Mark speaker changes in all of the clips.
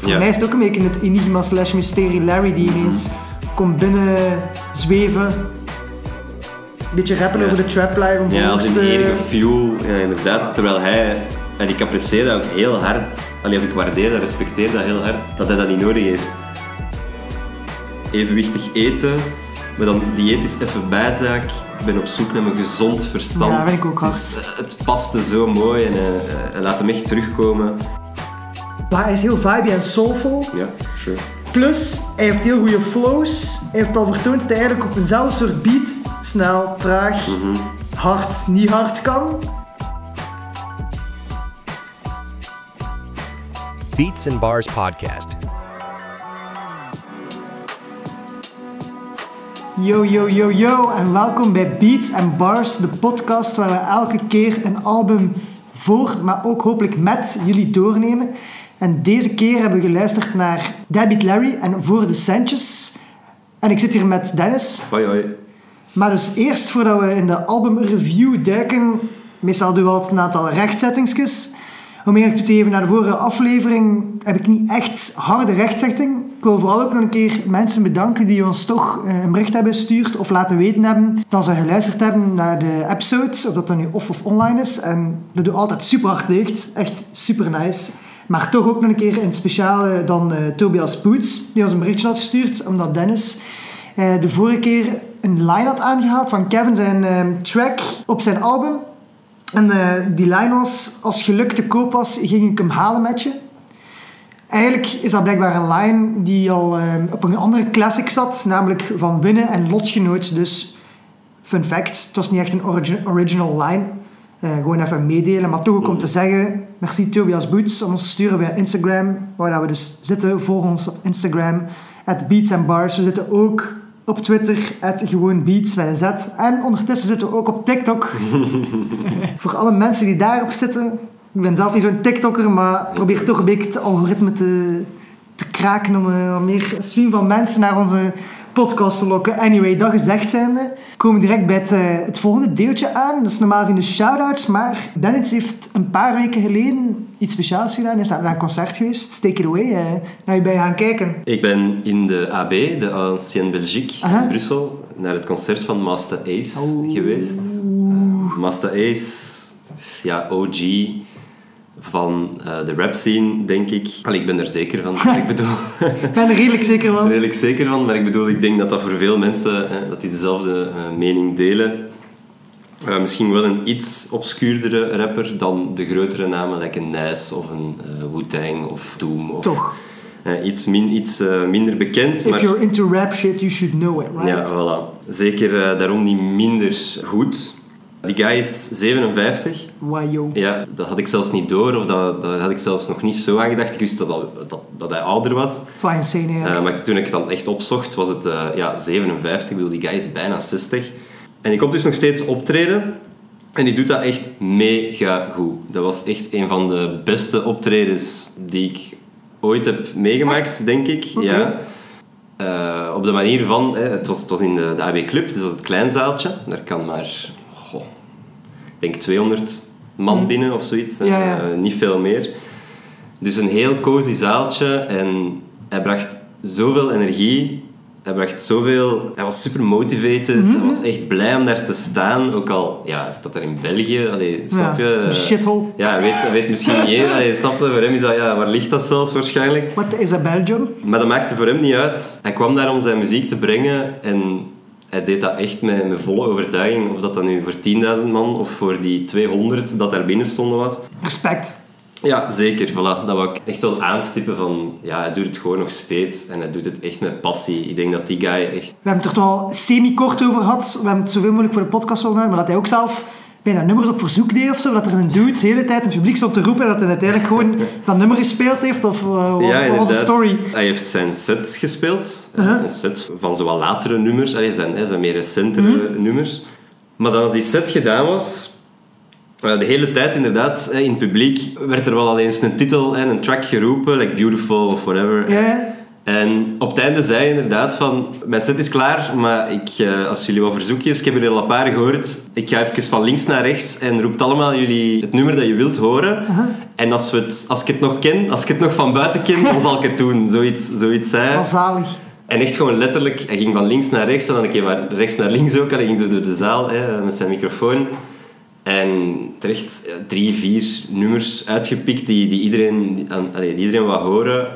Speaker 1: Voor mij is het ook een beetje het enigma slash mysterie Larry die ineens komt binnen zweven. Een beetje rappen over de trapline
Speaker 2: Ja, als een
Speaker 1: de-
Speaker 2: enige fuel, ja, inderdaad. Terwijl hij, en ik apprecieer dat ook heel hard, alleen ik waardeer dat, respecteer dat heel hard, dat hij dat niet nodig heeft. Evenwichtig eten, maar dan dieet is even bijzaak. Ik ben op zoek naar mijn gezond verstand.
Speaker 1: Ja, vind ik ook
Speaker 2: het, is- het paste zo mooi en eh, hij laat hem echt terugkomen.
Speaker 1: Maar hij is heel vibey en soulful.
Speaker 2: Ja, sure.
Speaker 1: Plus, hij heeft heel goede flows. Hij heeft al vertoond dat hij eigenlijk op eenzelfde soort beat snel, traag,
Speaker 2: Mhm.
Speaker 1: hard, niet hard kan.
Speaker 3: Beats and Bars Podcast.
Speaker 1: Yo, yo, yo, yo en welkom bij Beats and Bars, de podcast waar we elke keer een album voor, maar ook hopelijk met jullie doornemen. En deze keer hebben we geluisterd naar Deadbeat Larry en Voor de Centjes. En ik zit hier met Dennis.
Speaker 2: Hoi hoi.
Speaker 1: Maar dus eerst, voordat we in de albumreview duiken, meestal doen we altijd een aantal rechtzettingsjes. Om toe te geven naar de vorige aflevering, heb ik niet echt harde rechtzetting. Ik wil vooral ook nog een keer mensen bedanken die ons toch eh, een bericht hebben gestuurd of laten weten hebben dat ze geluisterd hebben naar de episodes, of dat dan nu off of online is. En dat doet altijd super hard deugd, echt super nice. Maar toch ook nog een keer in speciale dan eh, Tobias Boots, die ons een berichtje had gestuurd, omdat Dennis eh, de vorige keer een line had aangehaald van Kevin zijn track op zijn album. En eh, die line was, als geluk te koop was, ging ik hem halen met je. Eigenlijk is dat blijkbaar een line die al eh, op een andere classic zat, namelijk van Winnen en Lotgenoot. Dus, fun fact, het was niet echt een origi- original line. Eh, gewoon even meedelen, maar toch ook om te zeggen, merci Tobias Boots om ons te sturen via Instagram, waar we dus zitten. Volg ons op Instagram, at Beats Bars. We zitten ook op Twitter, at gewoon Beats met een Z. En ondertussen zitten we ook op TikTok. Voor alle mensen die daarop zitten, ik ben zelf niet zo'n TikToker, maar probeer toch een beetje het algoritme te, te kraken om eh, meer stream van mensen naar onze podcast te lokken. Anyway, dat gezegd zijnde, komen we direct bij het, eh, het volgende deeltje aan. Dat is normaal gezien de shout-outs, maar Dennis heeft een paar weken geleden iets speciaals gedaan. Hij is naar een concert geweest. Take it away. eh naar je bij gaan kijken.
Speaker 2: Ik ben in de AB, de Ancienne Belgique,
Speaker 1: Aha.
Speaker 2: in Brussel, naar het concert van Master Ace
Speaker 1: Oh.
Speaker 2: geweest. Eh, Master Ace, ja, OG van eh, de rap scene, denk ik. Allee, ik ben er zeker van. ik bedoel,
Speaker 1: ben er redelijk zeker van.
Speaker 2: redelijk zeker van, maar ik bedoel, ik denk dat dat voor veel mensen, eh, dat die dezelfde eh, mening delen. Misschien wel een iets obscuurdere rapper dan de grotere namen, like een Nice of een Wu-Tang of Doom. Of,
Speaker 1: Toch.
Speaker 2: iets min, iets minder bekend,
Speaker 1: If
Speaker 2: maar...
Speaker 1: you're into rap shit, you should know it, right?
Speaker 2: Ja, voilà. Zeker daarom niet minder goed. Die guy is 57.
Speaker 1: Why, yo.
Speaker 2: Ja, dat had ik zelfs niet door, of dat, daar had ik zelfs nog niet zo aan gedacht. Ik wist dat, dat, dat, dat hij ouder was.
Speaker 1: Dat wel insane, eigenlijk.
Speaker 2: Eh, maar toen ik het dan echt opzocht, was het eh, ja, 57. Ik bedoel, die guy is bijna 60. En die komt dus nog steeds optreden. En die doet dat echt mega goed. Dat was echt een van de beste optredens die ik ooit heb meegemaakt, denk ik. Ja. Eh, op de manier van, hè, het, was, het was in de, de AB Club, dus dat is het klein zaaltje. Daar kan maar, denk 200 man binnen of zoiets. hè.
Speaker 1: Mm. Ja, ja.
Speaker 2: Eh, niet veel meer. Dus een heel cozy zaaltje en hij bracht zoveel energie. Hij bracht zoveel... Hij was super motivated.
Speaker 1: Mhm.
Speaker 2: Hij was echt blij om daar te staan. Ook al ja, hij staat daar in België. Allee, snap
Speaker 1: Ja,
Speaker 2: je?
Speaker 1: een shithole.
Speaker 2: Ja, hij weet, weet misschien niet. Allee, snap je? Voor hem is dat... Ja, waar ligt dat zelfs waarschijnlijk?
Speaker 1: Wat is dat, Belgium?
Speaker 2: Maar dat maakte voor hem niet uit. Hij kwam daar om zijn muziek te brengen en hij deed dat echt met, met volle overtuiging. Of dat dan nu voor 10.000 man of voor die 200 dat daar binnen stonden was.
Speaker 1: Respect.
Speaker 2: Ja, zeker. Voilà. Dat wou ik echt wel aanstippen van... Ja, hij doet het gewoon nog steeds en hij doet het echt met passie. Ik denk dat die guy echt...
Speaker 1: We hebben het er toch al semi-kort over gehad. We hebben het zoveel mogelijk voor de podcast willen maar dat hij ook zelf bijna nummers op verzoek deed of zo. Dat er een dude de hele tijd in het publiek stond te roepen en dat hij uiteindelijk gewoon dat nummer gespeeld heeft. Of uh,
Speaker 2: ja,
Speaker 1: de story?
Speaker 2: Hij heeft zijn set gespeeld.
Speaker 1: Uh-huh.
Speaker 2: Een set van zowel latere nummers. Allee, zijn, hè, zijn meer recentere nummers. Maar dan als die set gedaan was... eh, De hele tijd inderdaad, hè, in het publiek werd er wel al eens een titel en een track geroepen, like Beautiful of whatever.
Speaker 1: Ja, ja.
Speaker 2: En op het einde zei hij inderdaad van... Mijn set is klaar, maar ik, eh, als jullie wat verzoekjes... Ik heb er al een paar gehoord. Ik ga even van links naar rechts en roept allemaal jullie het nummer dat je wilt horen. En als, we het, als ik het nog ken, als ik het nog van buiten ken, dan zal ik het doen. Zoiets, zoiets zei hij.
Speaker 1: Wat zalig.
Speaker 2: En echt gewoon letterlijk, hij ging van links naar rechts en dan een keer maar rechts naar links ook. En hij ging door- door de zaal hè, met zijn microfoon. En terecht eh, drie, vier nummers uitgepikt die, die, iedereen, die, die iedereen wou horen.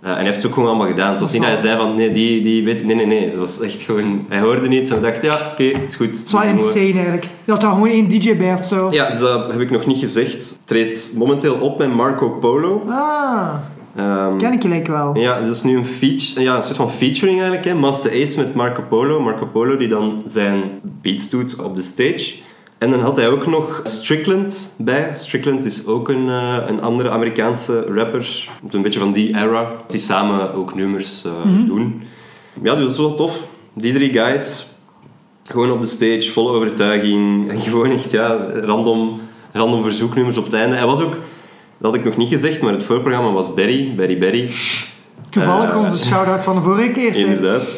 Speaker 2: Eh, en hij heeft het ook gewoon allemaal gedaan. Niet dat hij zei van, nee, die, die weet... Nee, nee, nee. Het was echt gewoon... Hij hoorde niets en dacht, ja, oké, is goed.
Speaker 1: Het is wel insane eigenlijk. Je had daar gewoon één DJ bij of zo.
Speaker 2: Ja, dus dat heb ik nog niet gezegd. Treedt momenteel op met Marco Polo.
Speaker 1: Ah,
Speaker 2: Ehm,
Speaker 1: ken ik gelijk wel.
Speaker 2: Ja, dat is nu een, feature, ja, een soort van featuring eigenlijk. Hè. Master Ace met Marco Polo. Marco Polo die dan zijn beats doet op de stage. En dan had hij ook nog Strickland bij. Strickland is ook een, eh, een andere Amerikaanse rapper. Een beetje van die era. Die samen ook nummers eh, doen. Ja, dus dat is wel tof. Die drie guys. Gewoon op de stage, volle overtuiging. En gewoon echt, ja, random, random verzoeknummers op het einde. Hij was ook... Dat had ik nog niet gezegd, maar het voorprogramma was Berry, Berry Berry.
Speaker 1: Toevallig
Speaker 2: Eh,
Speaker 1: onze shout-out van de vorige keer.
Speaker 2: Inderdaad.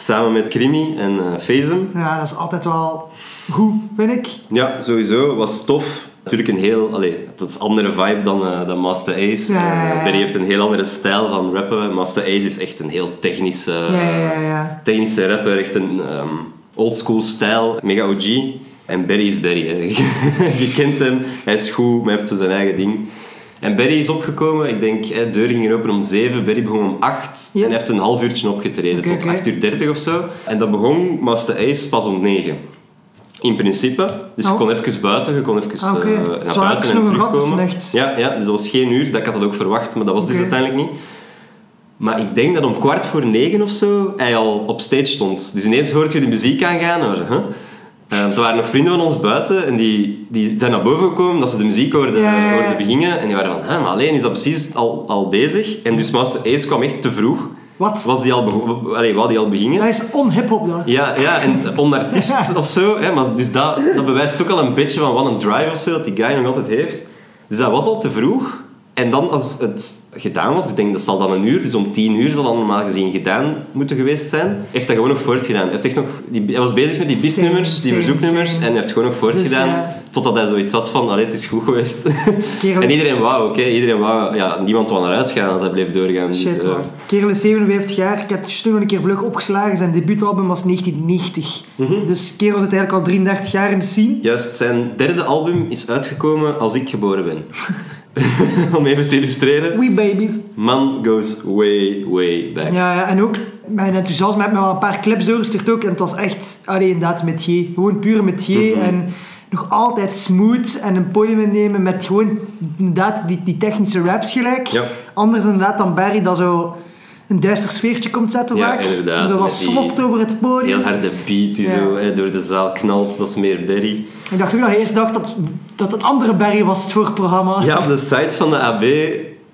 Speaker 2: Samen met Krimi en Fezem.
Speaker 1: Ja, dat is altijd wel goed, vind ik.
Speaker 2: Ja, sowieso. Was tof. Natuurlijk een heel... Allee, dat is een andere vibe dan, eh, dan Master Ace.
Speaker 1: Ja, ja, ja.
Speaker 2: Eh, Berry heeft een heel andere stijl van rappen. Master Ace is echt een heel technische,
Speaker 1: Ja, ja, ja. ja.
Speaker 2: technische rapper. Echt een ehm oldschool stijl. Mega OG. En Berry is Berry. Hè. Je kent hem. Hij is goed, maar hij heeft zo zijn eigen ding. En Berry is opgekomen, ik denk, hè, de deur ging open om 7, Berry begon om 8
Speaker 1: Yes.
Speaker 2: en hij heeft een half uurtje opgetreden, tot
Speaker 1: oké.
Speaker 2: 8 uur 30 of zo. En dat begon Master Ace pas om 9. In principe. Dus je
Speaker 1: Oh.
Speaker 2: kon even buiten, je kon even
Speaker 1: Ah, oké.
Speaker 2: eh, naar
Speaker 1: Zo
Speaker 2: buiten en terugkomen. Ja, ja, dus dat was geen uur, dat ik had dat ook verwacht, maar dat was dus uiteindelijk niet. Maar ik denk dat om kwart voor negen of zo hij al op stage stond. Dus ineens hoorde je de muziek aangaan huh? Eh, er waren nog vrienden van ons buiten en die, die zijn naar boven gekomen dat ze de muziek hoorden,
Speaker 1: Ja, ja, ja.
Speaker 2: hoorden beginnen. En die waren van, hè, maar alleen is dat precies al, al bezig. En dus Master Ace kwam echt te vroeg.
Speaker 1: Wat?
Speaker 2: Was die al, allee, wou die al beginnen?
Speaker 1: Dat is onhip-hop dat.
Speaker 2: Ja, ja, en onartiest of zo. Hè, maar dus dat, dat bewijst ook al een beetje van wat een drive of zo dat die guy nog altijd heeft. Dus dat was al te vroeg. En dan als het gedaan was, ik denk dat zal dan een uur, dus om tien uur zal dat normaal gezien gedaan moeten geweest zijn, heeft hij gewoon nog voortgedaan. Hij, heeft echt nog, die, hij was bezig met die bisnummers, die verzoeknummers, en hij heeft gewoon nog voortgedaan
Speaker 1: Dus, ja.
Speaker 2: totdat hij zoiets had van, allee, het is goed geweest.
Speaker 1: Kerel
Speaker 2: en iedereen wou hè. iedereen wou, ja, niemand wou naar huis gaan als hij bleef doorgaan. Dus,
Speaker 1: Shit,
Speaker 2: eh.
Speaker 1: Kerel is 57 jaar. Ik heb het nog een keer vlug opgeslagen. Zijn debuutalbum was 1990.
Speaker 2: Mhm.
Speaker 1: Dus kerel zit eigenlijk al 33 jaar in de scene.
Speaker 2: Juist, zijn derde album is uitgekomen als ik geboren ben. Om even te illustreren.
Speaker 1: We babies.
Speaker 2: Man goes way, way back.
Speaker 1: Ja, ja, en ook mijn enthousiasme heeft me wel een paar clips doorgestuurd ook. En het was echt, allee, inderdaad, met J. Gewoon puur met J.
Speaker 2: Mhm.
Speaker 1: En nog altijd smooth en een podium innemen met gewoon inderdaad die, die technische raps gelijk.
Speaker 2: Ja.
Speaker 1: Anders inderdaad dan Barry dat zo een duister sfeertje komt zetten
Speaker 2: Ja,
Speaker 1: vaak.
Speaker 2: inderdaad,
Speaker 1: Zo wat soft over het podium.
Speaker 2: Heel harde beat die
Speaker 1: Ja.
Speaker 2: zo hè, door de zaal knalt, dat is meer Berry.
Speaker 1: Ik dacht ook dat je eerst dacht dat dat een andere Barry was voor het programma.
Speaker 2: Ja, op de site van de AB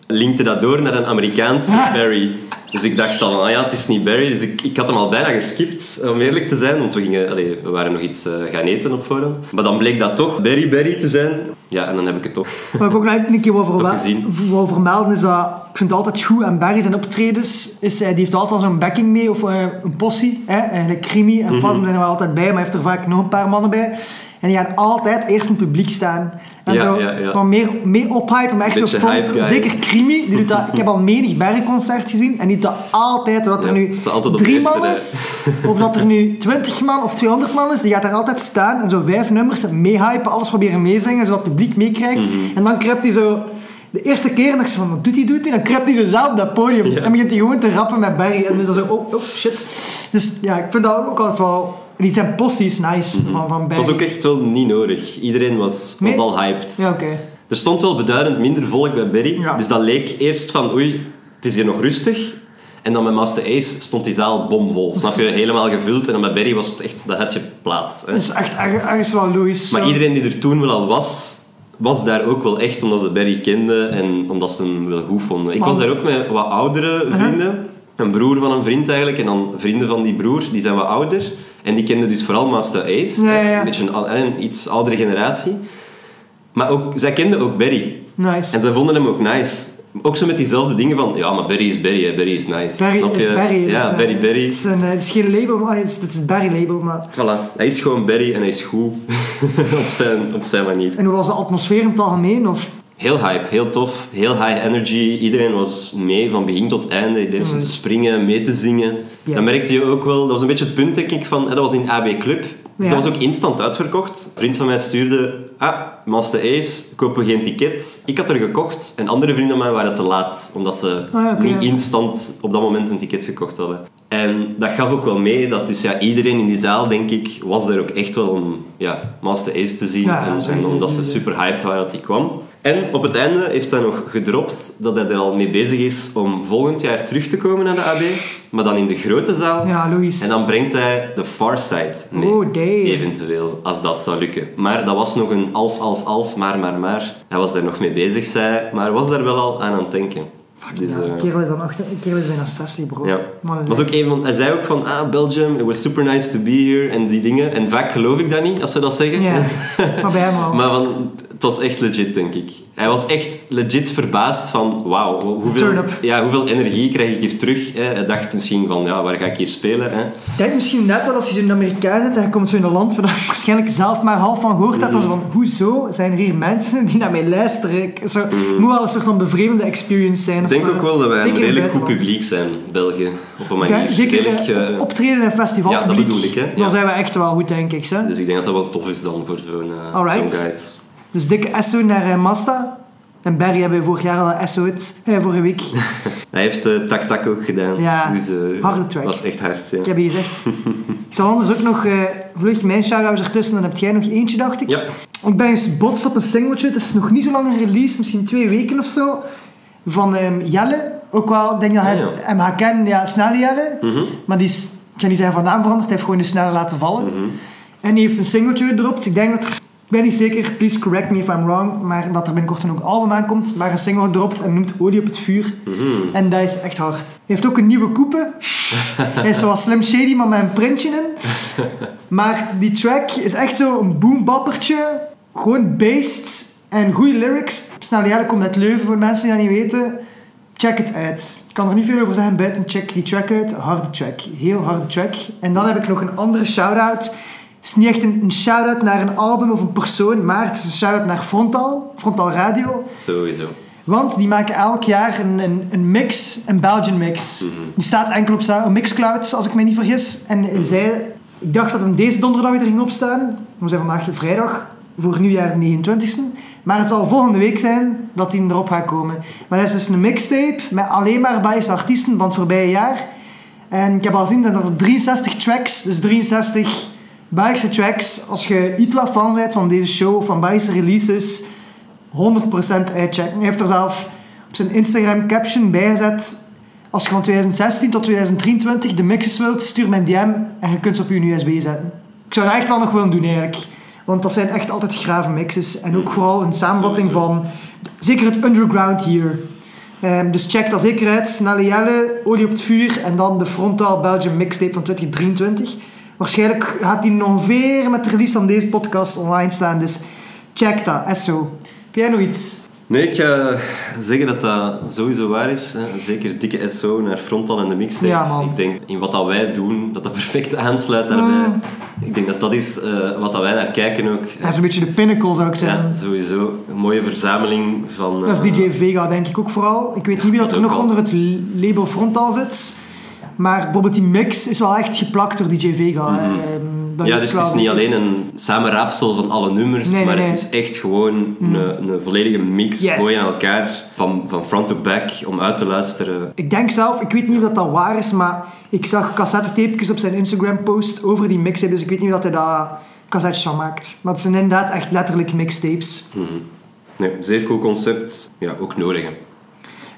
Speaker 2: linkte dat door naar een Amerikaanse Barry. Dus ik dacht dan, ah ja, het is niet Barry. Dus ik, ik had hem al bijna geskipt, om eerlijk te zijn. Want we, gingen, allee, we waren nog iets eh, gaan eten op voorhand. Maar dan bleek dat toch Barry Barry te zijn. Ja, en dan heb ik het toch.
Speaker 1: Wat ik ook nog een keer wil, vermelden is dat ik vind het altijd goed aan Barry zijn optredens. Is, eh, die heeft altijd al zo'n backing mee of eh, een possie. Hè? Eigenlijk Krimi
Speaker 2: Mhm.
Speaker 1: en Fasm zijn er altijd bij, maar hij heeft er vaak nog een paar mannen bij. En die gaan altijd eerst in het publiek staan. En
Speaker 2: Ja,
Speaker 1: zo
Speaker 2: ja, ja.
Speaker 1: wat meer, mee ophypen, maar echt zo
Speaker 2: Beetje guy.
Speaker 1: Zeker Krimi, die doet dat. Ik heb al menig Barry-concert gezien en die doet dat altijd. Dat er nu
Speaker 2: altijd
Speaker 1: drie man is, of dat er nu 20 man of 200 man is, die gaat daar altijd staan en zo vijf nummers meehypen, alles proberen meezingen, zodat het publiek meekrijgt.
Speaker 2: Mhm.
Speaker 1: En dan kruipt hij zo... De eerste keer dacht ze van, wat doet hij, doet hij? Dan kruipt hij zo zelf op dat podium. En begint hij gewoon te rappen met Barry. En dan is dat zo, oh, oh, shit. Dus ja, ik vind dat ook altijd wel... Die zijn possies nice van, van
Speaker 2: Het was ook echt wel niet nodig. Iedereen was, was
Speaker 1: Nee.
Speaker 2: al hyped.
Speaker 1: Ja, oké.
Speaker 2: Er stond wel beduidend minder volk bij Berry.
Speaker 1: Ja.
Speaker 2: Dus dat leek eerst van, oei, het is hier nog rustig. En dan met Master Ace stond die zaal bomvol. Snap je? Helemaal gevuld. En dan bij Berry was het echt, dat had je plaats. Hè.
Speaker 1: Dat is echt erg- ergens wel logisch.
Speaker 2: Maar
Speaker 1: Zo.
Speaker 2: iedereen die er toen wel al was, was daar ook wel echt omdat ze Barry kenden en omdat ze hem wel goed vonden. Ik was daar ook met wat oudere vrienden. Een broer van een vriend eigenlijk en dan vrienden van die broer, die zijn wat ouder. En die kenden dus vooral Master Ace.
Speaker 1: Ja, ja.
Speaker 2: Een beetje een, iets oudere generatie. Maar ook, zij kenden ook Barry.
Speaker 1: Nice.
Speaker 2: En zij vonden hem ook nice. Ook zo met diezelfde dingen van, ja, maar Barry is Barry, hè. Barry is nice.
Speaker 1: Barry
Speaker 2: Snap
Speaker 1: is
Speaker 2: je?
Speaker 1: Barry.
Speaker 2: Ja,
Speaker 1: dus, eh,
Speaker 2: Barry Barry.
Speaker 1: Het is, een, het is geen label, maar het is, het is het Barry-label. Maar...
Speaker 2: Voilà, hij is gewoon Barry en hij is goed op, zijn, op zijn manier.
Speaker 1: En hoe was de atmosfeer in het algemeen? Of...
Speaker 2: Heel hype, heel tof, heel high energy. Iedereen was mee van begin tot einde. Iedereen stond te springen, mee te zingen.
Speaker 1: Ja.
Speaker 2: Dat merkte je ook wel. Dat was een beetje het punt, denk ik, van... hè, Dat was in AB Club. Dus
Speaker 1: Ja.
Speaker 2: dat was ook instant uitverkocht. Een vriend van mij stuurde... Ah, Master Ace, kopen geen tickets. Ik had er gekocht en andere vrienden van mij waren te laat. Omdat ze
Speaker 1: Ah,
Speaker 2: niet instant op dat moment een ticket gekocht hadden. En dat gaf ook wel mee dat dus ja, iedereen in die zaal, denk ik, was daar ook echt wel om ja, Master Ace te zien.
Speaker 1: Ja,
Speaker 2: en,
Speaker 1: zeker.
Speaker 2: en omdat ze super hyped waren dat hij kwam. En op het einde heeft hij nog gedropt dat hij er al mee bezig is om volgend jaar terug te komen naar de AB. Maar dan in de grote zaal.
Speaker 1: Ja, logisch.
Speaker 2: En dan brengt hij de Far Side mee.
Speaker 1: Oh, damn.
Speaker 2: Eventueel, als dat zou lukken. Maar dat was nog een als, als, als, maar, maar, maar. Hij was daar nog mee bezig, zei hij, maar was daar wel al aan aan het denken. Dus,
Speaker 1: Ja,
Speaker 2: eh,
Speaker 1: een kerel is dan kerel is bijna 60, bro.
Speaker 2: ja. Was ook een van, hij zei ook van, ah, Belgium, it was super nice to be here, en die dingen. En vaak geloof ik dat niet, als ze dat zeggen.
Speaker 1: Ja, maar bij hem al.
Speaker 2: maar van, het was echt legit, denk ik. Hij was echt legit verbaasd van, wauw, hoeveel, ja, hoeveel energie krijg ik hier terug? Hè? Hij dacht misschien van, ja, waar ga ik hier spelen? Hè?
Speaker 1: Ik denk misschien net wel als je zo'n Amerikaan zit en je komt zo in een land waar je waarschijnlijk zelf maar half van gehoord hebt. Zo van, hoezo zijn er hier mensen die naar mij luisteren? Ik- Zo, Het moet wel een soort van bevreemde experience zijn.
Speaker 2: Denk
Speaker 1: zo.
Speaker 2: ook wel dat wij een redelijk goed publiek zijn, België, op een
Speaker 1: Ja,
Speaker 2: manier.
Speaker 1: zeker
Speaker 2: Redelijk,
Speaker 1: eh,
Speaker 2: eh,
Speaker 1: optreden in festivalpubliek.
Speaker 2: ja, dat bedoel ik, hè. Ja.
Speaker 1: Dan zijn we echt wel goed, denk ik. Hè?
Speaker 2: dus ik denk dat dat wel tof is dan voor zo'n
Speaker 1: Alright.
Speaker 2: zo'n guys.
Speaker 1: Dus dikke SO naar eh, Mazda. En Barry hebben we vorig jaar al een SO uit, eh, vorige week.
Speaker 2: Hij heeft eh Tak Tak ook gedaan.
Speaker 1: Ja,
Speaker 2: dus,
Speaker 1: harde track.
Speaker 2: was echt hard, ja.
Speaker 1: Ik heb je gezegd. ik zal anders ook nog eh vlug mijn shout-outs ertussen. Dan heb jij nog eentje, dacht ik.
Speaker 2: Ja.
Speaker 1: Ik ben eens botst op een singeltje. Het is nog niet zo lang gereleased. Misschien twee weken of zo. Van ehm, Jelle. Ook wel, ik denk dat hij
Speaker 2: Ah,
Speaker 1: hem gaat kennen. Ja, Snelle Jelle.
Speaker 2: Mhm.
Speaker 1: Maar die is, ik ga niet zeggen van naam veranderd. Hij heeft gewoon de snelle laten vallen.
Speaker 2: Mhm.
Speaker 1: En die heeft een singeltje gedropt. Ik denk dat er... Ik ben niet zeker, please correct me if I'm wrong, maar dat er binnenkort dan ook een album aankomt. Maar een single gedropt en noemt Olie op het vuur.
Speaker 2: Mhm.
Speaker 1: En dat is echt hard. Hij heeft ook een nieuwe coupe. Hij is zoals Slim Shady, maar met een printje in. Maar die track is echt zo een boombappertje. Gewoon based en goede lyrics. Snel jaren komt uit Leuven voor mensen die dat niet weten. Check het uit. Ik kan er niet veel over zeggen buiten check die track uit. Harde track. Heel harde track. En dan heb ik nog een andere shout-out. Het is niet echt een, een shout-out naar een album of een persoon, maar het is een shout-out naar Frontal. Frontal Radio.
Speaker 2: Sowieso.
Speaker 1: Want die maken elk jaar een, een, een mix, een Belgian mix. Die staat enkel op op Mixcloud, als ik me niet vergis. En hij zei, ik dacht dat hem deze donderdag er ging opstaan. We zijn vandaag vrijdag, voor nieuwjaar de 29e. Maar het zal volgende week zijn dat hij erop gaat komen. Maar dat is dus een mixtape met alleen maar Belgische artiesten van het voorbije jaar. En ik heb al gezien dat er 63 tracks, dus 63 Belgische tracks, als je iets wat fan bent van deze show, van Belgische releases, 100% uitchecken. Hij heeft er zelf op zijn Instagram caption bijgezet. Als je van 2016 tot 2023 de mixes wilt, stuur mijn DM en je kunt ze op je USB zetten. Ik zou dat echt wel nog willen doen eigenlijk. Want dat zijn echt altijd grave mixes. En ook vooral een samenvatting van zeker het underground hier. Ehm, dus check dat zeker uit. Snelle Jelle, Olie op het vuur en dan de Frontal Belgium mixtape van 2023. Waarschijnlijk gaat die ongeveer met de release van deze podcast online staan. Dus check dat, SO. Heb jij nog iets?
Speaker 2: Nee, ik ga zeggen dat dat sowieso waar is. Hè. Zeker dikke SO naar Frontal en de mixtape.
Speaker 1: Ja.
Speaker 2: Ik denk in wat dat wij doen, dat dat perfect aansluit daarbij.
Speaker 1: Mm.
Speaker 2: Ik denk dat dat is eh, wat dat wij naar kijken ook.
Speaker 1: Dat is een beetje de pinnacle, zou ik zeggen.
Speaker 2: Ja, sowieso. Een mooie verzameling van...
Speaker 1: Dat is
Speaker 2: eh,
Speaker 1: DJ Vega, denk ik ook vooral. Ik weet niet wie dat er nog
Speaker 2: al.
Speaker 1: onder het label Frontal zit. Maar bijvoorbeeld die mix is wel echt geplakt door DJ Vega.
Speaker 2: Mhm.
Speaker 1: Ehm,
Speaker 2: Ja, dus het is niet alleen een samenraapsel van alle nummers,
Speaker 1: Nee,
Speaker 2: maar
Speaker 1: nee.
Speaker 2: het is echt gewoon een, een volledige mix,
Speaker 1: Yes.
Speaker 2: gooi aan elkaar, van, van front to back, om uit te luisteren.
Speaker 1: Ik denk zelf, ik weet niet of dat, waar is, maar ik zag cassettetapejes op zijn Instagram-post over die mixtape. Dus ik weet niet of dat hij dat cassettes van maakt. Maar het zijn inderdaad echt letterlijk mixtapes.
Speaker 2: Mhm. Nee, zeer cool concept. Ja, ook nodig. Hè.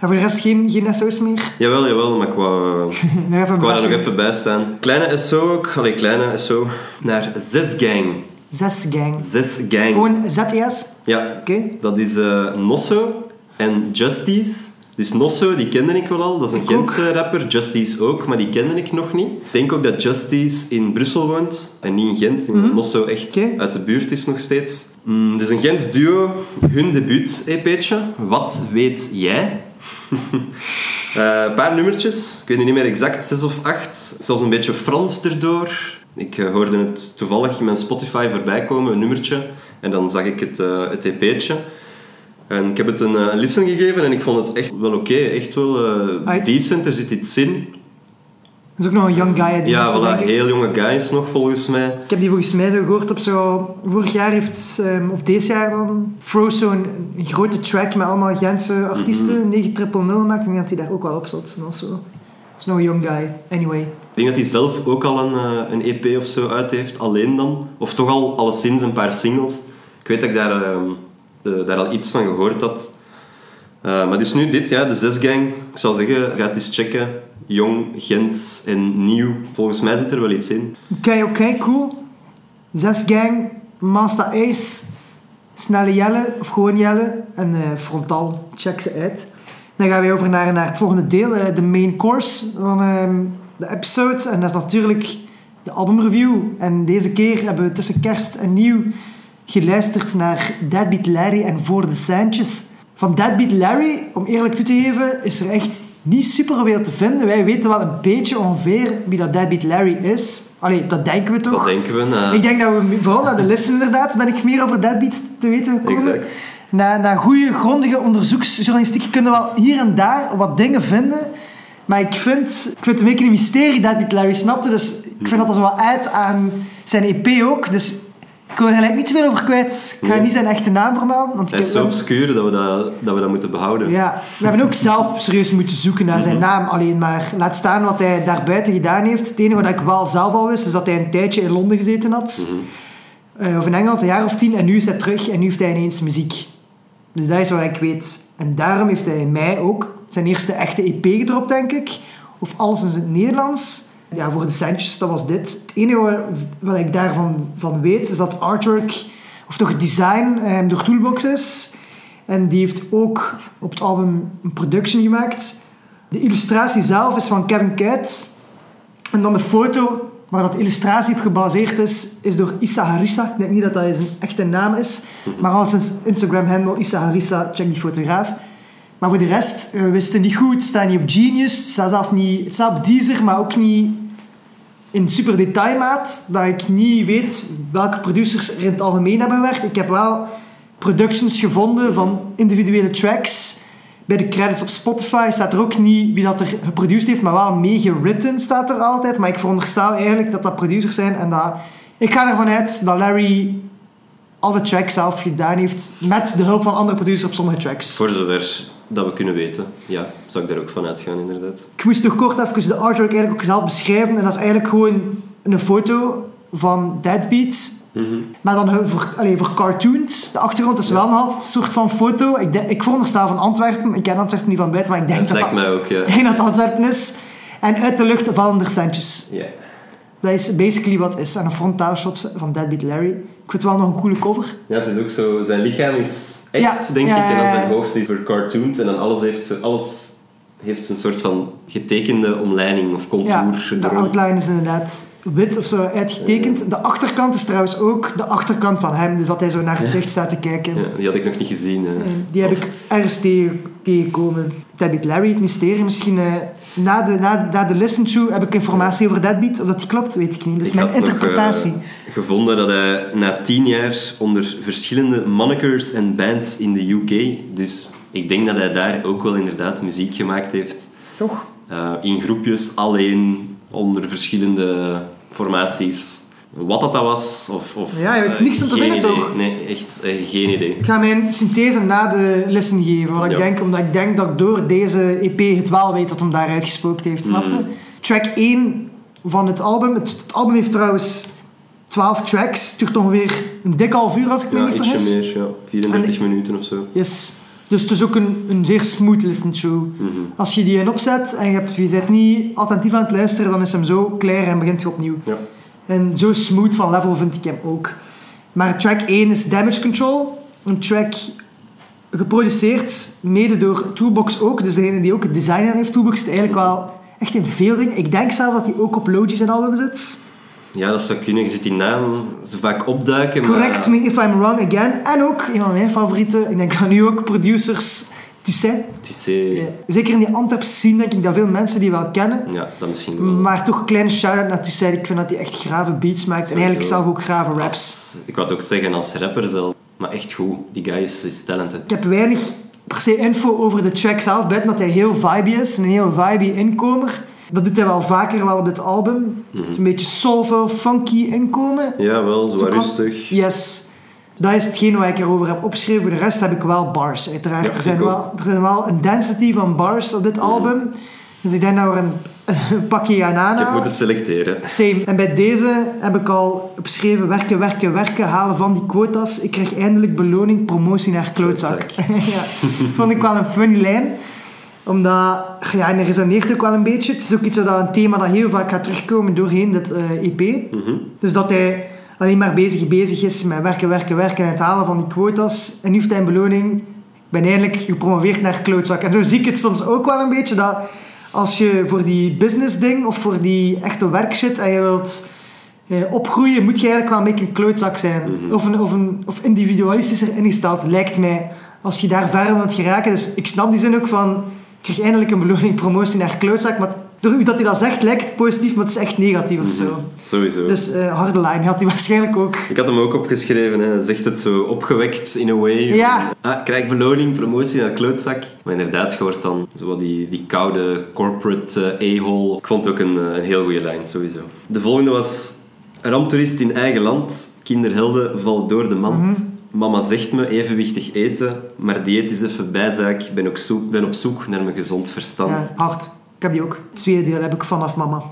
Speaker 1: En voor de rest geen, geen SO's meer.
Speaker 2: Jawel, jawel, maar ik wou,
Speaker 1: Nog even
Speaker 2: ik wou daar nog even bij staan. Kleine SO ook, allee, kleine SO, naar Zes Gang.
Speaker 1: Zes gang.
Speaker 2: Zes Gang.
Speaker 1: Gewoon ZTS.
Speaker 2: Ja,
Speaker 1: Oké.
Speaker 2: dat is eh, Nosso en Justice. Dus Nosso, die kende ik wel al. Dat is een. Gentse rapper. Justice ook, maar die kende ik nog niet. Ik denk ook dat Justice in Brussel woont. En niet in Gent. In Nosso echt
Speaker 1: Mhm.
Speaker 2: Uit de buurt is nog steeds. Mm, dus een Gents duo. Hun debuut-EP'tje. Wat weet jij? Eh, Een paar nummertjes. Ik weet nu niet meer exact, zes of acht. Zelfs een beetje Frans erdoor. Ik eh, hoorde het toevallig in mijn Spotify voorbij komen, een nummertje. En dan zag ik het, eh, het EP'tje. En ik heb het een listen gegeven en ik vond het echt wel oké. Echt wel decent. Er zit iets in.
Speaker 1: Dat is ook nog een young guy. Die
Speaker 2: Ja, voilà.
Speaker 1: ik.
Speaker 2: Heel jonge guys nog, volgens mij.
Speaker 1: Ik heb die volgens mij zo gehoord op zo... Vorig jaar heeft, ehm, of deze jaar dan, Froze zo'n een grote track met allemaal Gentse artiesten.
Speaker 2: Mhm.
Speaker 1: 9000 maakt. Ik denk dat hij daar ook wel op zat. Dat is zo. Dat is nog een young guy. Anyway.
Speaker 2: Ik denk dat hij zelf ook al een, eh, een EP of zo uit heeft, alleen dan. Of toch al alleszins een paar singles. Ik weet dat ik daar, ehm, de- daar al iets van gehoord had. Eh, maar dus nu dit, ja, de Zesgang. Ik zou zeggen, ga het eens checken. Jong, Gent en nieuw. Volgens mij zit er wel iets in.
Speaker 1: Oké, oké, cool. Zes gang, Master Ace, Snelle Jelle, of gewoon Jelle, en eh, Frontal. Check ze uit. Dan gaan we over naar, naar het volgende deel, eh, de main course van ehm, de episode. En dat is natuurlijk de albumreview. En deze keer hebben we tussen kerst en nieuw geluisterd naar Deadbeat Larry en Voor de Sanchez. Van Deadbeat Larry, om eerlijk toe te geven, is er echt niet superveel te vinden. Wij weten wel een beetje ongeveer wie dat Deadbeat Larry is. Allee, dat denken we toch?
Speaker 2: Dat denken we. Na...
Speaker 1: Ik denk dat we vooral naar de listen inderdaad ben ik meer over Deadbeat te weten gekomen.
Speaker 2: Exact.
Speaker 1: Na, na goede, grondige onderzoeksjournalistiek kunnen we wel hier en daar wat dingen vinden. Maar ik vind, ik vind het een beetje een mysterie, Deadbeat Larry snapte. Dus ik vind dat zo wat uit aan zijn EP ook. Dus ik wil er gelijk niet te veel over kwijt. Ik ga
Speaker 2: Nee.
Speaker 1: niet zijn echte naam vermelden. Want
Speaker 2: Hij is zo obscuur dat we dat, dat we dat moeten behouden.
Speaker 1: ja, we hebben ook zelf serieus moeten zoeken naar
Speaker 2: Mhm.
Speaker 1: zijn naam alleen maar. Laat staan wat hij daarbuiten gedaan heeft. Het enige wat ik wel zelf al wist, is dat hij een tijdje in Londen gezeten had.
Speaker 2: Mhm.
Speaker 1: Eh, of in Engeland, een jaar of tien. En nu is hij terug en nu heeft hij ineens muziek. Dus dat is wat ik weet. En daarom heeft hij in mei ook zijn eerste echte EP gedropt, denk ik. Of alles in het Nederlands. Ja, voor de centjes, dat was dit. Het enige wat, ik daarvan van weet, is dat artwork, of toch het design, eh, door Toolbox is. En die heeft ook op het album een production gemaakt. De illustratie zelf is van Kevin Kuit. En dan de foto waar dat illustratie op gebaseerd is, is door Issa Harissa. Ik denk niet dat dat zijn echte naam is. Maar als Instagram-handle Issa Harissa, check die fotograaf. Maar voor de rest, eh, we wisten niet goed. Het staat niet op Genius. Het zelf niet... Het staat op maar ook niet in super detailmaat. Dat ik niet weet welke producers er in het algemeen hebben gewerkt. Ik heb wel productions gevonden van individuele tracks. Bij de credits op Spotify staat er ook niet wie dat er geproduceerd heeft, maar wel meegeritten staat er altijd. Maar ik veronderstel eigenlijk dat dat producers zijn en dat... Ik ga ervan uit dat Larry alle tracks zelf gedaan heeft met de hulp van andere producers op sommige tracks.
Speaker 2: Voor zover dat we kunnen weten. Ja, zou ik daar ook van uitgaan, inderdaad.
Speaker 1: Ik moest nog kort even de artwork eigenlijk ook zelf beschrijven. En dat is eigenlijk gewoon een foto van Deadbeat.
Speaker 2: Mhm.
Speaker 1: Maar dan voor, allee, voor cartoons. De achtergrond is wel een soort van foto. Ik, denk- ik veronderstel van Antwerpen. Ik ken Antwerpen niet van buiten, maar ik denk dat
Speaker 2: lijkt
Speaker 1: dat,
Speaker 2: mij ook, ja.
Speaker 1: denk dat Antwerpen is. En uit de lucht vallen er centjes.
Speaker 2: Ja.
Speaker 1: Dat is basically wat is. En een frontaal shot van Deadbeat Larry. Ik vind het wel nog een coole cover.
Speaker 2: Ja, het is ook zo... Zijn lichaam is echt,
Speaker 1: Ja,
Speaker 2: denk
Speaker 1: ja,
Speaker 2: ik. En dan zijn hoofd is vercartoond. En dan alles heeft, zo, alles heeft een soort van getekende omleiding of contour.
Speaker 1: Ja, de outline is inderdaad wit of zo uitgetekend. De achterkant is trouwens ook de achterkant van hem. Dus dat hij zo naar het zicht staat te kijken.
Speaker 2: Ja, die had ik nog niet gezien. hè.
Speaker 1: En Die heb ik ergens tegen- tegengekomen. Deadbeat Larry, het mysterie. Misschien eh, na, de, na, na de listen-through heb ik informatie over Deadbeat. Of dat die klopt, weet ik niet. Dat is
Speaker 2: Ik
Speaker 1: mijn
Speaker 2: nog,
Speaker 1: interpretatie.
Speaker 2: eh, gevonden dat hij na tien jaar onder verschillende monikers en bands in de UK, dus ik denk dat hij daar ook wel inderdaad muziek gemaakt heeft.
Speaker 1: Toch?
Speaker 2: Eh, in groepjes, alleen, onder verschillende formaties. Wat dat, dat was, of... of
Speaker 1: Ja, je weet
Speaker 2: eh,
Speaker 1: niks om te
Speaker 2: idee.
Speaker 1: toch?
Speaker 2: Nee, echt eh, geen idee.
Speaker 1: Ik ga mijn synthese na de listen geven. Wat ik
Speaker 2: Ja.
Speaker 1: denk, omdat ik denk dat ik door deze EP het wel weet wat hem daar uitgespookt heeft. Snapte?
Speaker 2: Mm.
Speaker 1: Track 1 van het album. Het, het album heeft trouwens 12 tracks. Het duurt ongeveer een dik half uur als ik me
Speaker 2: Ja,
Speaker 1: niet
Speaker 2: ietsje
Speaker 1: vergis.
Speaker 2: meer, ja. 34
Speaker 1: En-
Speaker 2: minuten of zo.
Speaker 1: Yes. Dus het is ook een, een zeer smooth listen through.
Speaker 2: Mhm.
Speaker 1: Als je die in opzet en je, hebt, je bent niet attentief aan het luisteren, dan is hem zo klaar en begint je opnieuw.
Speaker 2: Ja.
Speaker 1: En zo smooth van level vind ik hem ook. Maar track 1 is Damage Control. Een track geproduceerd, mede door Toolbox ook. Dus degene die ook het design aan heeft, Toolbox, is eigenlijk wel echt in veel dingen. Ik denk zelf dat hij ook op Logi zijn album zit.
Speaker 2: ja, dat zou kunnen. Je ziet die naam zo vaak opduiken,
Speaker 1: Correct
Speaker 2: maar...
Speaker 1: me if I'm wrong again. En ook, een van mijn favorieten, ik denk aan nu ook, producers
Speaker 2: Tissé,
Speaker 1: Ja. Zeker in die Antwerpse scene denk ik dat veel mensen die wel kennen.
Speaker 2: ja, dat misschien wel.
Speaker 1: Maar toch een kleine shout-out naar Toussaint. Ik vind dat hij echt grave beats maakt. En eigenlijk zelf ook grave raps.
Speaker 2: Als- ik wou het ook zeggen als rapper zelf. Maar echt goed. Die guy is, is talented.
Speaker 1: Ik heb weinig per se info over de track zelf, buiten dat hij heel vibey is. Een heel vibey inkomer. Dat doet hij wel vaker wel op dit album.
Speaker 2: Mhm.
Speaker 1: Een beetje soulful, funky inkomen.
Speaker 2: Ja, wel, zo, rustig.
Speaker 1: Yes. Dat is hetgeen wat ik erover heb opgeschreven. Voor de rest heb ik wel bars, uiteraard.
Speaker 2: Ja,
Speaker 1: er, zijn wel, er zijn wel een density van bars op dit album. Dus ik denk dat we een, een pakje gaan
Speaker 2: Ik heb moeten selecteren.
Speaker 1: Same. En bij deze heb ik al opgeschreven werken, werken, werken, halen van die quotas. Ik krijg eindelijk beloning, promotie naar klootzak. ja. Vond ik wel een funny lijn. Omdat, ja, en dat resoneert ook wel een beetje. Het is ook iets wat een thema dat heel vaak gaat terugkomen doorheen dit eh, EP.
Speaker 2: Mhm.
Speaker 1: Dus dat hij alleen maar bezig, bezig is met werken, werken, werken en het halen van die quotas. En nu heeft hij een beloning. Ik ben eindelijk gepromoveerd naar klootzak. En zo zie ik het soms ook wel een beetje. Dat als je voor die business ding of voor die echte werkshit en je wilt eh, opgroeien, moet je eigenlijk wel een beetje een klootzak zijn.
Speaker 2: Mhm.
Speaker 1: of, een, of, een, of individualistischer ingesteld, lijkt mij. Als je daar verder wilt geraken. Dus ik snap die zin ook van... Ik krijg eindelijk een beloning, promotie naar klootzak. Maar door hoe dat hij dat zegt, lijkt het positief, maar het is echt negatief of zo.
Speaker 2: Mhm. Sowieso.
Speaker 1: Dus eh harde line had hij waarschijnlijk ook.
Speaker 2: Ik had hem ook opgeschreven, hè. Zegt het zo opgewekt in a way.
Speaker 1: Ja.
Speaker 2: Ah, krijg beloning, promotie naar klootzak. Maar inderdaad, je wordt dan zo die, die koude corporate eh, a-hole. Ik vond het ook een, eh, een heel goede lijn, sowieso. De volgende was... Ramptoerist in eigen land. Kinderhelden vallen door de mand.
Speaker 1: Mhm.
Speaker 2: Mama zegt me evenwichtig eten, maar dieet is even bijzaak. Ben, ook zoek, ben op zoek naar mijn gezond verstand.
Speaker 1: Ja, hard. Ik heb die ook. Het tweede deel heb ik vanaf mama.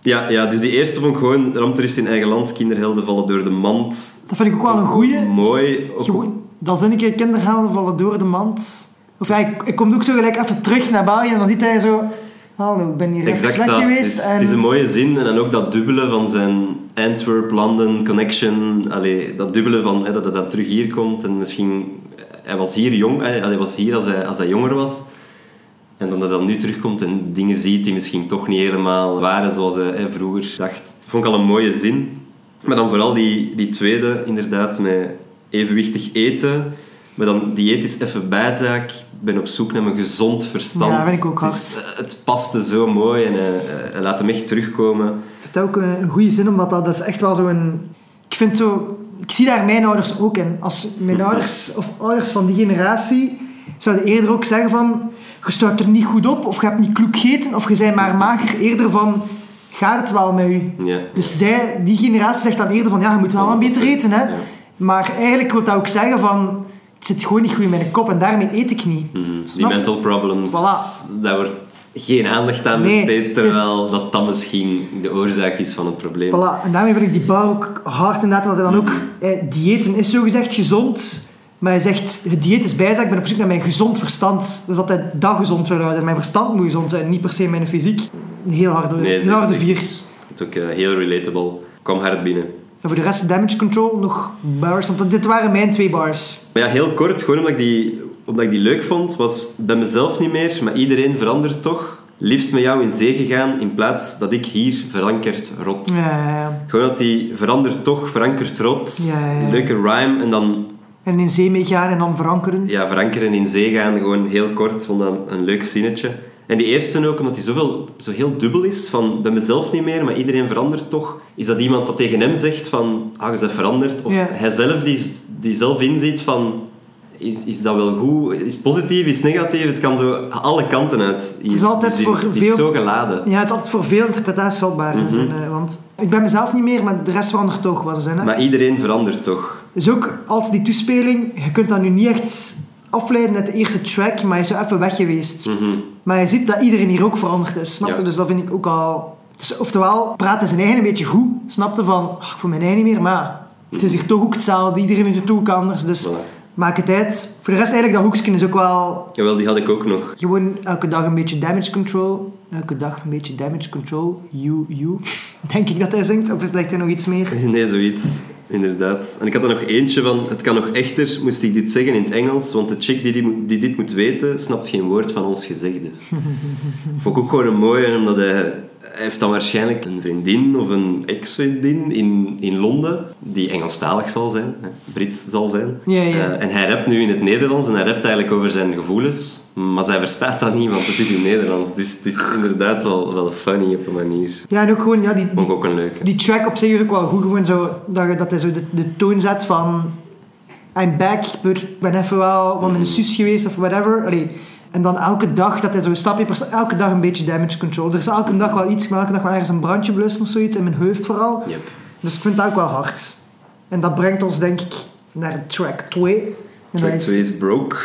Speaker 2: Ja, ja, dus die eerste vond ik gewoon ramptoerist in eigen land. Kinderhelden vallen door de mand.
Speaker 1: Dat vind ik ook wel een goeie.
Speaker 2: Mooi. Ook
Speaker 1: Gewoon, dat zinnetje, kinderhelden vallen door de mand. Of ja, ik, kom ook zo gelijk even terug naar België en dan ziet hij zo... Hallo, ik ben hier
Speaker 2: Exact
Speaker 1: weg
Speaker 2: dat.
Speaker 1: geweest.
Speaker 2: Het is,
Speaker 1: en...
Speaker 2: het is een mooie zin en dan ook dat dubbele van zijn Antwerp-London connection. Allee, dat dubbele van hè, dat hij dan terug hier komt en misschien... Hij was hier jong, hè, hij was hier als hij, als hij jonger was. En dan dat hij dan nu terugkomt en dingen ziet die misschien toch niet helemaal waren zoals hij hè, vroeger dacht. Vond ik al een mooie zin. Maar dan vooral die, die tweede, inderdaad, met evenwichtig eten. Maar dan, dieet is even bijzaak. Ik ben op zoek naar mijn gezond verstand.
Speaker 1: Ja, vind ik ook
Speaker 2: het, is- eh, het paste zo mooi en hij laat hem echt terugkomen.
Speaker 1: Ik vind dat ook een, een goede zin, omdat dat, dat is echt wel zo'n... Ik vind zo... Ik zie daar mijn ouders ook in. Als mijn ouders, of ouders van die generatie, zouden eerder ook zeggen van... Je staat er niet goed op, of je hebt niet kloek gegeten, of je bent maar mager. Eerder van... Gaat het wel met u?
Speaker 2: Ja.
Speaker 1: Dus zij, die generatie zegt dan eerder van... Ja, je moet wel een beter eten, hè. Maar eigenlijk wil dat ook zeggen van... Het zit gewoon niet goed in mijn kop en daarmee eet ik niet.
Speaker 2: Mhm. Die
Speaker 1: je?
Speaker 2: mental problems,
Speaker 1: Voilà.
Speaker 2: daar wordt geen aandacht aan
Speaker 1: Nee,
Speaker 2: besteed,
Speaker 1: is-
Speaker 2: terwijl dat dan misschien de oorzaak is van het probleem.
Speaker 1: Voilà, en daarmee vind ik die bar ook hard inderdaad, want hij dan ook... Eh, diëten is zogezegd gezond, maar hij zegt, het dieet is bijzaak, ik ben op zoek naar mijn gezond verstand. Dus dat hij dat gezond wil houden. Mijn verstand moet gezond zijn, niet per se mijn fysiek. Een heel harde,
Speaker 2: Nee,
Speaker 1: een harde vier.
Speaker 2: Het is ook eh, heel relatable. Kwam hard binnen.
Speaker 1: En voor de rest, damage control, nog bars, want dit waren mijn twee bars.
Speaker 2: Maar ja, heel kort, gewoon omdat ik die, omdat ik die leuk vond, was bij mezelf niet meer, maar iedereen verandert toch. Liefst met jou in zee gegaan, in plaats dat ik hier verankerd rot.
Speaker 1: Ja, ja, ja.
Speaker 2: Gewoon dat die verandert toch, verankerd rot. Leuke rhyme en dan
Speaker 1: En in zee meegaan en dan verankeren.
Speaker 2: ja, verankeren in zee gaan, gewoon heel kort, vond dat een leuk zinnetje. En die eerste ook, omdat hij zoveel, zo heel dubbel is, van bij mezelf niet meer, maar iedereen verandert toch. Is dat iemand dat tegen hem zegt van, ah, je bent veranderd? Of
Speaker 1: Ja.
Speaker 2: hij zelf die, die zelf inziet van, is, is dat wel goed? Is positief? Is negatief? Het kan zo alle kanten uit.
Speaker 1: Het is altijd voor
Speaker 2: is
Speaker 1: veel-
Speaker 2: zo geladen.
Speaker 1: Ja, het is altijd voor veel interpretaties vatbaar.
Speaker 2: Mhm.
Speaker 1: eh, want ik ben mezelf niet meer, maar de rest verandert toch. Wat ze hè?
Speaker 2: Maar iedereen verandert toch.
Speaker 1: Dus ook altijd die toespeling, je kunt dat nu niet echt afleiden uit de eerste track, maar hij is zo even weg geweest.
Speaker 2: Mhm.
Speaker 1: Maar je ziet dat iedereen hier ook veranderd is, snap je?
Speaker 2: Ja.
Speaker 1: Dus dat vind ik ook al... Dus oftewel, praat hij zijn eigen een beetje goed, snapte van, "Ach, ik voel mijn eigen niet meer, maar het is hier toch ook hetzelfde, iedereen is er toch ook anders, dus
Speaker 2: Voilà.
Speaker 1: Maak het uit. Voor de rest eigenlijk, dat hoekje is ook wel
Speaker 2: Jawel, die had ik ook nog.
Speaker 1: gewoon elke dag een beetje damage control. Elke dag een beetje damage control. You, you. Denk ik dat hij zingt, of heeft hij nog iets meer?
Speaker 2: Nee, zoiets. Inderdaad. En ik had er nog eentje van, het kan nog echter, moest ik dit zeggen in het Engels, want de chick die, die, dit moet weten, snapt geen woord van ons gezegdes. Vond ik ook gewoon een mooie, omdat hij heeft dan waarschijnlijk een vriendin of een ex-vriendin in, in Londen, die Engelstalig zal zijn, hè, Brits zal zijn.
Speaker 1: Ja, ja.
Speaker 2: Eh, en hij rapt nu in het Nederlands en hij rapt eigenlijk over zijn gevoelens, Maar zij verstaat dat niet, want het is in Nederlands. Dus het is inderdaad wel, wel funny op een manier.
Speaker 1: Ja, en ook gewoon, ja, die, die,
Speaker 2: ook een leuke.
Speaker 1: die track op zich is ook wel goed. Gewoon zo, dat, je- dat hij zo de, de toon zet van... I'm back, but ik ben even wel van mijn sus geweest of whatever. Allee, en dan elke dag, dat hij zo stapje per stap, elke dag een beetje damage control. Er is elke dag wel iets, maar elke dag wel ergens een brandje blussen of zoiets, in mijn hoofd vooral.
Speaker 2: Yep.
Speaker 1: Dus ik vind dat ook wel hard. En dat brengt ons denk ik naar track 2. En
Speaker 2: Track
Speaker 1: dat
Speaker 2: 2 is Broke.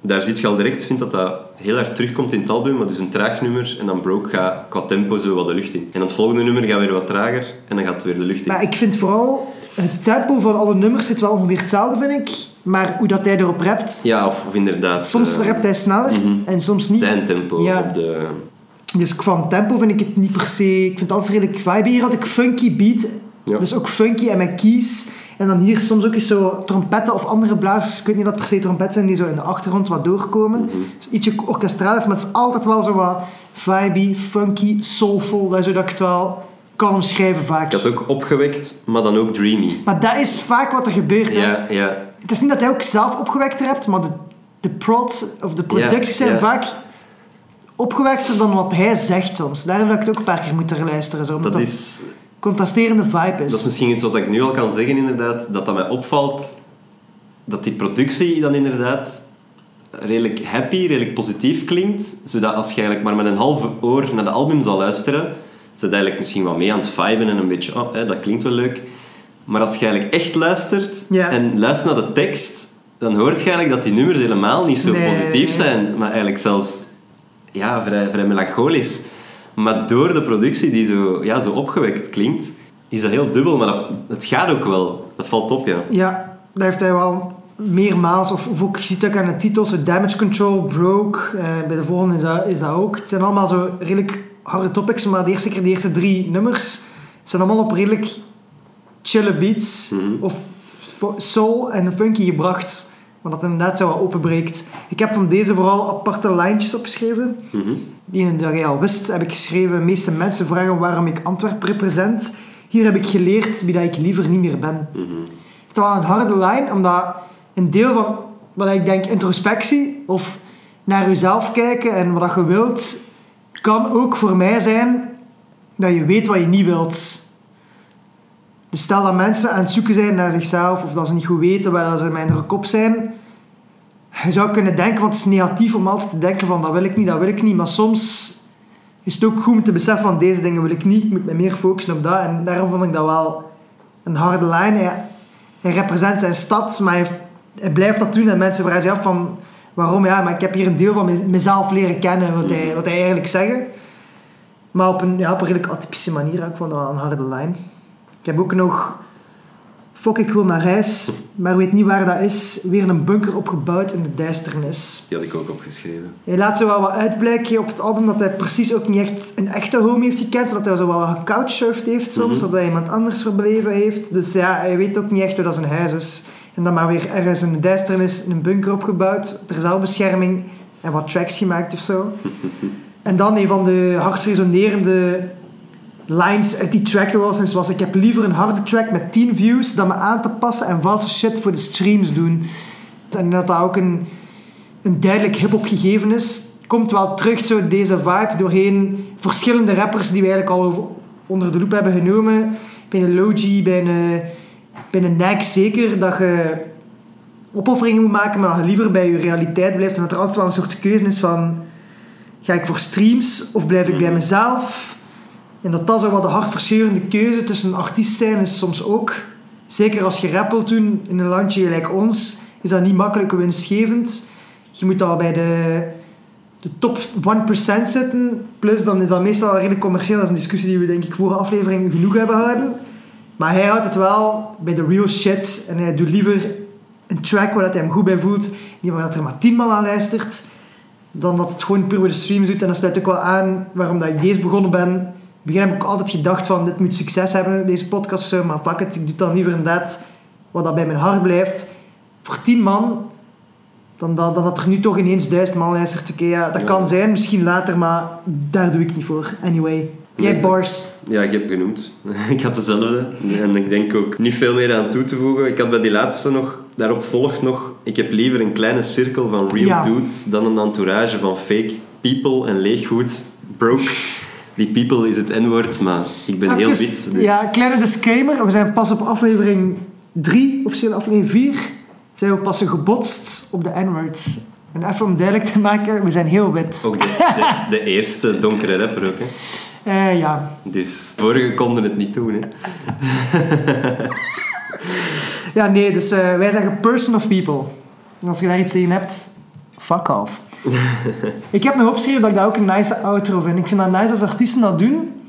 Speaker 2: Daar ziet je al direct, vind dat dat heel erg terugkomt in het album. Maar dus een traag nummer en dan Broke gaat qua tempo zo wat de lucht in. En het volgende nummer gaat weer wat trager en dan gaat het weer de lucht in.
Speaker 1: Maar ik vind vooral... Het tempo van alle nummers zit wel ongeveer hetzelfde, vind ik. Maar hoe dat hij erop rapt...
Speaker 2: Ja, of, of inderdaad...
Speaker 1: Soms
Speaker 2: eh,
Speaker 1: rapt hij sneller
Speaker 2: mhm.
Speaker 1: en soms niet.
Speaker 2: zijn tempo
Speaker 1: Ja.
Speaker 2: op de...
Speaker 1: Dus van tempo vind ik het niet per se... Ik vind het altijd redelijk vibe. Hier had ik funky beat.
Speaker 2: Ja.
Speaker 1: Dus ook funky en met keys. En dan hier soms ook eens zo trompetten of andere blazers. Ik weet niet dat per se trompetten zijn die zo in de achtergrond wat doorkomen.
Speaker 2: Mhm.
Speaker 1: Dus ietsje orkestraal is, maar het is altijd wel zo wat vibey, funky, soulful. Dat is zodat ik het wel kan omschrijven vaak.
Speaker 2: Ik had ook opgewekt, maar dan ook dreamy.
Speaker 1: Maar dat is vaak wat er gebeurt.
Speaker 2: Ja, ja.
Speaker 1: Het is niet dat hij ook zelf opgewekt hebt, maar de, de prod of de producties zijn vaak opgewekter dan wat hij zegt soms. Daarom dat ik het ook een paar keer moet er luisteren. Zo, omdat
Speaker 2: Dat
Speaker 1: dat
Speaker 2: is,
Speaker 1: contrasterende vibe is.
Speaker 2: dat is misschien iets wat ik nu al kan zeggen, inderdaad. Dat dat mij opvalt, dat die productie dan inderdaad redelijk happy, redelijk positief klinkt. Zodat als je eigenlijk maar met een half oor naar de album zal luisteren, zit eigenlijk misschien wat mee aan het viben en een beetje, oh, hè, dat klinkt wel leuk. Maar als je eigenlijk echt luistert
Speaker 1: Ja.
Speaker 2: en luistert naar de tekst, dan hoort je eigenlijk dat die nummers helemaal niet zo
Speaker 1: Nee,
Speaker 2: positief zijn, maar eigenlijk zelfs ja, vrij, vrij melancholisch. Maar door de productie die zo, ja, zo opgewekt klinkt, is dat heel dubbel, maar dat, het gaat ook wel. Dat valt op, ja.
Speaker 1: Ja, dat heeft hij wel meermaals. Of, of ook, je ziet ook aan de titels, Damage Control, Broke. eh, bij de volgende is dat, is dat ook. Het zijn allemaal zo redelijk harde topics, maar de eerste keer, de eerste drie nummers zijn allemaal op redelijk chille beats.
Speaker 2: Mhm.
Speaker 1: Of soul en funky gebracht. Maar dat inderdaad zo wat openbreekt. Ik heb van deze vooral aparte lijntjes opgeschreven.
Speaker 2: Mhm.
Speaker 1: Die dat je al wist, heb ik geschreven. De meeste mensen vragen waarom ik Antwerpen represent. Hier heb ik geleerd wie dat ik liever niet meer ben.
Speaker 2: Mhm.
Speaker 1: Het is wel een harde lijn, omdat een deel van wat ik denk introspectie of naar jezelf kijken en wat je wilt, kan ook voor mij zijn dat je weet wat je niet wilt. Dus stel dat mensen aan het zoeken zijn naar zichzelf of dat ze niet goed weten waar ze met hun kop zijn. Je zou kunnen denken, want het is negatief om altijd te denken van dat wil ik niet, dat wil ik niet. Maar soms is het ook goed om te beseffen van deze dingen wil ik niet, ik moet me meer focussen op dat. En daarom vond ik dat wel een harde lijn. Hij, hij representeert zijn stad, maar hij blijft dat doen. En mensen vragen zich af van waarom. Ja, maar ik heb hier een deel van mez- mezelf leren kennen, wat hij, wat hij eigenlijk zeggen. Maar op een, ja, op een redelijk atypische manier. Ik vond dat wel een harde lijn. Ik heb ook nog... Fok, ik wil naar huis, maar weet niet waar dat is. Weer een bunker opgebouwd in de duisternis.
Speaker 2: Die had ik ook opgeschreven.
Speaker 1: Hij laat zo wel wat uitblijken op het album dat hij precies ook niet echt een echte home heeft gekend. Dat hij zo wel wat gecouchsurfd heeft soms,
Speaker 2: Mhm.
Speaker 1: dat hij iemand anders verbleven heeft. Dus ja, hij weet ook niet echt hoe dat zijn huis is. En dan maar weer ergens in de duisternis een bunker opgebouwd, ter zelfbescherming en wat tracks gemaakt of zo. en dan een van de hardst resonerende lines uit die track was, en was ik heb liever een harde track met 10 views dan me aan te passen en valse shit voor de streams doen. En dat dat ook een, een duidelijk hip-hop gegeven is. Komt wel terug, zo deze vibe, doorheen verschillende rappers die we eigenlijk al over- onder de loep hebben genomen. Bij een Logi, bij een, bij een Nike zeker, dat je opofferingen moet maken, maar dat je liever bij je realiteit blijft. En dat er altijd wel een soort keuze is van... Ga ik voor streams of blijf ik bij mezelf? En dat dat zo wat de hartverscheurende keuze tussen artiest zijn is soms ook. Zeker als je rap wilt doen in een landje gelijk ons, is dat niet makkelijk winstgevend. Je moet al bij de, de top 1% zitten. Plus dan is dat meestal redelijk commercieel. Dat is een discussie die we denk ik vorige aflevering genoeg hebben gehouden. Maar hij houdt het wel bij de real shit. En hij doet liever een track waar dat hij hem goed bij voelt. Niet waar dat er maar 10 man aan luistert. Dan dat het gewoon puur voor de streams doet. En dat sluit ook wel aan waarom dat ik deze begonnen ben. In het begin heb ik altijd gedacht van dit moet succes hebben, deze podcast of zo. Maar fuck it, ik doe dan liever inderdaad wat dat bij mijn hart blijft. Voor 10 man, dan dat, dan dat er nu toch ineens duizend man luistert. Oké, ja, dat
Speaker 2: Ja.
Speaker 1: kan zijn, misschien later, maar daar doe ik niet voor. Anyway. Jij.
Speaker 2: Ja, ik heb genoemd. ik had dezelfde. En ik denk ook niet veel meer aan toe te voegen. Ik had bij die laatste nog daarop volgt nog... Ik heb liever een kleine cirkel van real
Speaker 1: Ja.
Speaker 2: dudes dan een entourage van fake people en leeggoed. Broke. Die people is het N-woord, maar ik ben heel wit. Dus
Speaker 1: Ja, kleine disclaimer. We zijn pas op aflevering 3, officieel aflevering 4, zijn we pas gebotst op de N-word. En even om duidelijk te maken, we zijn heel wit.
Speaker 2: Ook de, de, de eerste donkere rapper ook. Hè.
Speaker 1: Eh, ja.
Speaker 2: Dus vorige konden het niet doen. Hè.
Speaker 1: ja, nee, dus eh, wij zeggen person of people. En als je daar iets tegen hebt, fuck off. ik heb nog opgeschreven dat ik dat ook een nice outro vind. Ik vind dat nice als artiesten dat doen.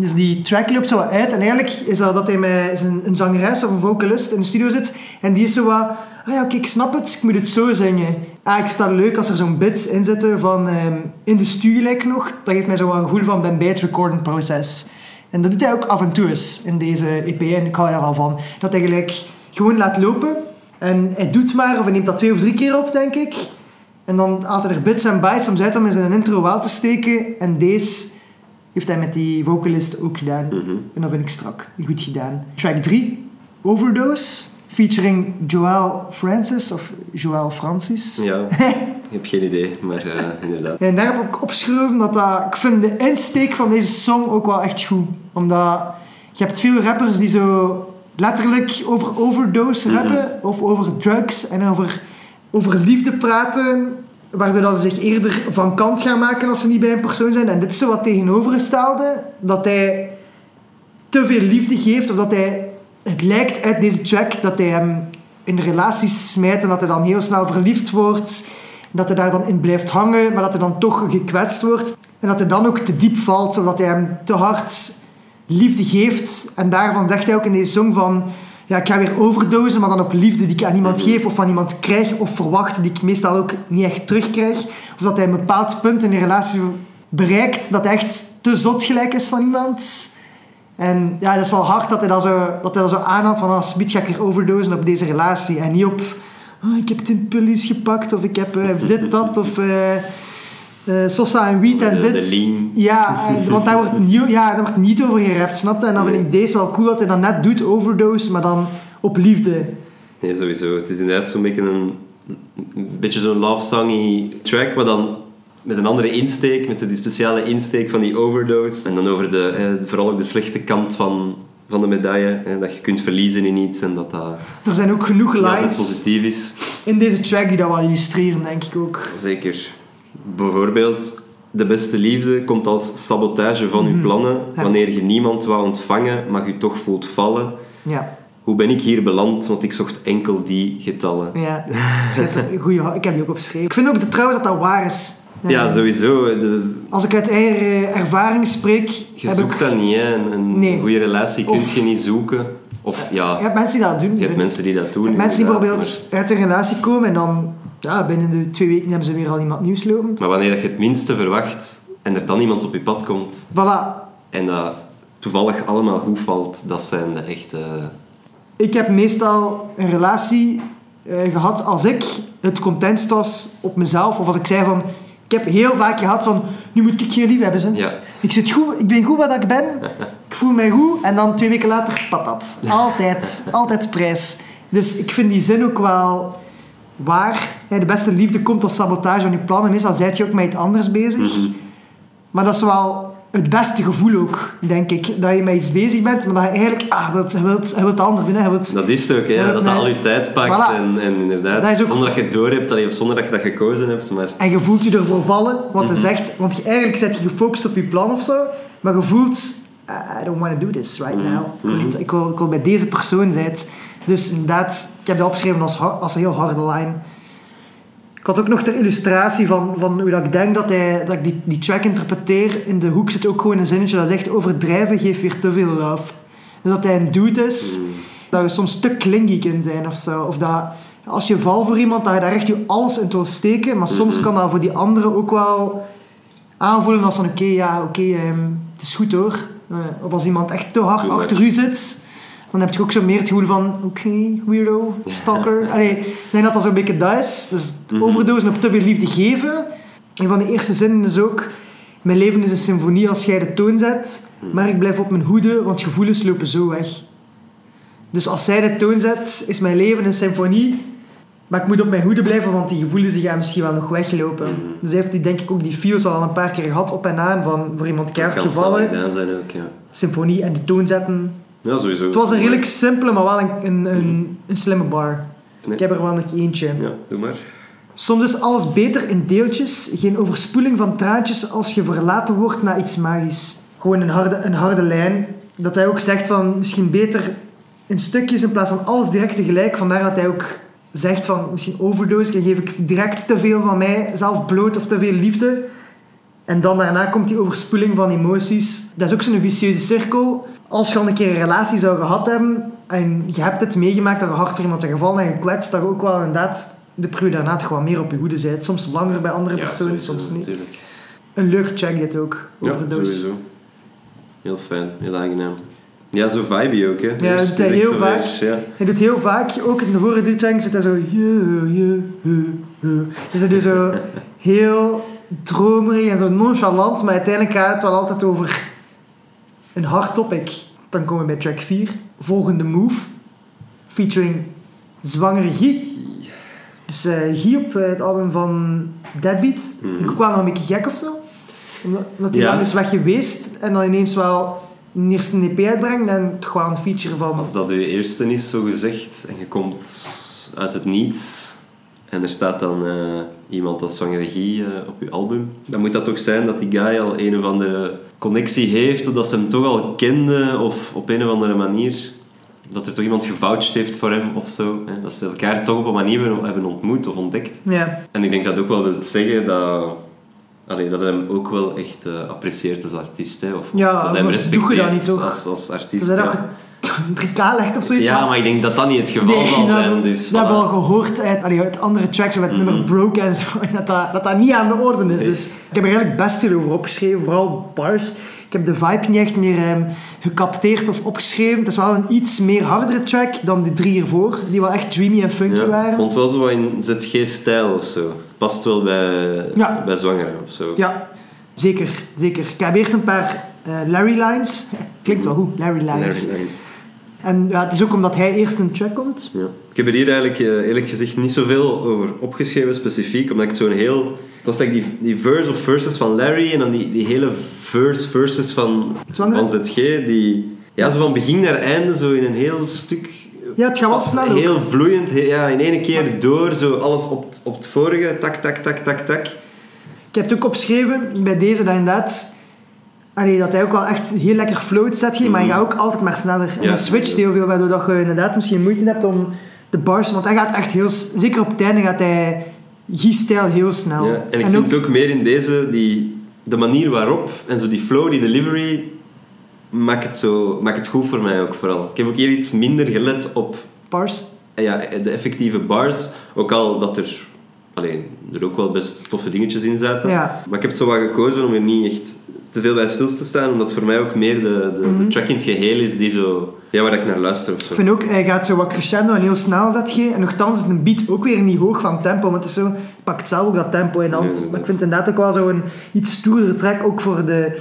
Speaker 1: Dus die track loopt zo wat uit. En eigenlijk is dat dat hij met zijn, een zangeres of een vocalist in de studio zit. En die is zo wat... Ah ja, oké, ik snap het. Ik moet het zo zingen. Ah, ik vind dat leuk als er zo'n bits in zitten van... ehm, in de studio gelijk nog. Dat geeft mij zo wat een gevoel van ben bij het recording proces. En dat doet hij ook af en toe eens in deze EP. En ik hou daar al van. Dat hij gewoon laat lopen. En hij doet maar, of hij neemt dat twee of drie keer op, denk ik. En dan haalt hij er bits en bytes om uit om in zijn intro wel te steken. En deze heeft hij met die vocalist ook gedaan.
Speaker 2: Mhm.
Speaker 1: En dat vind ik strak. Goed gedaan. Track 3, Overdose. Featuring Joel Francis, of Joel Francis.
Speaker 2: Ja, ik heb geen idee, maar eh, inderdaad.
Speaker 1: En daar heb ik opgeschreven dat, dat ik vind de insteek van deze song ook wel echt goed. Omdat je hebt veel rappers die zo letterlijk over overdose
Speaker 2: Mhm.
Speaker 1: rappen, of over drugs en over, over liefde praten, waardoor dat ze zich eerder van kant gaan maken als ze niet bij een persoon zijn. En dit is zo wat tegenovergestelde, dat hij te veel liefde geeft, of dat hij, het lijkt uit deze track dat hij hem in de relatie smijt en dat hij dan heel snel verliefd wordt. Dat hij daar dan in blijft hangen, maar dat hij dan toch gekwetst wordt. En dat hij dan ook te diep valt, zodat hij hem te hard liefde geeft. En daarvan zegt hij ook in deze song van... Ja, ik ga weer overdosen, maar dan op liefde die ik aan iemand geef of van iemand krijg of verwacht, die ik meestal ook niet echt terugkrijg. Of dat hij een bepaald punt in de relatie bereikt dat hij echt te zot gelijk is van iemand. En ja, dat is wel hard dat hij dat zo, dat hij dat zo aanhaalt van als ga ik weer overdosen op deze relatie. En niet op, oh, ik heb tien pillies gepakt of ik heb eh, dit, dat of eh eh, Sosa en Wiet en dit. Ja, eh, want daar wordt, nieuw, ja, daar wordt niet over gerapt, snap je? En dan vind ik deze wel cool dat hij dat net doet, overdose, maar dan op liefde.
Speaker 2: Nee, sowieso. Het is inderdaad zo'n beetje een, een beetje zo'n love songy track, maar dan met een andere insteek, met die speciale insteek van die overdose. En dan over de, eh, vooral ook de slechte kant van, van de medaille. Eh, dat je kunt verliezen in iets en dat dat
Speaker 1: Er zijn ook genoeg lines
Speaker 2: positief is.
Speaker 1: in deze track die dat wel illustreren, denk ik ook.
Speaker 2: Zeker. Bijvoorbeeld, de beste liefde komt als sabotage van je plannen.
Speaker 1: Mhm. Ja.
Speaker 2: Wanneer je niemand wou ontvangen, maar je toch voelt vallen.
Speaker 1: Ja,
Speaker 2: Hoe ben ik hier beland? Want ik zocht enkel die getallen.
Speaker 1: ja. Schitter- Goeie, ik heb die ook opgeschreven. Ik vind ook de, trouwens dat dat waar is.
Speaker 2: Ja,
Speaker 1: Eh,
Speaker 2: sowieso. De,
Speaker 1: Als ik uit eigen eh, ervaring spreek,
Speaker 2: je
Speaker 1: heb
Speaker 2: zoekt
Speaker 1: ik...
Speaker 2: dat niet, hè. Een, een
Speaker 1: Nee.
Speaker 2: goede relatie kun
Speaker 1: Of-
Speaker 2: je niet zoeken. Of ja,
Speaker 1: Je hebt mensen die dat doen.
Speaker 2: je hebt mensen die dat doen.
Speaker 1: Mensen die bijvoorbeeld uit een relatie komen en dan ja, binnen de twee weken hebben ze weer al iemand nieuws lopen.
Speaker 2: Maar, wanneer je het minste verwacht en er dan iemand op je pad komt
Speaker 1: Voilà.
Speaker 2: en dat toevallig allemaal goed valt, dat zijn de echte...
Speaker 1: Ik heb meestal een relatie eh, gehad als ik het contentst was op mezelf. Of als ik zei van... Ik heb heel vaak gehad van... Nu moet ik geen lief hebben, ze.
Speaker 2: Ja,
Speaker 1: Ik, zit goed, ik ben goed wat ik ben. Ik voel mij goed. En dan twee weken later, patat. Altijd. altijd prijs. Dus ik vind die zin ook wel waar. Ja, de beste liefde komt als sabotage van je plannen. Meestal zijt je ook met iets anders bezig.
Speaker 2: Mhm.
Speaker 1: Maar dat is wel het beste gevoel ook, denk ik. Dat je met iets bezig bent, maar dat je eigenlijk... Ah, wilt, wilt, het ander doen. hè. Wilt,
Speaker 2: dat is het ook,
Speaker 1: Ja,
Speaker 2: dat
Speaker 1: nee.
Speaker 2: al je tijd pakt
Speaker 1: Voilà.
Speaker 2: en, en inderdaad,
Speaker 1: Dat is
Speaker 2: zonder dat je het door hebt, of zonder dat je dat gekozen hebt. Maar
Speaker 1: En je voelt je ervoor vallen, wat
Speaker 2: Mhm.
Speaker 1: hij zegt. Want je, eigenlijk zit je gefocust op je plan of zo. Maar je voelt, I don't want to do this right
Speaker 2: Mhm.
Speaker 1: now. Ik, wil niet- ik, wil, ik wil bij deze persoon zijn. Dus inderdaad, ik heb dat opgeschreven als, als een heel harde line. Ik had ook nog ter illustratie van, van hoe dat ik denk dat, hij, dat ik die, die track interpreteer. In de hoek zit ook gewoon een zinnetje dat zegt overdrijven geeft weer te veel love. Dus dat hij een dude is,
Speaker 2: Mhm.
Speaker 1: dat je soms te klingy kunt zijn of zo. Of dat als je valt voor iemand, dat je daar echt je alles in wil steken. Maar soms kan dat voor die anderen ook wel aanvoelen als van oké, ja, oké, ehm, het is goed hoor. Eh, of als iemand echt te hard achter u zit, dan heb je ook zo meer het gevoel van oké, weirdo, stalker. Allee, ik denk dat dat zo'n beetje dat is. Dus
Speaker 2: Mhm.
Speaker 1: overdosen op te veel liefde geven. Een van de eerste zinnen is ook... Mijn leven is een symfonie als jij de toon zet,
Speaker 2: Mhm.
Speaker 1: maar ik blijf op mijn hoede, want gevoelens lopen zo weg. Dus als zij de toon zet, is mijn leven een symfonie. Maar ik moet op mijn hoede blijven, want die gevoelens die gaan misschien wel nog weglopen.
Speaker 2: Mhm.
Speaker 1: Dus hij heeft die, denk ik ook die feels wel al een paar keer gehad op en aan. Van voor iemand keihard gevallen,
Speaker 2: zijn ook, ja.
Speaker 1: symfonie en de toon zetten.
Speaker 2: Ja, sowieso.
Speaker 1: Het was een redelijk simpele, maar wel een, een, een, een slimme bar.
Speaker 2: Nee.
Speaker 1: Ik heb er wel nog eentje.
Speaker 2: Ja, doe maar.
Speaker 1: Soms is alles beter in deeltjes, geen overspoeling van traantjes als je verlaten wordt na iets magisch. Gewoon een harde, een harde lijn. Dat hij ook zegt van misschien beter in stukjes in plaats van alles direct tegelijk. Vandaar dat hij ook zegt van misschien overdose, dan geef ik direct te veel van mij zelf bloot of te veel liefde. En dan daarna komt die overspoeling van emoties. Dat is ook zo'n vicieuze cirkel. Als je al een keer een relatie zou gehad hebben en je hebt het meegemaakt dat je hard voor iemand bent gevallen en gekwetst, dat je ook wel inderdaad de pru daarna wat meer op je hoede bent. Soms langer bij andere
Speaker 2: Ja,
Speaker 1: personen,
Speaker 2: sowieso,
Speaker 1: soms niet.
Speaker 2: Natuurlijk.
Speaker 1: Een leuk check dit ook,
Speaker 2: Ja,
Speaker 1: overdose.
Speaker 2: sowieso. Heel fijn, heel aangenaam. Ja, zo vibe ook, hè.
Speaker 1: Ja,
Speaker 2: Dus
Speaker 1: dat
Speaker 2: het
Speaker 1: doet hij heel vaak.
Speaker 2: Ja.
Speaker 1: Hij doet heel vaak, ook in de vorige checks zit hij zo... Je, je, je, je. Dus hij doet zo heel dromerig en zo nonchalant, maar uiteindelijk gaat het wel altijd over een hard topic. Dan komen we bij track 4. Volgende move. Featuring zwangere Guy. Dus Guy op eh, het album van Deadbeat.
Speaker 2: Mhm.
Speaker 1: Ik ook wel nog een beetje gek of zo. Omdat, omdat hij
Speaker 2: Ja.
Speaker 1: lang is weg geweest en dan ineens wel een eerste EP uitbrengt en toch wel een feature van...
Speaker 2: Als dat je eerste is, zo gezegd, en je komt uit het niets en er staat dan eh, iemand als zwangere regie eh, op je album, dan moet dat toch zijn dat die guy al een of andere connectie heeft, of dat ze hem toch al kende, of op een of andere manier dat er toch iemand gevoucht heeft voor hem of zo. Hè? Dat ze elkaar toch op een manier hebben- ontmoet of ontdekt.
Speaker 1: Ja,
Speaker 2: En ik denk dat ook wel wil zeggen dat, allee, dat hij hem ook wel echt eh, apprecieert als artiest. Hè? Of,
Speaker 1: Ja,
Speaker 2: dat hij hem respecteert als, als artiest.
Speaker 1: dat
Speaker 2: ja.
Speaker 1: Je een 3K legt of zoiets.
Speaker 2: Ja, maar ik denk dat dat niet het geval zal
Speaker 1: dat,
Speaker 2: zijn. Dus
Speaker 1: dat hebben we al gehoord uit, allee, uit andere tracks met het nummer
Speaker 2: Mhm.
Speaker 1: Broke en zo, dat dat, dat dat niet aan de orde is.
Speaker 2: Nee.
Speaker 1: Dus ik heb er eigenlijk best veel over opgeschreven, vooral bars. Ik heb de vibe niet echt meer ehm, gecapteerd of opgeschreven. Het is wel een iets meer hardere track dan die drie ervoor, die wel echt dreamy en funky
Speaker 2: Ja, ik
Speaker 1: waren.
Speaker 2: vond wel zo in ZG-stijl of zo. Past wel bij,
Speaker 1: Ja.
Speaker 2: bij zwangeren of zo.
Speaker 1: Ja, zeker, zeker. Ik heb eerst een paar eh, Larry lines. Klinkt wel goed, Larry lines.
Speaker 2: Larry Lines.
Speaker 1: En ja, het is ook omdat hij eerst een track komt.
Speaker 2: Ja. Ik heb er hier eigenlijk eh, eerlijk gezegd niet zoveel over opgeschreven specifiek, omdat ik zo'n heel... Het was die, die verse of verses van Larry en dan die, die hele verse verses van, van ZG, die... Ja, zo van begin naar einde, zo in een heel stuk...
Speaker 1: Ja, het gaat wel snel ook.
Speaker 2: Heel vloeiend, he- ja, in één keer door, zo alles op, op het vorige, tak, tak, tak, tak, tak.
Speaker 1: Ik heb het ook opgeschreven bij deze dat inderdaad... Allee, dat hij ook wel echt heel lekker float zet, maar hij gaat ook altijd maar sneller. En.
Speaker 2: Ja,
Speaker 1: dat switcht heel veel, waardoor dat je inderdaad misschien moeite hebt om de bars... Want hij gaat echt heel... Zeker op het einde gaat hij Guy-stijl heel snel.
Speaker 2: Ja, en ik vind ook meer in deze, die, de manier waarop en zo die flow, die delivery, maakt het, zo, maakt het goed voor mij ook vooral. Ik heb ook hier iets minder gelet op
Speaker 1: Bars.
Speaker 2: ja, de effectieve bars, ook al dat er, alleen, er ook wel best toffe dingetjes in zaten.
Speaker 1: Ja.
Speaker 2: Maar ik heb zo wat gekozen om er niet echt te veel bij stil te staan, omdat voor mij ook meer de, de, de track in het geheel is die zo, ja, waar ik naar luister of zo.
Speaker 1: Ik vind ook, hij gaat zo wat crescendo en heel snel zet je. En nogthans is een beat ook weer niet hoog van tempo. Want het is zo, pakt zelf ook dat tempo in hand.
Speaker 2: Nee,
Speaker 1: maar ik vind inderdaad ook wel zo'n iets stoerdere track. Ook voor de,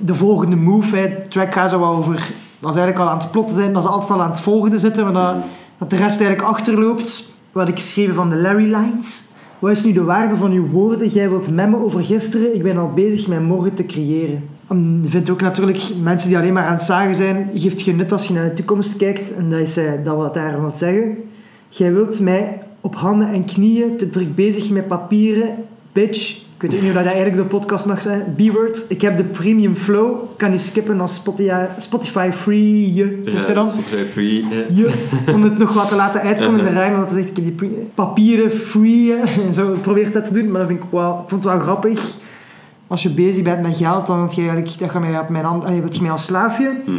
Speaker 1: de volgende move. Hè. De track gaat zo wel over... Dat ze eigenlijk al aan het plotten zijn. Dat ze altijd al aan het volgende zitten. Maar dat, dat de rest eigenlijk achterloopt. Wat ik geschreven van de Larry Lines. Wat is nu de waarde van uw woorden? Jij wilt memmen over gisteren. Ik ben al bezig mijn morgen te creëren. En Je vindt ook natuurlijk mensen die alleen maar aan het zagen zijn. Geeft genut als je naar de toekomst kijkt. En dat is eh, dat wat daar wat zeggen. Jij wilt mij op handen en knieën te druk bezig met papieren. Bitch. Ik weet niet of dat eigenlijk de podcast mag zijn. B-word. Ik heb de premium flow. Kan die skippen als Spotify, Spotify free. Je, zegt hij dan.
Speaker 2: Spotify free.
Speaker 1: Je, om het nog wat te laten uitkomen in de rijm, want hij zegt, ik heb die papieren free, en zo probeert dat te doen, maar dat vind ik wel, ik vond het wel grappig. Als je bezig bent met geld, dan wil je eigenlijk, dat gaat mij op mijn hand, je mij als slaafje.
Speaker 2: Mhm.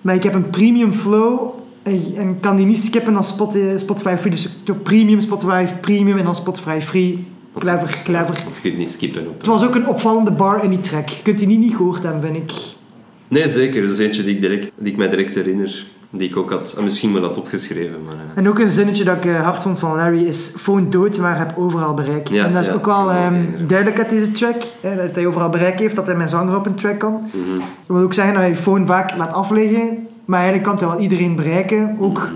Speaker 1: Maar ik heb een premium flow, en, kan die niet skippen als Spotify, Spotify free, dus ik doe premium, Spotify premium en dan Spotify free. Clever, clever.
Speaker 2: Want je kunt niet skippen op.
Speaker 1: Het was ook een opvallende bar in die track. Je kunt die niet, niet gehoord hebben, vind ik.
Speaker 2: Nee, zeker. Dat is eentje die ik, direct, die ik mij direct herinner. Die ik ook had, en misschien wel had opgeschreven. Maar, eh,
Speaker 1: En ook een zinnetje dat ik eh, hard vond van Larry is phone dood, maar heb overal bereik.
Speaker 2: Ja,
Speaker 1: en dat is
Speaker 2: ja,
Speaker 1: ook wel ehm, duidelijk uit deze track. dat hij overal bereik heeft, dat hij met zanger op een track kan.
Speaker 2: mhm.
Speaker 1: Dat wil ook zeggen dat hij je phone vaak laat afleggen, Maar eigenlijk kan hij wel iedereen bereiken. Ook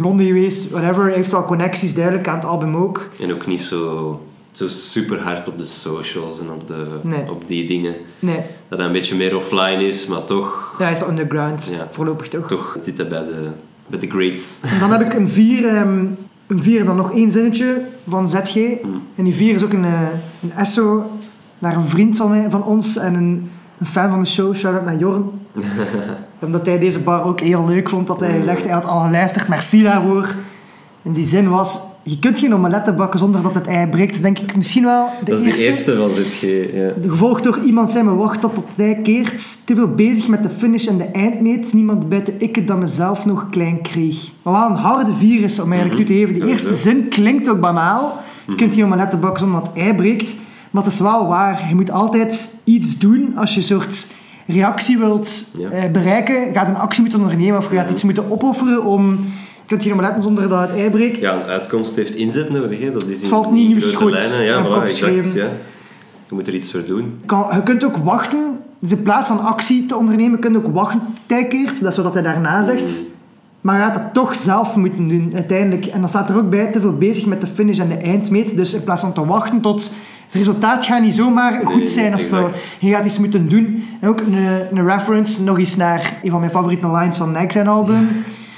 Speaker 1: Londen geweest, whatever. Hij heeft wel connecties duidelijk aan het album ook.
Speaker 2: En ook niet zo, zo super hard op de socials en op, de,
Speaker 1: Nee.
Speaker 2: op die dingen.
Speaker 1: Nee,
Speaker 2: Dat hij een beetje meer offline is, maar toch,
Speaker 1: ja, hij is de underground,
Speaker 2: Ja.
Speaker 1: voorlopig toch.
Speaker 2: toch zit hij bij de, bij de greats.
Speaker 1: En dan heb ik een vier, ehm, een vier dan nog één zinnetje van ZG. En die vier is ook een, eh, een esso naar een vriend van, mij, van ons en een, een fan van de show. Shout-out naar Jorn. Omdat hij deze bar ook heel leuk vond. Dat hij zegt, hij had al geluisterd. Merci daarvoor. En die zin was... Je kunt geen omeletten bakken zonder dat het ei breekt. Dus denk ik misschien wel de
Speaker 2: Dat is
Speaker 1: eerste.
Speaker 2: de eerste van ZG. Ja.
Speaker 1: Gevolgd door iemand zijn me wacht tot het ei keert. Te veel bezig met de finish en de eindmeet. Niemand buiten ik dan mezelf nog klein kreeg. Maar wel een harde vier is om eigenlijk toe te geven. De eerste zin klinkt ook banaal. Je kunt geen omeletten bakken zonder dat het ei breekt. Maar het is wel waar. Je moet altijd iets doen als je een soort reactie wilt
Speaker 2: Ja.
Speaker 1: eh, bereiken. Je gaat een actie moeten ondernemen of je gaat iets moeten opofferen om... Je kunt geen omeletten zonder dat het ei breekt.
Speaker 2: ja, een uitkomst heeft inzet nodig. Hè. Dat is in,
Speaker 1: valt niet schoot
Speaker 2: lijnen. Ja, voilà, exact. Je moet er iets voor doen.
Speaker 1: kan, je kunt ook wachten. Dus in plaats van actie te ondernemen, kun je ook wachten tijkeert. Dat is wat hij daarna zegt. Maar je gaat het toch zelf moeten doen, uiteindelijk. En dan staat er ook bij, te veel bezig met de finish en de eindmeet. Dus in plaats van te wachten tot... Het resultaat gaat niet zomaar goed
Speaker 2: Nee,
Speaker 1: zijn of zo. Je gaat iets moeten doen. En ook een, een reference nog eens naar een van mijn favoriete lines van Nike zijn album.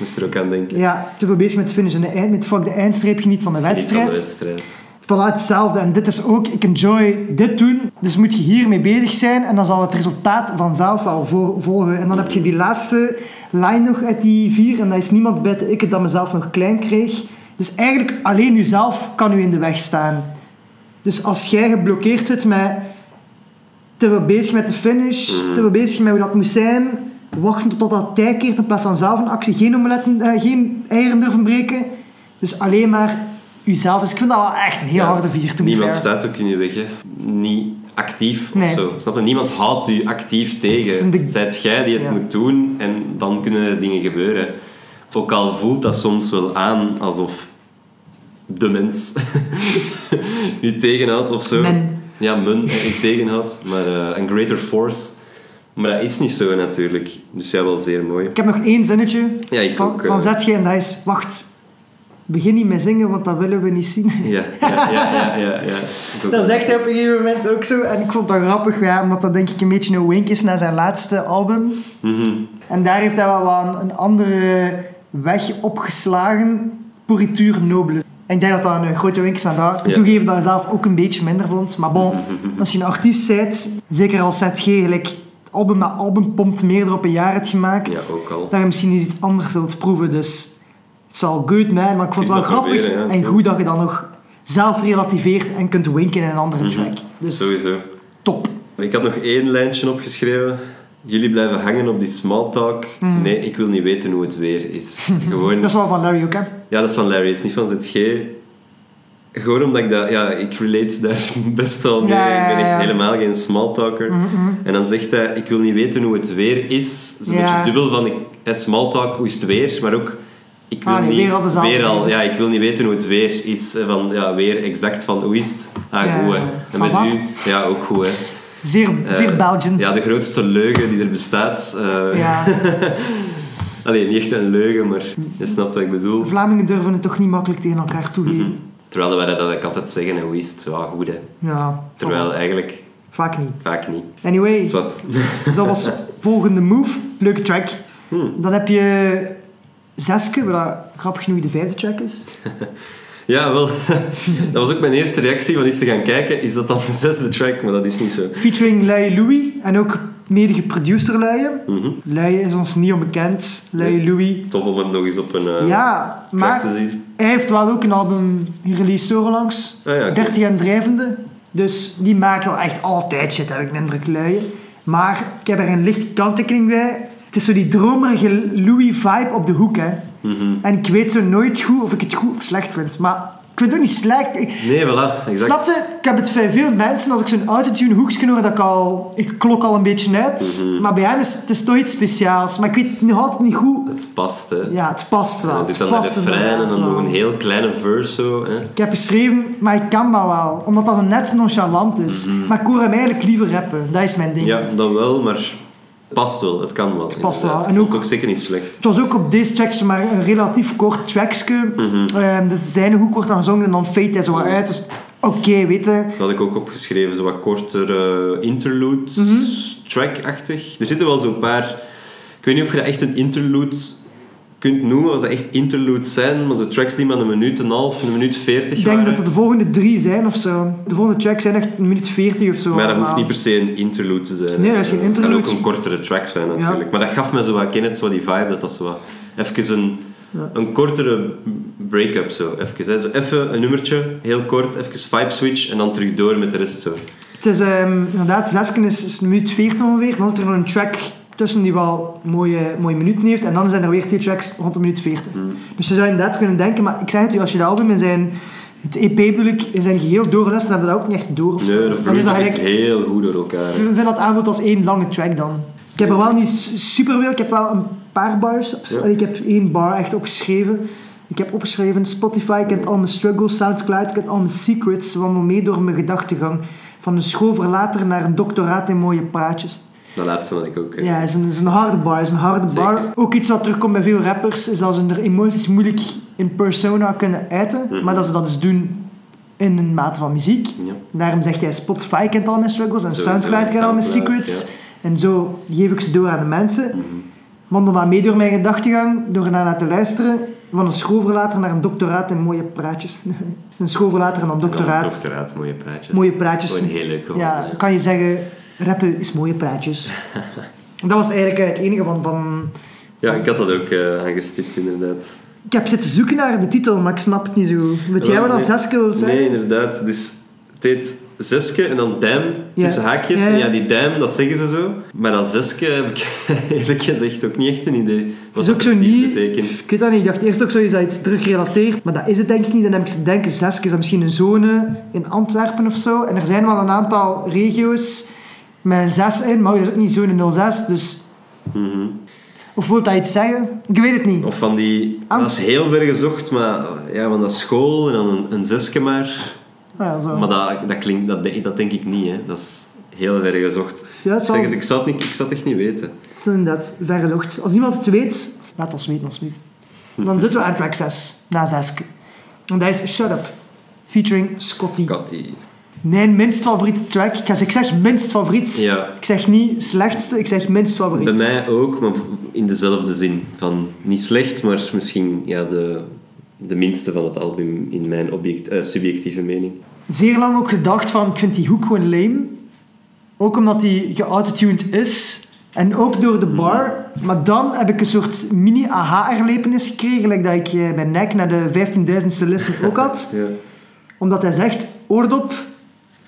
Speaker 2: Moest er ook aan denken.
Speaker 1: Ja, te veel bezig met de finish en de eindmeet. Fuck de eindstreep, niet van de
Speaker 2: Niet van
Speaker 1: wedstrijd.
Speaker 2: de wedstrijd.
Speaker 1: Voilà, hetzelfde. En dit is ook, ik enjoy dit doen. Dus moet je hiermee bezig zijn en dan zal het resultaat vanzelf wel vo- volgen. En dan heb je die laatste line nog uit die vier. En dat is niemand buiten ik het dat mezelf nog klein kreeg. Dus eigenlijk alleen jezelf kan u in de weg staan. Dus als jij geblokkeerd zit met te veel bezig met de finish, te veel bezig met hoe dat moet zijn, wachten tot dat tijd keert in plaats van zelf een actie, geen omeletten, eh, geen eieren durven breken. Dus alleen maar uzelf. Dus ik vind dat wel echt een heel
Speaker 2: Ja,
Speaker 1: harde vier. to be
Speaker 2: Niemand
Speaker 1: fair.
Speaker 2: staat ook in je weg. Hè. Niet actief
Speaker 1: Nee.
Speaker 2: of zo. Snap je? Niemand houdt u actief
Speaker 1: Het
Speaker 2: tegen.
Speaker 1: een de-
Speaker 2: Zijt jij die het
Speaker 1: Ja.
Speaker 2: moet doen en dan kunnen er dingen gebeuren. Ook al voelt dat soms wel aan alsof de mens u tegenhoudt of zo.
Speaker 1: Men.
Speaker 2: Ja, men u tegenhoudt. Maar eh, een greater force. Maar dat is niet zo natuurlijk. Dus ja, wel zeer mooi.
Speaker 1: Ik heb nog één zinnetje
Speaker 2: Ja, ik
Speaker 1: van,
Speaker 2: ook, eh.
Speaker 1: van ZG en dat is... Wacht, begin niet met zingen, want dat willen we niet zien.
Speaker 2: Ja, ja, ja, ja. ja,
Speaker 1: Dat zegt hij op een gegeven moment ook zo. En ik vond dat grappig, ja, omdat dat denk ik een beetje een wink is naar zijn laatste album.
Speaker 2: Mhm.
Speaker 1: En daar heeft hij wel een, andere weg opgeslagen. Pourriture nobele. En ik denk dat dat een grote wink is naar daar.
Speaker 2: Ja.
Speaker 1: Toegeven dat hij zelf ook een beetje minder vond. Maar bon, als je een artiest bent, zeker als ZG, gelijk album na album pompt meer op een jaar het gemaakt.
Speaker 2: Ja, ook al.
Speaker 1: dat je misschien eens iets anders wilt proeven. Dus het is al good man, maar ik vond het wel grappig
Speaker 2: proberen, ja.
Speaker 1: en goed dat je dan nog zelf relativeert en kunt winken in een andere track. Dus
Speaker 2: Sowieso.
Speaker 1: top.
Speaker 2: Ik had nog één lijntje opgeschreven. Jullie blijven hangen op die small talk. Nee, ik wil niet weten hoe het weer is. Gewoon,
Speaker 1: Dat is wel van Larry ook, hè?
Speaker 2: ja, dat is van Larry, is niet van ZG. Gewoon omdat ik dat, ja, ik relate daar best wel mee.
Speaker 1: Ja,
Speaker 2: Ik ben echt helemaal geen small talker. En dan zegt hij, ik wil niet weten hoe het weer is. Zo'n beetje dubbel van, ik, eh, small talk, hoe is het weer? Maar ook, ik wil
Speaker 1: Ah, nee,
Speaker 2: niet,
Speaker 1: weer al
Speaker 2: weer al, ja, ik wil niet weten hoe het weer is. eh, Van, ja, weer exact van, hoe is het? Ah,
Speaker 1: Ja,
Speaker 2: goed hè. En met u, ja, ook goed hè.
Speaker 1: Zeer, zeer
Speaker 2: Eh,
Speaker 1: Belgian.
Speaker 2: Ja, de grootste leugen die er bestaat.
Speaker 1: Ja.
Speaker 2: Allee, niet echt een leugen, maar je snapt wat ik bedoel.
Speaker 1: Vlamingen durven het toch niet makkelijk tegen elkaar toegeven.
Speaker 2: Terwijl wij dat eigenlijk altijd zeggen, en hoe is het? Ja, goed hè.
Speaker 1: Ja,
Speaker 2: Terwijl eigenlijk
Speaker 1: vaak niet.
Speaker 2: vaak niet.
Speaker 1: Anyway,
Speaker 2: wat.
Speaker 1: dus dat was volgende move. Leuke track.
Speaker 2: Hmm.
Speaker 1: Dan heb je Zeske, wat grappig genoeg de vijfde track is.
Speaker 2: Ja, wel. dat was ook mijn eerste reactie van eens te gaan kijken. Is dat dan de zesde track? Maar dat is niet zo.
Speaker 1: Featuring Luie Louis en ook mede geproduced door.
Speaker 2: Mhm.
Speaker 1: Is ons niet onbekend. Luie
Speaker 2: Nee.
Speaker 1: Louis.
Speaker 2: Tof om hem nog eens op een eh
Speaker 1: Ja, maar
Speaker 2: te zien.
Speaker 1: Hij heeft wel ook een album gereleased onlangs.
Speaker 2: Ah ja, oké.
Speaker 1: 30 en drijvende. Dus die maken wel echt altijd shit, heb ik de indruk. Maar ik heb er een lichte kanttekening bij. Het is zo die dromerige Louis-vibe op de hoek, hè.
Speaker 2: Mhm.
Speaker 1: En ik weet zo nooit goed of ik het goed of slecht vind. Maar ik vind het ook niet slecht. Ik,
Speaker 2: Nee, voilà. Exact.
Speaker 1: Snap je? Ik heb het bij veel mensen, als ik zo'n autotune hoekje hoor, dat ik al... Ik klok al een beetje uit.
Speaker 2: Mhm.
Speaker 1: Maar bij hen is het is toch iets speciaals. Maar ik weet nog altijd niet goed...
Speaker 2: Het past, hè.
Speaker 1: Ja, het past wel.
Speaker 2: En dan doet dan de
Speaker 1: past
Speaker 2: refrein en dan nog een heel kleine verse zo. Hè.
Speaker 1: Ik heb geschreven, maar ik kan dat wel. Omdat dat net nonchalant is. Maar ik hoor hem eigenlijk liever rappen. Dat is mijn ding.
Speaker 2: Mhm. Ja, dat wel, maar Past wel, het kan wel.
Speaker 1: past wel. En ook-
Speaker 2: het ook zeker niet slecht.
Speaker 1: Het was ook op deze tracks maar een relatief kort trackske.
Speaker 2: Mhm.
Speaker 1: Ehm, dus zijn hoek wordt dan gezongen en dan fade hij zo wat uit. Dus oké, weet je.
Speaker 2: Dat had ik ook opgeschreven, zo wat korter eh, interlude
Speaker 1: Mhm.
Speaker 2: track-achtig. Er zitten wel zo'n paar... Ik weet niet of je dat echt een interlude kunt noemen, wat dat echt interludes zijn, maar zo tracks die maar een minuut en een half, een minuut veertig
Speaker 1: Ik denk
Speaker 2: waren.
Speaker 1: dat het de volgende drie zijn of zo. De volgende tracks zijn echt een minuut 40 of zo.
Speaker 2: Maar dat hoeft niet per se een interlude te zijn.
Speaker 1: Nee, dat is geen
Speaker 2: Het kan
Speaker 1: interlude.
Speaker 2: ook een kortere track zijn natuurlijk. Maar dat gaf me zo wat, ken het, zo die vibe, dat dat zo wat... Even een,
Speaker 1: Ja.
Speaker 2: een kortere break-up zo. Even, hè. zo even een nummertje, heel kort, even vibe switch en dan terug door met de rest zo.
Speaker 1: Het is ehm, inderdaad, Zesken is, is een minuut 40 ongeveer. Dan zit er nog een track tussen die wel mooie, mooie minuten heeft. En dan zijn er weer twee tracks rond de minuut 40.
Speaker 2: Hmm.
Speaker 1: Dus je zou inderdaad kunnen denken, maar ik zeg het u, als je de album in zijn, het EP bedoel ik, in zijn geheel doorluistert, dan heb je dat ook niet echt door.
Speaker 2: Nee, dat
Speaker 1: dan is dat eigenlijk,
Speaker 2: heel goed door elkaar.
Speaker 1: ik vind dat aanvoelt als één lange track dan. Ik heb er wel niet super veel, ik heb wel een paar bars. Op,
Speaker 2: Ja.
Speaker 1: Allee, Ik heb één bar echt opgeschreven. Ik heb opgeschreven Spotify kent al mijn struggles, Soundcloud kent al mijn secrets. Wandel mee door mijn gedachtegang. Van een schoolverlater naar een doctoraat in mooie praatjes.
Speaker 2: Dat laatste ik ook. hè.
Speaker 1: Ja, het is een, is een harde bar. is een harde
Speaker 2: Zeker.
Speaker 1: bar. Ook iets wat terugkomt bij veel rappers, is dat ze hun emoties moeilijk in persona kunnen uiten.
Speaker 2: Mhm.
Speaker 1: Maar dat ze dat dus doen in een mate van muziek.
Speaker 2: Ja.
Speaker 1: Daarom zegt hij Spotify kent al mijn struggles en Soundcloud kent al mijn secrets. En zo geef ik ze door aan de mensen.
Speaker 2: Mhm.
Speaker 1: Wandel maar mee door mijn gedachtegang, door ernaar naar te luisteren. Van een schoolverlater naar een doctoraat in mooie praatjes. een schoolverlater en dan
Speaker 2: En dan
Speaker 1: doctoraat.
Speaker 2: Doctoraat, mooie praatjes.
Speaker 1: Mooie praatjes.
Speaker 2: Gewoon heel leuk.
Speaker 1: Ja,
Speaker 2: ja.
Speaker 1: kan je zeggen, rappen is mooie praatjes. dat was eigenlijk eh, het enige van... van
Speaker 2: Ja, ik had dat ook eh, aangestipt inderdaad.
Speaker 1: ik heb zitten zoeken naar de titel, maar ik snap het niet zo. Weet jij wat dat
Speaker 2: nee.
Speaker 1: zes wil zijn?
Speaker 2: Nee, inderdaad. Dus het heet zeske en dan
Speaker 1: Ja.
Speaker 2: tussen haakjes.
Speaker 1: Ja,
Speaker 2: En
Speaker 1: ja.
Speaker 2: die duim, dat zeggen ze zo. Maar dat zeske heb ik eerlijk gezegd ook niet echt een idee. Wat
Speaker 1: is ook
Speaker 2: dat
Speaker 1: zo niet-
Speaker 2: betekent.
Speaker 1: Ik weet dat niet. Ik dacht eerst ook zoiets dat iets teruggerelateerd, maar dat is het denk ik niet. Dan heb ik zitten denken, Zeske is misschien een zone in Antwerpen of zo. En er zijn wel een aantal regio's met een 6 in, maar dat is ook niet zone 06, dus...
Speaker 2: Mhm.
Speaker 1: Of wil dat iets zeggen? Ik weet het niet.
Speaker 2: Of van die...
Speaker 1: Ant-
Speaker 2: Dat is heel ver gezocht, maar ja, van dat school en dan een, een zeske maar.
Speaker 1: Ah ja, zo.
Speaker 2: Maar dat, dat klinkt... Dat, denk- dat denk ik niet, hè. Dat is heel ver gezocht.
Speaker 1: Ja,
Speaker 2: Ik, zeg zou het niet, ik zou het echt niet weten.
Speaker 1: Inderdaad, vergezocht. Als iemand het weet, laat ons weten alsjeblieft. Dan zitten we aan track 6, na 6. En dat is Shut Up, featuring Scotty.
Speaker 2: Scotty.
Speaker 1: Mijn minst favoriete track. Ik, ga- ik zeg minst favoriet.
Speaker 2: Ja.
Speaker 1: Ik zeg niet slechtste, ik zeg minst favoriet.
Speaker 2: Bij mij ook, maar in dezelfde zin. Van niet slecht, maar misschien ja, de, de minste van het album in mijn object, eh, subjectieve mening.
Speaker 1: Zeer lang ook gedacht van, ik vind die hoek gewoon lame. Ook omdat die geautotuned is. En ook door de bar. Maar dan heb ik een soort mini-aha-erlevenis gekregen. Like dat ik eh, bij Nek naar de 15.000ste listen ook had.
Speaker 2: Ja.
Speaker 1: Omdat hij zegt, oordop,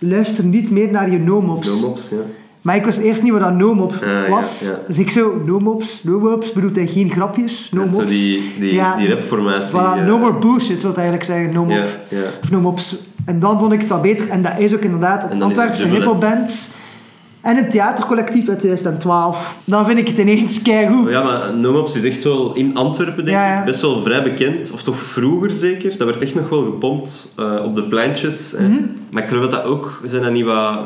Speaker 1: luister niet meer naar je no-mops.
Speaker 2: No-mops, ja.
Speaker 1: Maar ik wist eerst niet wat dat no-mop
Speaker 2: ja,
Speaker 1: was.
Speaker 2: ja.
Speaker 1: Dus ik zo, no-mops, no-mops, bedoelt hij geen grapjes?
Speaker 2: Dat is
Speaker 1: No-mops.
Speaker 2: zo die, die,
Speaker 1: Ja.
Speaker 2: die rapformatie.
Speaker 1: Voilà, no more bullshit, wil het eigenlijk zeggen, no-mop. Of no-mops. En dan vond ik het wel beter. En dat is ook inderdaad
Speaker 2: En
Speaker 1: een Antwerpse hiphopband. En een theatercollectief uit 2012. Dan vind ik het ineens keigoed.
Speaker 2: Ja, maar No-mops is echt wel in Antwerpen, denk
Speaker 1: Ja,
Speaker 2: ik, best wel vrij bekend. Of toch vroeger zeker. Dat werd echt nog wel gepompt eh, op de pleintjes. hè.
Speaker 1: Mhm.
Speaker 2: Maar ik geloof dat dat ook... Zijn dat niet wat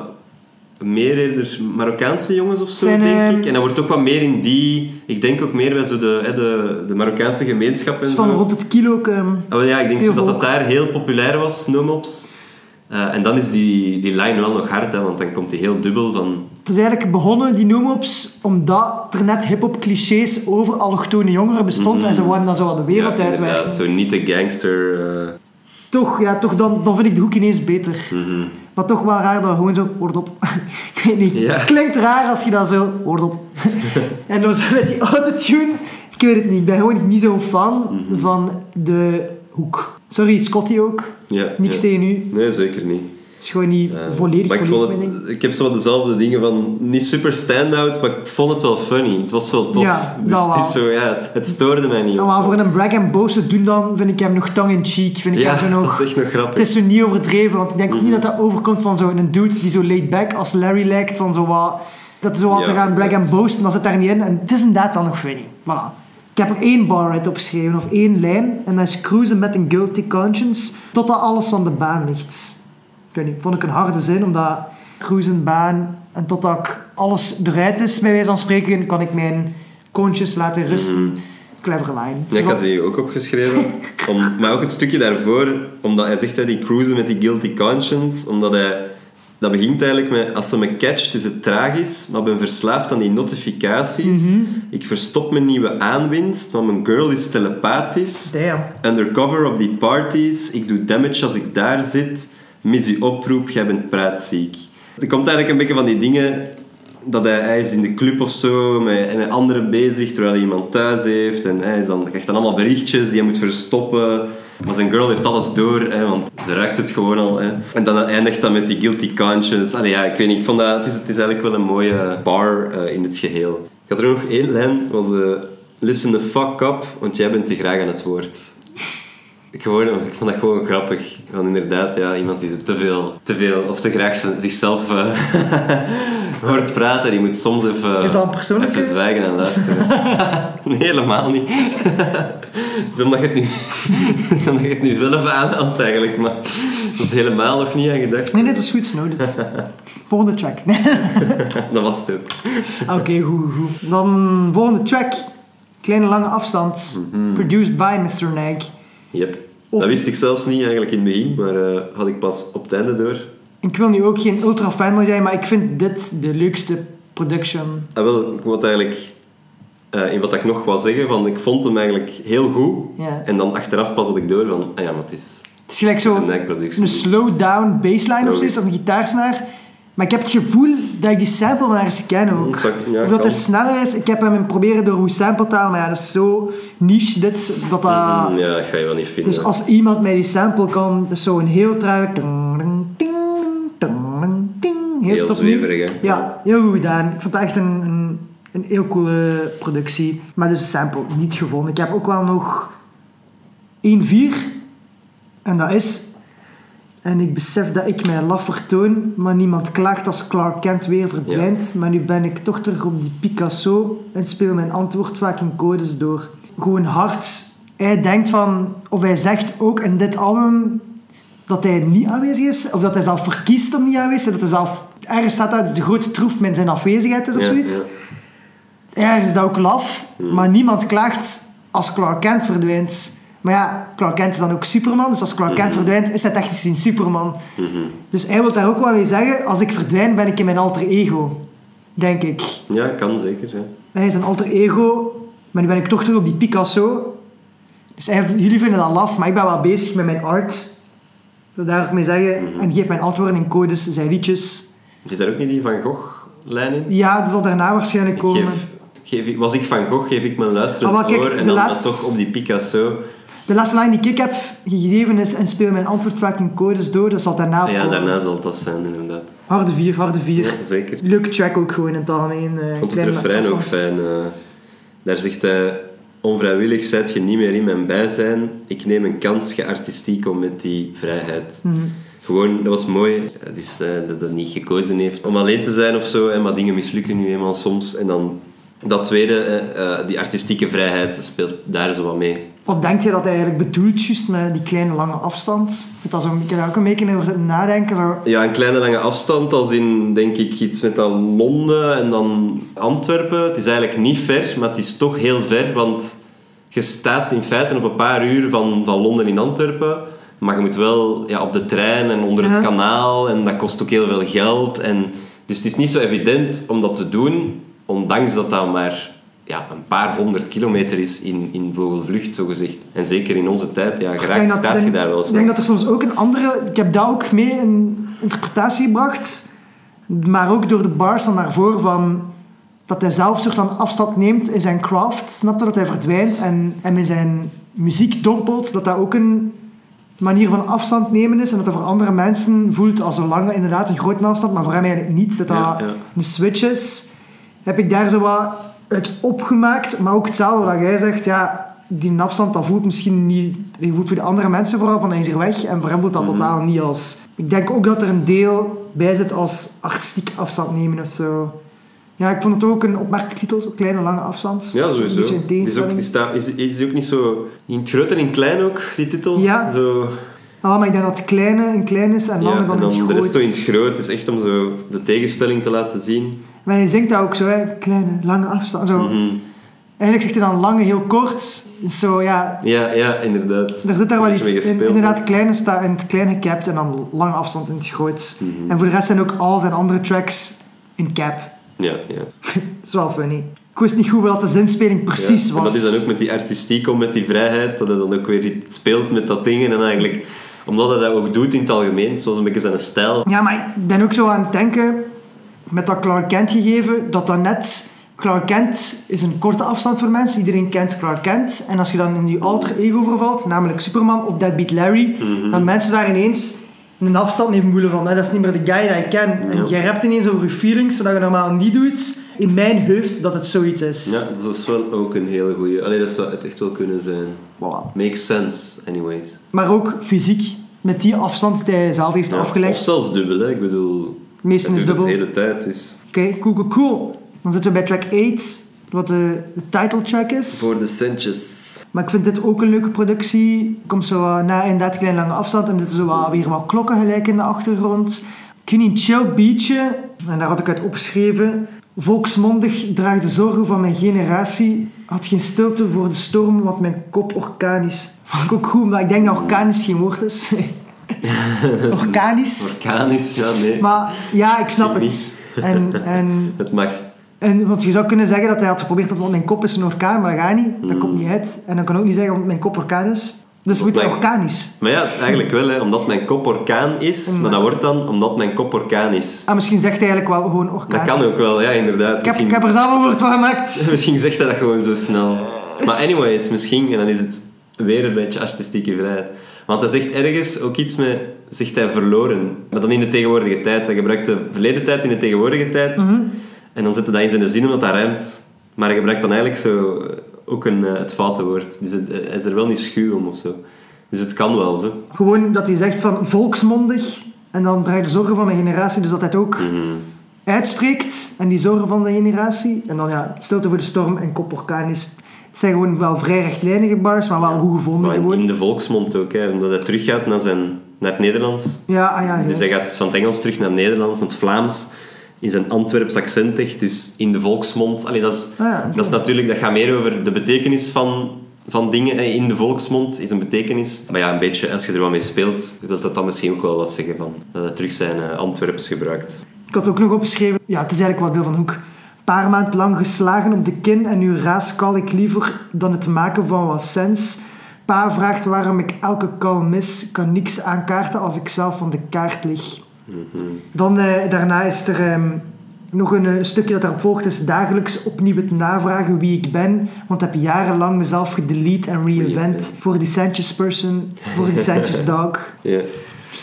Speaker 2: meer eerder Marokkaanse jongens of zo,
Speaker 1: Zijn,
Speaker 2: denk
Speaker 1: ehm,
Speaker 2: ik? En dat wordt ook wat meer in die... Ik denk ook meer bij zo de, hè, de, de Marokkaanse gemeenschap en
Speaker 1: Dus
Speaker 2: zo.
Speaker 1: van rond het kilo ehm,
Speaker 2: Ah, ja, ik denk zo dat dat daar heel populair was, No-mops. Eh, en dan is die, die line wel nog hard, hè, want dan komt die heel dubbel van...
Speaker 1: Het is eigenlijk begonnen, die no-mops, omdat er net hip-hop clichés over allochtone jongeren bestond. En ze wilden dan zo wat de wereld
Speaker 2: Mhm. ja,
Speaker 1: uitwerken.
Speaker 2: zo niet de gangster... eh,
Speaker 1: Toch, ja, toch dan, dan vind ik de hoek ineens beter.
Speaker 2: mhm.
Speaker 1: Maar toch wel raar dat we gewoon zo, hoort op. ik weet niet,
Speaker 2: Ja.
Speaker 1: klinkt raar als je dat zo, hoort op. en dan zo met die autotune, ik weet het niet, ik ben gewoon niet zo'n fan
Speaker 2: Mhm.
Speaker 1: van de hoek. Sorry, Scotty ook,
Speaker 2: Ja,
Speaker 1: niks
Speaker 2: ja.
Speaker 1: tegen u.
Speaker 2: Nee, zeker niet.
Speaker 1: Het is gewoon niet
Speaker 2: Eh,
Speaker 1: volledig,
Speaker 2: maar ik, vond
Speaker 1: ding.
Speaker 2: het, ik heb zo dezelfde dingen van... Niet super stand-out, maar ik vond het wel funny. Het was wel tof.
Speaker 1: Ja,
Speaker 2: dus het, is zo, ja, het stoorde mij niet.
Speaker 1: Ja, maar voor een brag en boos te doen dan, vind ik hem nog tongue-in-cheek. Vind ik
Speaker 2: ja,
Speaker 1: hem nog...
Speaker 2: dat is echt nog
Speaker 1: Het
Speaker 2: grappig.
Speaker 1: is zo niet overdreven, want ik denk ook niet
Speaker 2: Mhm.
Speaker 1: dat dat overkomt van zo'n dude die zo laid back als Larry lijkt, van zo wat... Dat is zo wat te gaan brag en boasten, dan zit daar niet in. En het is inderdaad wel nog funny. Voilà. Ik heb er één bar uit opgeschreven, of één lijn, en dat is cruisen met een guilty conscience, totdat alles van de baan ligt. Ik weet niet, vond ik een harde zin, omdat cruisen, baan, en totdat ik alles eruit is, bij wijze van spreken, kan ik mijn koontjes laten rusten. Clever line.
Speaker 2: Mhm. Ja, ik had die ook opgeschreven. Om, maar ook het stukje daarvoor, omdat hij zegt, hè, die cruisen met die guilty conscience, omdat hij... Dat begint eigenlijk met, als ze me catcht is het tragisch, maar ik ben verslaafd aan die notificaties. Ik verstop mijn nieuwe aanwinst, want mijn girl is telepathisch.
Speaker 1: Damn.
Speaker 2: Undercover op die parties, ik doe damage als ik daar zit. Mis uw oproep, jij bent praatziek. Er komt eigenlijk een beetje van die dingen dat hij, hij is in de club of zo met, met anderen bezig terwijl hij iemand thuis heeft en hij is dan, krijgt dan allemaal berichtjes die hij moet verstoppen. Maar zijn girl heeft alles door, hè, want ze ruikt het gewoon al. Hè. En dan eindigt dat met die guilty conscience. Allee, ja, ik weet niet, ik vond dat, het, is, het is eigenlijk wel een mooie bar eh, in het geheel. Ik had er nog één lijn, was eh, listen the fuck up, want jij bent te graag aan het woord. Ik, gewoon, ik vond dat gewoon grappig. Want inderdaad, ja, iemand die te veel, te veel of te graag zichzelf eh, hoort praten, die moet soms even,
Speaker 1: Is dat een persoonlijke-
Speaker 2: even zwijgen en luisteren. nee, helemaal niet. Is omdat je het nu, omdat je het nu zelf aanhaalt eigenlijk, maar dat is helemaal nog niet aan gedacht.
Speaker 1: Nee, nee, dat is goed, noted. Volgende track.
Speaker 2: Dat was het ook.
Speaker 1: Oké, goed, goed. Dan volgende track. Kleine lange afstand.
Speaker 2: Mhm.
Speaker 1: Produced by Mr. Nag.
Speaker 2: Yep.
Speaker 1: Of-
Speaker 2: Dat wist ik zelfs niet eigenlijk in het begin, maar eh, had ik pas op het einde door.
Speaker 1: Ik wil nu ook geen ultra fan zijn, maar ik vind dit de leukste production.
Speaker 2: Ah, wel, ik moet eigenlijk... eh, in wat ik nog wou zeggen, van ik vond hem eigenlijk heel goed.
Speaker 1: Ja.
Speaker 2: En dan achteraf pas had ik door van, ah ja, maar het is,
Speaker 1: Het is gelijk
Speaker 2: is
Speaker 1: zo
Speaker 2: een Nike-productie.
Speaker 1: een slow down bassline of zoiets, of een gitaarsnaar. Maar ik heb het gevoel dat ik die sample van ergens ken ook.
Speaker 2: Dat ja,
Speaker 1: of dat
Speaker 2: kan.
Speaker 1: het sneller is. Ik heb hem proberen door hoe sample te halen, maar ja, dat is zo niche dit. Dat dat...
Speaker 2: Mm, ja, dat ga je wel niet vinden.
Speaker 1: Dus als iemand mij die sample kan, dat is zo een heel ding, Heel,
Speaker 2: Heel zweverig, hè?
Speaker 1: Ja, heel goed gedaan. Ik vond het echt een, een, een heel coole productie. Maar dus de sample niet gevonden. Ik heb ook wel nog 1-4. En dat is... En ik besef dat ik mij laf vertoon, maar niemand klaagt als Clark Kent weer verdwijnt. Maar nu ben ik toch terug op die Picasso en speel mijn antwoord vaak in codes door. Gewoon hard. Hij denkt van, of hij zegt ook in dit album dat hij niet aanwezig is, of dat hij zelf verkiest om niet aanwezig te zijn, dat hij zelf... Ergens staat dat de grote troef met zijn afwezigheid is of
Speaker 2: Ja,
Speaker 1: zoiets.
Speaker 2: ja.
Speaker 1: Ergens is dat ook laf, maar niemand klaagt als Clark Kent verdwijnt. Maar ja, Clark Kent is dan ook Superman, dus als Clark Kent verdwijnt, is hij technisch gezien Superman.
Speaker 2: Mhm.
Speaker 1: Dus hij wil daar ook wel mee zeggen, als ik verdwijn, ben ik in mijn alter ego. Denk ik.
Speaker 2: Ja, kan zeker. Ja.
Speaker 1: Hij is een alter ego, maar nu ben ik toch terug op die Picasso. Dus hij, jullie vinden dat laf, maar ik ben wel bezig met mijn art. Ik wil daar ook mee zeggen. En geef mijn antwoorden in codes, zijn liedjes.
Speaker 2: Zit daar ook niet die Van Gogh-lijn in?
Speaker 1: Ja, dat zal daarna waarschijnlijk komen.
Speaker 2: Geef, geef ik, was ik Van Gogh, geef ik mijn luisterend
Speaker 1: Ah, maar kijk,
Speaker 2: oor en dan toch op die Picasso.
Speaker 1: De laatste line die ik heb gegeven is en speel mijn antwoord vaak in codes door, dat zal daarna
Speaker 2: Ja,
Speaker 1: komen.
Speaker 2: daarna zal dat zijn, inderdaad.
Speaker 1: Harde vier, harde vier.
Speaker 2: Ja, zeker.
Speaker 1: Leuke track ook gewoon in het algemeen. eh,
Speaker 2: Ik vond het refrein ook fijn. eh. daar zegt hij... Onvrijwillig zijt je niet meer in mijn bijzijn. Ik neem een kans, ge artistiek om met die vrijheid.
Speaker 1: Mhm.
Speaker 2: Gewoon, dat was mooi. Dus eh, dat hij niet gekozen heeft om alleen te zijn of zo. Hè, maar dingen mislukken nu eenmaal soms. En dan dat tweede, eh, eh, die artistieke vrijheid, speelt daar zo wat mee.
Speaker 1: Wat denk je dat hij eigenlijk bedoelt, juist met die kleine lange afstand? Vind dat zo, ik heb daar ook een beetje over nadenken. Zo.
Speaker 2: Ja, een kleine lange afstand, als in denk ik iets met dan Londen en dan Antwerpen. Het is eigenlijk niet ver, maar het is toch heel ver, want je staat in feite op een paar uur van, van Londen in Antwerpen. Maar je moet wel ja, op de trein en onder
Speaker 1: Ja.
Speaker 2: het kanaal en dat kost ook heel veel geld. En, dus het is niet zo evident om dat te doen, ondanks dat dat maar ja, een paar honderd kilometer is in, in vogelvlucht, zogezegd. En zeker in onze tijd, ja,
Speaker 1: Ik denk dat-
Speaker 2: staat je daar wel
Speaker 1: Ik
Speaker 2: snel.
Speaker 1: denk dat er soms ook een andere... Ik heb dat ook mee in interpretatie gebracht. Maar ook door de bars van daarvoor van... Dat hij zelf een soort van afstand neemt in zijn craft. Snap je? Dat hij verdwijnt en, en in zijn muziek dompelt. Dat dat ook een manier van afstand nemen is. En dat dat voor andere mensen voelt als een lange, inderdaad een grote afstand. Maar voor hem eigenlijk niet. Dat dat
Speaker 2: Ja, ja.
Speaker 1: een switch is. Heb ik daar zo wat uit opgemaakt. Maar ook hetzelfde wat jij zegt. Ja, die afstand, dat voelt misschien niet... Die voelt voor de andere mensen vooral van hij is hier weg. En voor hem voelt dat
Speaker 2: Mhm.
Speaker 1: totaal niet als... Ik denk ook dat er een deel bij zit als artistiek afstand nemen of zo. Ja, ik vond het ook een opmerkelijke titel. zo Kleine, lange afstand.
Speaker 2: Ja, sowieso.
Speaker 1: in
Speaker 2: Die is, ook,
Speaker 1: tegenstelling.
Speaker 2: die staat, is, ook niet zo... In het groot en in het klein ook, die titel?
Speaker 1: Ja.
Speaker 2: Zo,
Speaker 1: Ah, maar ik denk dat het kleine een klein is en lange
Speaker 2: Ja,
Speaker 1: dan in het
Speaker 2: dan de
Speaker 1: groot.
Speaker 2: rest zo in het groot. Het is echt om zo de tegenstelling te laten zien.
Speaker 1: Maar hij zingt dat ook zo, hè. kleine, lange afstand. Zo.
Speaker 2: Mhm.
Speaker 1: Eigenlijk zegt hij dan lange, heel kort. Zo, ja,
Speaker 2: Ja, ja, inderdaad.
Speaker 1: er zit daar wel iets in. Inderdaad, kleine staat in het klein gecapt en dan lange afstand in het groot.
Speaker 2: Mhm.
Speaker 1: En voor de rest zijn ook al zijn andere tracks in cap.
Speaker 2: Ja, ja.
Speaker 1: Dat is wel funny. Ik wist niet goed wat de zinspeling precies
Speaker 2: Ja,
Speaker 1: was.
Speaker 2: En dat is dan ook met die artistiek om, met die vrijheid, dat hij dan ook weer iets speelt met dat ding. En eigenlijk, omdat hij dat ook doet in het algemeen, zoals een beetje zijn stijl.
Speaker 1: Ja, maar ik ben ook zo aan het denken, met dat Clark Kent gegeven, dat dat net... Clark Kent is een korte afstand voor mensen. Iedereen kent Clark Kent. En als je dan in die alter ego vervalt, namelijk Superman of Deadbeat Larry,
Speaker 2: Mhm.
Speaker 1: dan mensen daar ineens een afstand mee voelen van, hè, dat is niet meer de guy dat ik ken. En jij hebt ineens over je feelings, wat je normaal niet doet. In mijn hoofd dat het zoiets is.
Speaker 2: Ja, dat is wel ook een hele goeie. Allee, dat zou het echt wel kunnen zijn.
Speaker 1: Voilà.
Speaker 2: Makes sense, anyways.
Speaker 1: Maar ook fysiek, met die afstand die hij zelf heeft
Speaker 2: Ja, of
Speaker 1: afgelegd.
Speaker 2: zelfs dubbel, hè. Ik bedoel,
Speaker 1: Meestal is dubbel.
Speaker 2: het de hele tijd, dus...
Speaker 1: Oké, cool, cool, cool. Dan zitten we bij track 8, wat de, de title track is.
Speaker 2: Voor de centjes.
Speaker 1: Maar ik vind dit ook een leuke productie. Komt zo wat na inderdaad klein lange afstand en er zitten zo wat, weer wat klokken gelijk in de achtergrond. Ik vind een chill beatje, en daar had ik uit opgeschreven. Volksmondig draag de zorgen van mijn generatie. Had geen stilte voor de storm, want mijn kop organisch. Vond ik ook goed, omdat ik denk dat organisch geen woord is. organisch.
Speaker 2: Organisch, ja, nee.
Speaker 1: Maar ja, ik snap het. En, en
Speaker 2: Het mag.
Speaker 1: en, want je zou kunnen zeggen dat hij had geprobeerd dat mijn kop is een orkaan, maar dat gaat niet. Dat
Speaker 2: Mm.
Speaker 1: komt niet uit. En dan kan ook niet zeggen want mijn kop orkaan is. Dus moet hij
Speaker 2: mijn-
Speaker 1: orkaanisch.
Speaker 2: Maar ja, eigenlijk wel, hè, omdat mijn kop orkaan is. Maar dat wordt dan omdat mijn kop orkaan is.
Speaker 1: Ah, misschien zegt hij eigenlijk wel gewoon orkaan.
Speaker 2: Dat kan ook wel, ja, inderdaad.
Speaker 1: Ik heb, ik heb er zelf een woord van gemaakt.
Speaker 2: Misschien zegt hij dat gewoon zo snel. Maar anyways, misschien, en dan is het weer een beetje artistieke vrijheid. Want hij zegt ergens ook iets met, zegt hij verloren. Maar dan in de tegenwoordige tijd. Hij gebruikt de verleden tijd in de tegenwoordige tijd.
Speaker 1: Mhm.
Speaker 2: En dan zet hij dat in zijn zin omdat dat rijmt. Maar hij gebruikt dan eigenlijk zo eh, ook een, eh, het foute woord. Dus het- hij is er wel niet schuw om of zo. Dus het kan wel zo.
Speaker 1: Gewoon dat hij zegt van volksmondig. En dan draai de zorgen van mijn generatie. Dus dat hij het ook
Speaker 2: Mhm.
Speaker 1: uitspreekt. En die zorgen van de generatie. En dan ja, stilte voor de storm en kop orkaanisch. Het zijn gewoon wel vrij rechtlijnige bars, maar wel goed gevonden
Speaker 2: Maar in,
Speaker 1: gewoon.
Speaker 2: in de volksmond ook, hè, omdat hij teruggaat naar, zijn, naar het Nederlands.
Speaker 1: Ja, ah ja.
Speaker 2: Dus hij gaat van het Engels terug naar het Nederlands, naar het Vlaams. In zijn Antwerps accent echt, dus in de volksmond. Allee, dat, is,
Speaker 1: Ah ja,
Speaker 2: dat is natuurlijk, dat gaat meer over de betekenis van, van dingen. In de volksmond is een betekenis. Maar ja, een beetje, als je er wat mee speelt, wil dat dan misschien ook wel wat zeggen van. Dat hij terug zijn eh, Antwerps gebruikt.
Speaker 1: Ik had ook nog opgeschreven, ja, het is eigenlijk wel deel van hoek. Paar maand lang geslagen op de kin en nu raaskal ik liever dan het maken van wat sens. Pa vraagt waarom ik elke kal mis, kan niks aankaarten als ik zelf van de kaart lig. Dan eh, daarna is er ehm, nog een eh, stukje dat daarop volgt, is dagelijks opnieuw het navragen wie ik ben, want ik heb jarenlang mezelf gedelete en reinvent voor die Sanchez person, voor die Sanchez dog.
Speaker 2: Ja.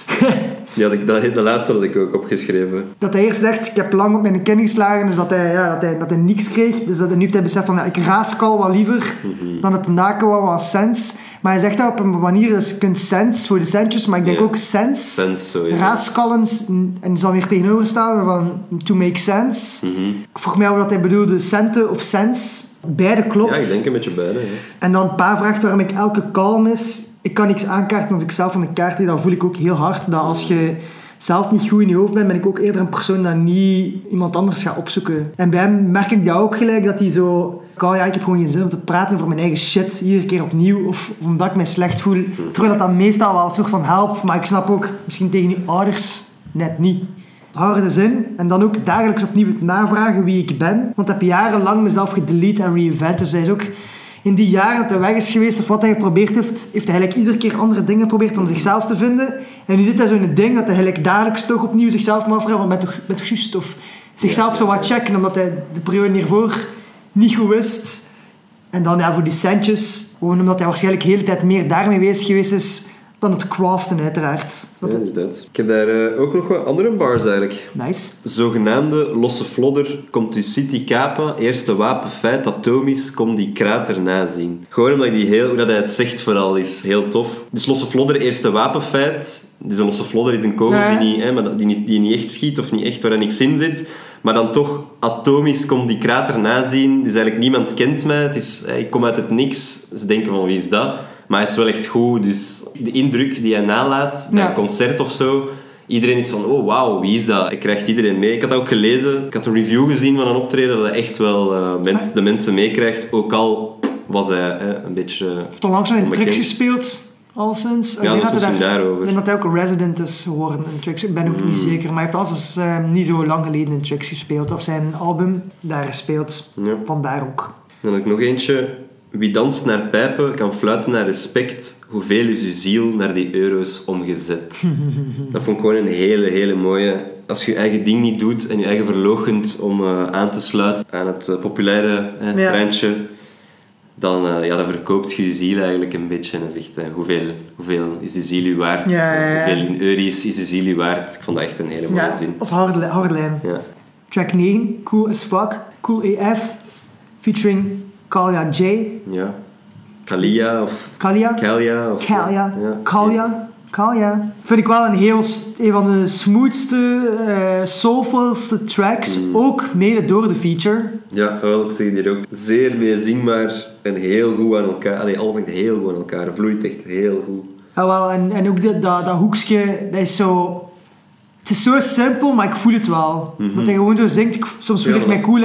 Speaker 2: ja, dat, dat, de laatste had ik ook opgeschreven.
Speaker 1: dat hij eerst zegt, ik heb lang op mijn kin geslagen, dus dat hij, ja, dat hij, dat hij niks kreeg. Dus dat, nu heeft hij beseft van, ja, ik raaskal wat liever dan het naken wat wat sens. Maar hij zegt dat op een manier, dus je kunt sens voor de centjes, maar ik denk ook sens.
Speaker 2: Sens.
Speaker 1: Raaskallens, en zal weer tegenoverstellen van to make sense.
Speaker 2: Mhm.
Speaker 1: Ik vroeg mij af wat hij bedoelde, centen of sens. Beide klopt.
Speaker 2: Ja, ik denk een beetje beide. Ja.
Speaker 1: En dan pa vraagt waarom ik elke kalm is. Ik kan niks aankaarten als ik zelf van de kaart lig. Dan voel ik ook heel hard dat als je zelf niet goed in je hoofd bent, ben ik ook eerder een persoon dat niet iemand anders gaat opzoeken. En bij hem merk ik dat ook gelijk, dat hij zo... Ik heb gewoon geen zin om te praten over mijn eigen shit, iedere keer opnieuw. Of omdat ik me slecht voel. Terwijl dat dan meestal wel een soort van helpt. Maar ik snap ook, misschien tegen je ouders, net niet. Harde zin. En dan ook dagelijks opnieuw navragen wie ik ben. Want ik heb jarenlang mezelf gedelete en reinvent. Dus hij is ook in die jaren dat hij weg is geweest of wat hij geprobeerd heeft, heeft hij eigenlijk iedere keer andere dingen geprobeerd om zichzelf te vinden. En nu zit hij zo in het ding dat hij eigenlijk dagelijks toch opnieuw zichzelf moet afvragen van ben toch, ben toch juist? Of zichzelf zo wat checken omdat hij de periode hiervoor niet goed wist. En dan ja, voor die centjes, gewoon omdat hij waarschijnlijk de hele tijd meer daarmee bezig geweest is dan het craften uiteraard. Dat-
Speaker 2: Ja, inderdaad. Ik heb daar eh, ook nog wat andere bars eigenlijk.
Speaker 1: Nice.
Speaker 2: Zogenaamde losse flodder komt u city kapa, eerste wapenfeit atomisch, kom die krater nazien. Gewoon omdat die heel, dat hij het zegt vooral is heel tof. Dus losse flodder, eerste wapenfeit. Dus een losse flodder is een kogel
Speaker 1: Ja.
Speaker 2: die, niet, hè, maar die, niet, die niet echt schiet of niet echt waar er niks in zit. Maar dan toch atomisch komt die krater nazien. Dus eigenlijk niemand kent mij. Het is, ik kom uit het niks. Ze denken van wie is dat? Maar hij is wel echt goed. Dus de indruk die hij nalaat bij
Speaker 1: Ja.
Speaker 2: een concert of zo. Iedereen is van, oh wauw, wie is dat? Hij krijgt iedereen mee. Ik had dat ook gelezen. Ik had een review gezien van een optreden dat hij echt wel eh, mens, de mensen meekrijgt. Ook al was hij een beetje... eh,
Speaker 1: heeft onlangs
Speaker 2: Onbekend.
Speaker 1: Trix gespeeld, al sinds. Ik
Speaker 2: Ja, dat is daarover.
Speaker 1: Ik denk dat hij ook een resident is geworden in Trix. Ik ben ook
Speaker 2: Hmm.
Speaker 1: niet zeker, maar hij heeft al sinds eh, niet zo lang geleden in Trix gespeeld. Of zijn album daar gespeeld.
Speaker 2: ja.
Speaker 1: Vandaar ook.
Speaker 2: Dan heb ik nog eentje. Wie danst naar pijpen, kan fluiten naar respect. Hoeveel is uw ziel naar die euro's omgezet? dat vond ik gewoon een hele, hele mooie. Als je je eigen ding niet doet en je eigen verloochent om eh, aan te sluiten aan het eh, populaire eh,
Speaker 1: Ja.
Speaker 2: treintje, dan, ja, dan verkoopt je je ziel eigenlijk een beetje. En zegt, eh, hoeveel, hoeveel is die ziel u waard?
Speaker 1: Ja, ja, ja.
Speaker 2: Hoeveel in euro's is die ziel u waard? Ik vond dat echt een hele mooie
Speaker 1: Ja,
Speaker 2: zin.
Speaker 1: als harde, harde lijn.
Speaker 2: Ja.
Speaker 1: Track 9, Cool as Fuck, Cool AF, featuring Kalia J.
Speaker 2: ja. Kalia of
Speaker 1: Kalia?
Speaker 2: Kalia. Of,
Speaker 1: Kalia.
Speaker 2: Ja.
Speaker 1: Kalia. Kalia. Vind ik wel een heel, een van de smoothste, eh soulfulste tracks.
Speaker 2: Mm.
Speaker 1: Ook mede door de feature.
Speaker 2: Ja, wel, ik zeg hier ook. Zeer meezingbaar en heel goed aan elkaar. Allee, alles hangt heel goed aan elkaar. Vloeit echt heel goed.
Speaker 1: Ja, wel, en, en ook dat, dat, dat hoekje, dat is zo... Het is zo simpel, maar ik voel het wel. Dat hij gewoon zo zingt. Ik- soms voel.
Speaker 2: Ja,
Speaker 1: ik mij cool,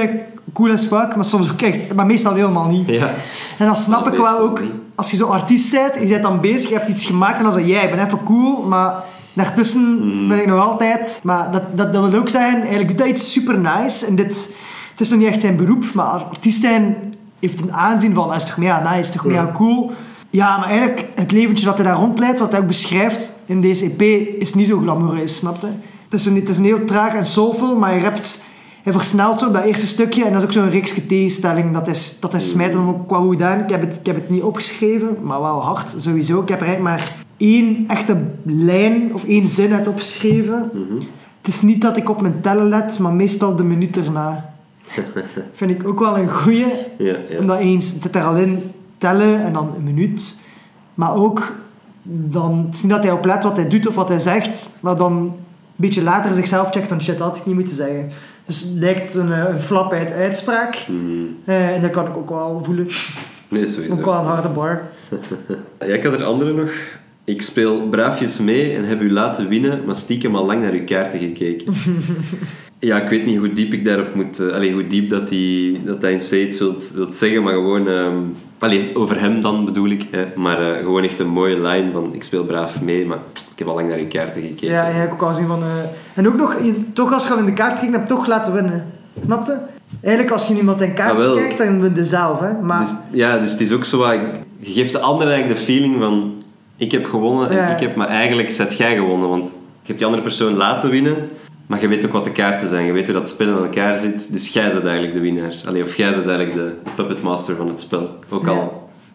Speaker 1: cool as fuck, maar soms ook echt... Maar meestal helemaal niet.
Speaker 2: Ja.
Speaker 1: En dan snap
Speaker 2: Dat
Speaker 1: ik wel ook,
Speaker 2: niet.
Speaker 1: als je zo artiest bent, je bent dan bezig, je hebt iets gemaakt en dan zo, jij, ik ben even cool, maar daartussen
Speaker 2: Mhm.
Speaker 1: ben ik nog altijd... Maar dat, dat, dat wil ook zeggen, eigenlijk doet hij iets super nice en dit... Het is nog niet echt zijn beroep, maar artiest zijn heeft een aanzien van, dat is toch mega nice, toch mega cool. Ja, maar eigenlijk, het leventje dat hij daar rondleidt, wat hij ook beschrijft in deze EP, is niet zo glamoureus, snap je? Het is een, het is een heel traag en soulful, maar hij rapt... Hij versnelt zo dat eerste stukje en dat is ook zo'n reeksje tegenstelling. Dat is, dat is smijten ook qua hoe gedaan. Ik heb, het, ik heb het niet opgeschreven, maar wel hard sowieso. Ik heb er eigenlijk maar één echte lijn of één zin uit opgeschreven. Het is niet dat ik op mijn tellen let, maar meestal de minuut erna. Vind ik ook wel een goeie.
Speaker 2: Ja, ja.
Speaker 1: Omdat eens het zit er al in tellen en dan een minuut. Maar ook dan, het is niet dat hij oplet wat hij doet of wat hij zegt, maar dan een beetje later zichzelf checkt van shit, dat had ik niet moeten zeggen. Dus het lijkt een, eh, een flap uit uitspraak.
Speaker 2: Mhm.
Speaker 1: Eh, en dat kan ik ook wel voelen.
Speaker 2: Nee, sowieso.
Speaker 1: Ook wel een harde bar.
Speaker 2: Ja, ik had er andere nog. Ik speel braafjes mee en heb u laten winnen, maar stiekem al lang naar uw kaarten gekeken. ja, ik weet niet hoe diep ik daarop moet... allee, hoe diep dat hij dat hij in States wilt, wilt zeggen, maar gewoon... ehm allee, over hem dan bedoel ik. Hè, maar eh, gewoon echt een mooie line van ik speel braaf mee, maar ik heb al lang naar uw kaarten gekeken.
Speaker 1: Ja, en ik ook al zien van... eh, en ook nog, je- toch als je al in de kaart gekeken hebt, toch laten winnen. Snap je? Eigenlijk als je iemand zijn kaart
Speaker 2: Ah,
Speaker 1: kijkt, dan win je zelf. Hè? Maar
Speaker 2: Dus, ja, dus het is ook zo. Je geeft de ander eigenlijk de feeling van... Ik heb gewonnen en
Speaker 1: Ja.
Speaker 2: ik heb... Maar eigenlijk zet jij gewonnen, want je hebt die andere persoon laten winnen, maar je weet ook wat de kaarten zijn. Je weet hoe dat spel in elkaar zit. Dus jij bent eigenlijk de winnaar. Allee, of jij bent eigenlijk de puppet master van het spel. Ook al
Speaker 1: Ja.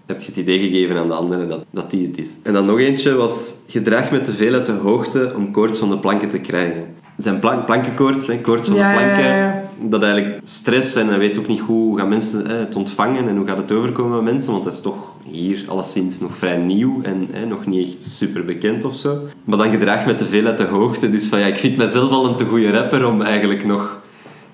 Speaker 2: heb je het idee gegeven aan de andere dat, dat die het is. En dan nog eentje was... Gedraag met te veel uit de hoogte om koorts van de planken te krijgen. Zijn plank, plankenkoorts, hè, koorts van de planken.
Speaker 1: ja.
Speaker 2: Dat eigenlijk stress en hij weet ook niet hoe gaan mensen hè, het ontvangen en hoe gaat het overkomen met mensen, want dat is toch hier alleszins nog vrij nieuw en hè, nog niet echt super bekend of zo. Maar dan gedraagt met te veel uit de hoogte, dus van ja, ik vind mezelf al een te goede rapper om eigenlijk nog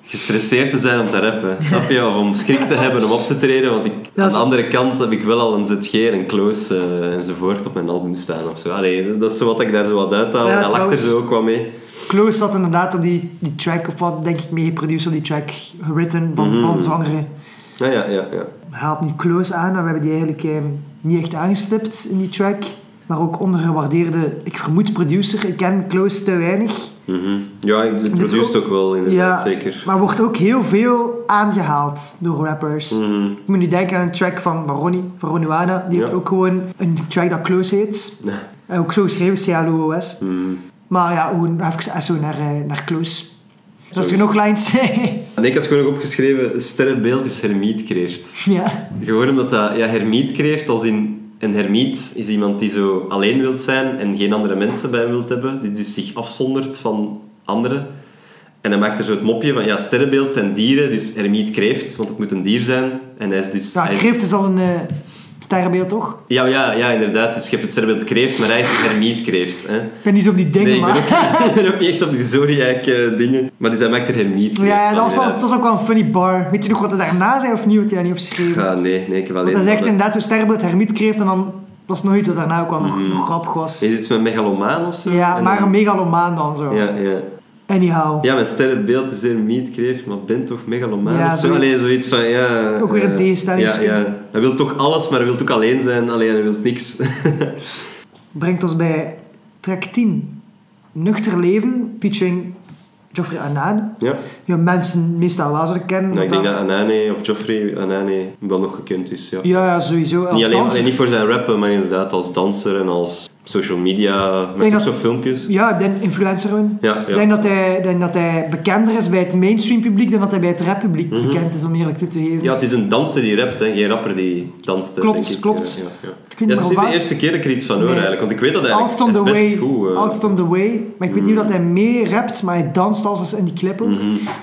Speaker 2: gestresseerd te zijn om te rappen. Snap je? Of om schrik te hebben om op te treden, want ik, aan de andere kant heb ik wel al een ZG en Close eh, enzovoort op mijn album staan of zo. Allee, dat is zo wat ik daar zo wat uithaal
Speaker 1: Ja,
Speaker 2: en hij lacht er zo ook wat mee.
Speaker 1: Close had inderdaad op die, die track, of wat denk ik mee geproduceerd op die track, gewritten van,
Speaker 2: Mhm.
Speaker 1: van Zwangere.
Speaker 2: Ja, ja, ja. ja.
Speaker 1: Haalt nu Close aan, maar we hebben die eigenlijk eh, niet echt aangestipt in die track. Maar ook ondergewaardeerde, ik vermoed producer. Ik ken Close te weinig.
Speaker 2: Mhm. Ja, ik- produceert ook wel, inderdaad, zeker.
Speaker 1: Maar wordt ook heel veel aangehaald door rappers.
Speaker 2: Mhm.
Speaker 1: Ik moet nu denken aan een track van Baroni, van Ronuana. Die heeft ook gewoon een track dat Close heet. En ook zo geschreven, CLOOS.
Speaker 2: Mhm.
Speaker 1: Maar ja, gewoon even zo naar, eh, naar Close. Als
Speaker 2: Zo.
Speaker 1: je nog lines.
Speaker 2: En ik had gewoon nog opgeschreven, sterrenbeeld is hermiet creëert.
Speaker 1: ja.
Speaker 2: Gewoon omdat dat, ja, hermiet creëert als in... Een hermiet is iemand die zo alleen wilt zijn en geen andere mensen bij hem wilt hebben. Die dus zich afzondert van anderen. En hij maakt er zo het mopje van, ja, sterrenbeeld zijn dieren, dus hermiet kreeft, want het moet een dier zijn. En hij is dus...
Speaker 1: Ja,
Speaker 2: is-
Speaker 1: Kreeft is al een eh sterrenbeeld, toch?
Speaker 2: ja, ja, ja, inderdaad. Dus je hebt het sterrenbeeld kreeft, maar hij is hermiet kreeft. Hè.
Speaker 1: Ik ben niet zo op die dingen,
Speaker 2: Nee, ik ben,
Speaker 1: maar...
Speaker 2: ook, ik ben ook niet echt op die zodiac eh, dingen. Maar dus hij maakt er hermiet
Speaker 1: Ja, ja, dat was, wel, dat was ook wel een funny bar. Weet je nog wat er daarna zei of niet, wat hij daar niet opgeschreven?
Speaker 2: Ah, nee, nee, ik heb alleen...
Speaker 1: Want hij zegt inderdaad zo sterrenbeeld, hermietkreeft en dan was nog iets wat daarna ook wel nog, nog grappig was.
Speaker 2: Is het iets met megalomaan of zo?
Speaker 1: Ja, maar
Speaker 2: dan-
Speaker 1: een megalomaan dan zo.
Speaker 2: Ja, ja.
Speaker 1: Anyhow.
Speaker 2: Ja, mijn sterrenbeeld is er niet kreeft, maar ben toch megalomaan
Speaker 1: Ja,
Speaker 2: zo? Alleen zoiets van, ja...
Speaker 1: Ook weer een tegenstelling
Speaker 2: Ja, ja. Hij wil toch alles, maar hij wil ook alleen zijn. Alleen hij wil niks.
Speaker 1: Brengt ons bij track 10. Nuchter leven, featuring Geoffrey Annan.
Speaker 2: ja.
Speaker 1: Ja, mensen meestal wel zullen kennen.
Speaker 2: Nou, ik denk
Speaker 1: dat-
Speaker 2: dat Anane of Geoffrey Anane wel nog gekend is, ja.
Speaker 1: Ja, ja, sowieso. Als
Speaker 2: niet, alleen,
Speaker 1: danser.
Speaker 2: alleen niet voor zijn rappen, maar inderdaad als danser en als social media, met
Speaker 1: dat-
Speaker 2: zo filmpjes.
Speaker 1: Ja, ik denk influencer.
Speaker 2: Ja,
Speaker 1: Ik denk dat, hij, denk dat hij bekender is bij het mainstream publiek dan dat hij bij het rap publiek
Speaker 2: Mhm.
Speaker 1: bekend is, om eerlijk te geven.
Speaker 2: Ja, het is een danser die rapt, hè. geen rapper die danst.
Speaker 1: Klopt,
Speaker 2: denk ik.
Speaker 1: klopt.
Speaker 2: Ja, het is
Speaker 1: meer
Speaker 2: niet de eerste keer dat ik er iets van hoor
Speaker 1: Nee.
Speaker 2: eigenlijk, want ik weet dat hij
Speaker 1: Altijd on
Speaker 2: eigenlijk
Speaker 1: the way.
Speaker 2: goed. eh.
Speaker 1: Altijd on the way. Maar ik weet niet of dat hij mee rapt, maar hij danst alles in die clip ook.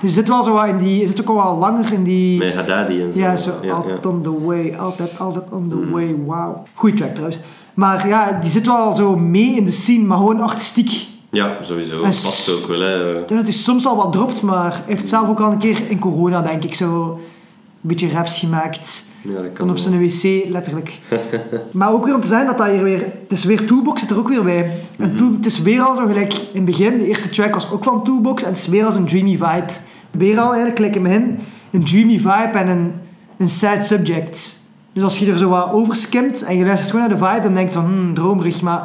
Speaker 1: Dus zit wel zo wat in die... Zit ook al wel langer in die...
Speaker 2: Met Haddadi en zo.
Speaker 1: Ja, zo,
Speaker 2: ja,
Speaker 1: altijd
Speaker 2: ja.
Speaker 1: on the way, altijd, altijd on the way, wauw. Goeie track trouwens. Maar ja, die zit wel zo mee in de scene, maar gewoon artistiek.
Speaker 2: Ja, sowieso.
Speaker 1: En
Speaker 2: Past ook wel. Hè.
Speaker 1: Denk dat hij soms al wat dropt, maar hij heeft zelf ook al een keer in corona, denk ik, zo een beetje raps gemaakt.
Speaker 2: Ja, dat kan
Speaker 1: op zijn wc, letterlijk. maar ook weer om te zijn dat dat hier weer... Het is weer Toolbox zit er ook weer bij. En Tool- het is weer al zo gelijk in het begin. De eerste track was ook van Toolbox. En het is weer al zo'n dreamy vibe. Weer al eigenlijk, gelijk in het een dreamy vibe en een, een sad subject. Dus als je er zo wat over skimt en je luistert gewoon naar de vibe en denkt van, hmm, dromerig. Maar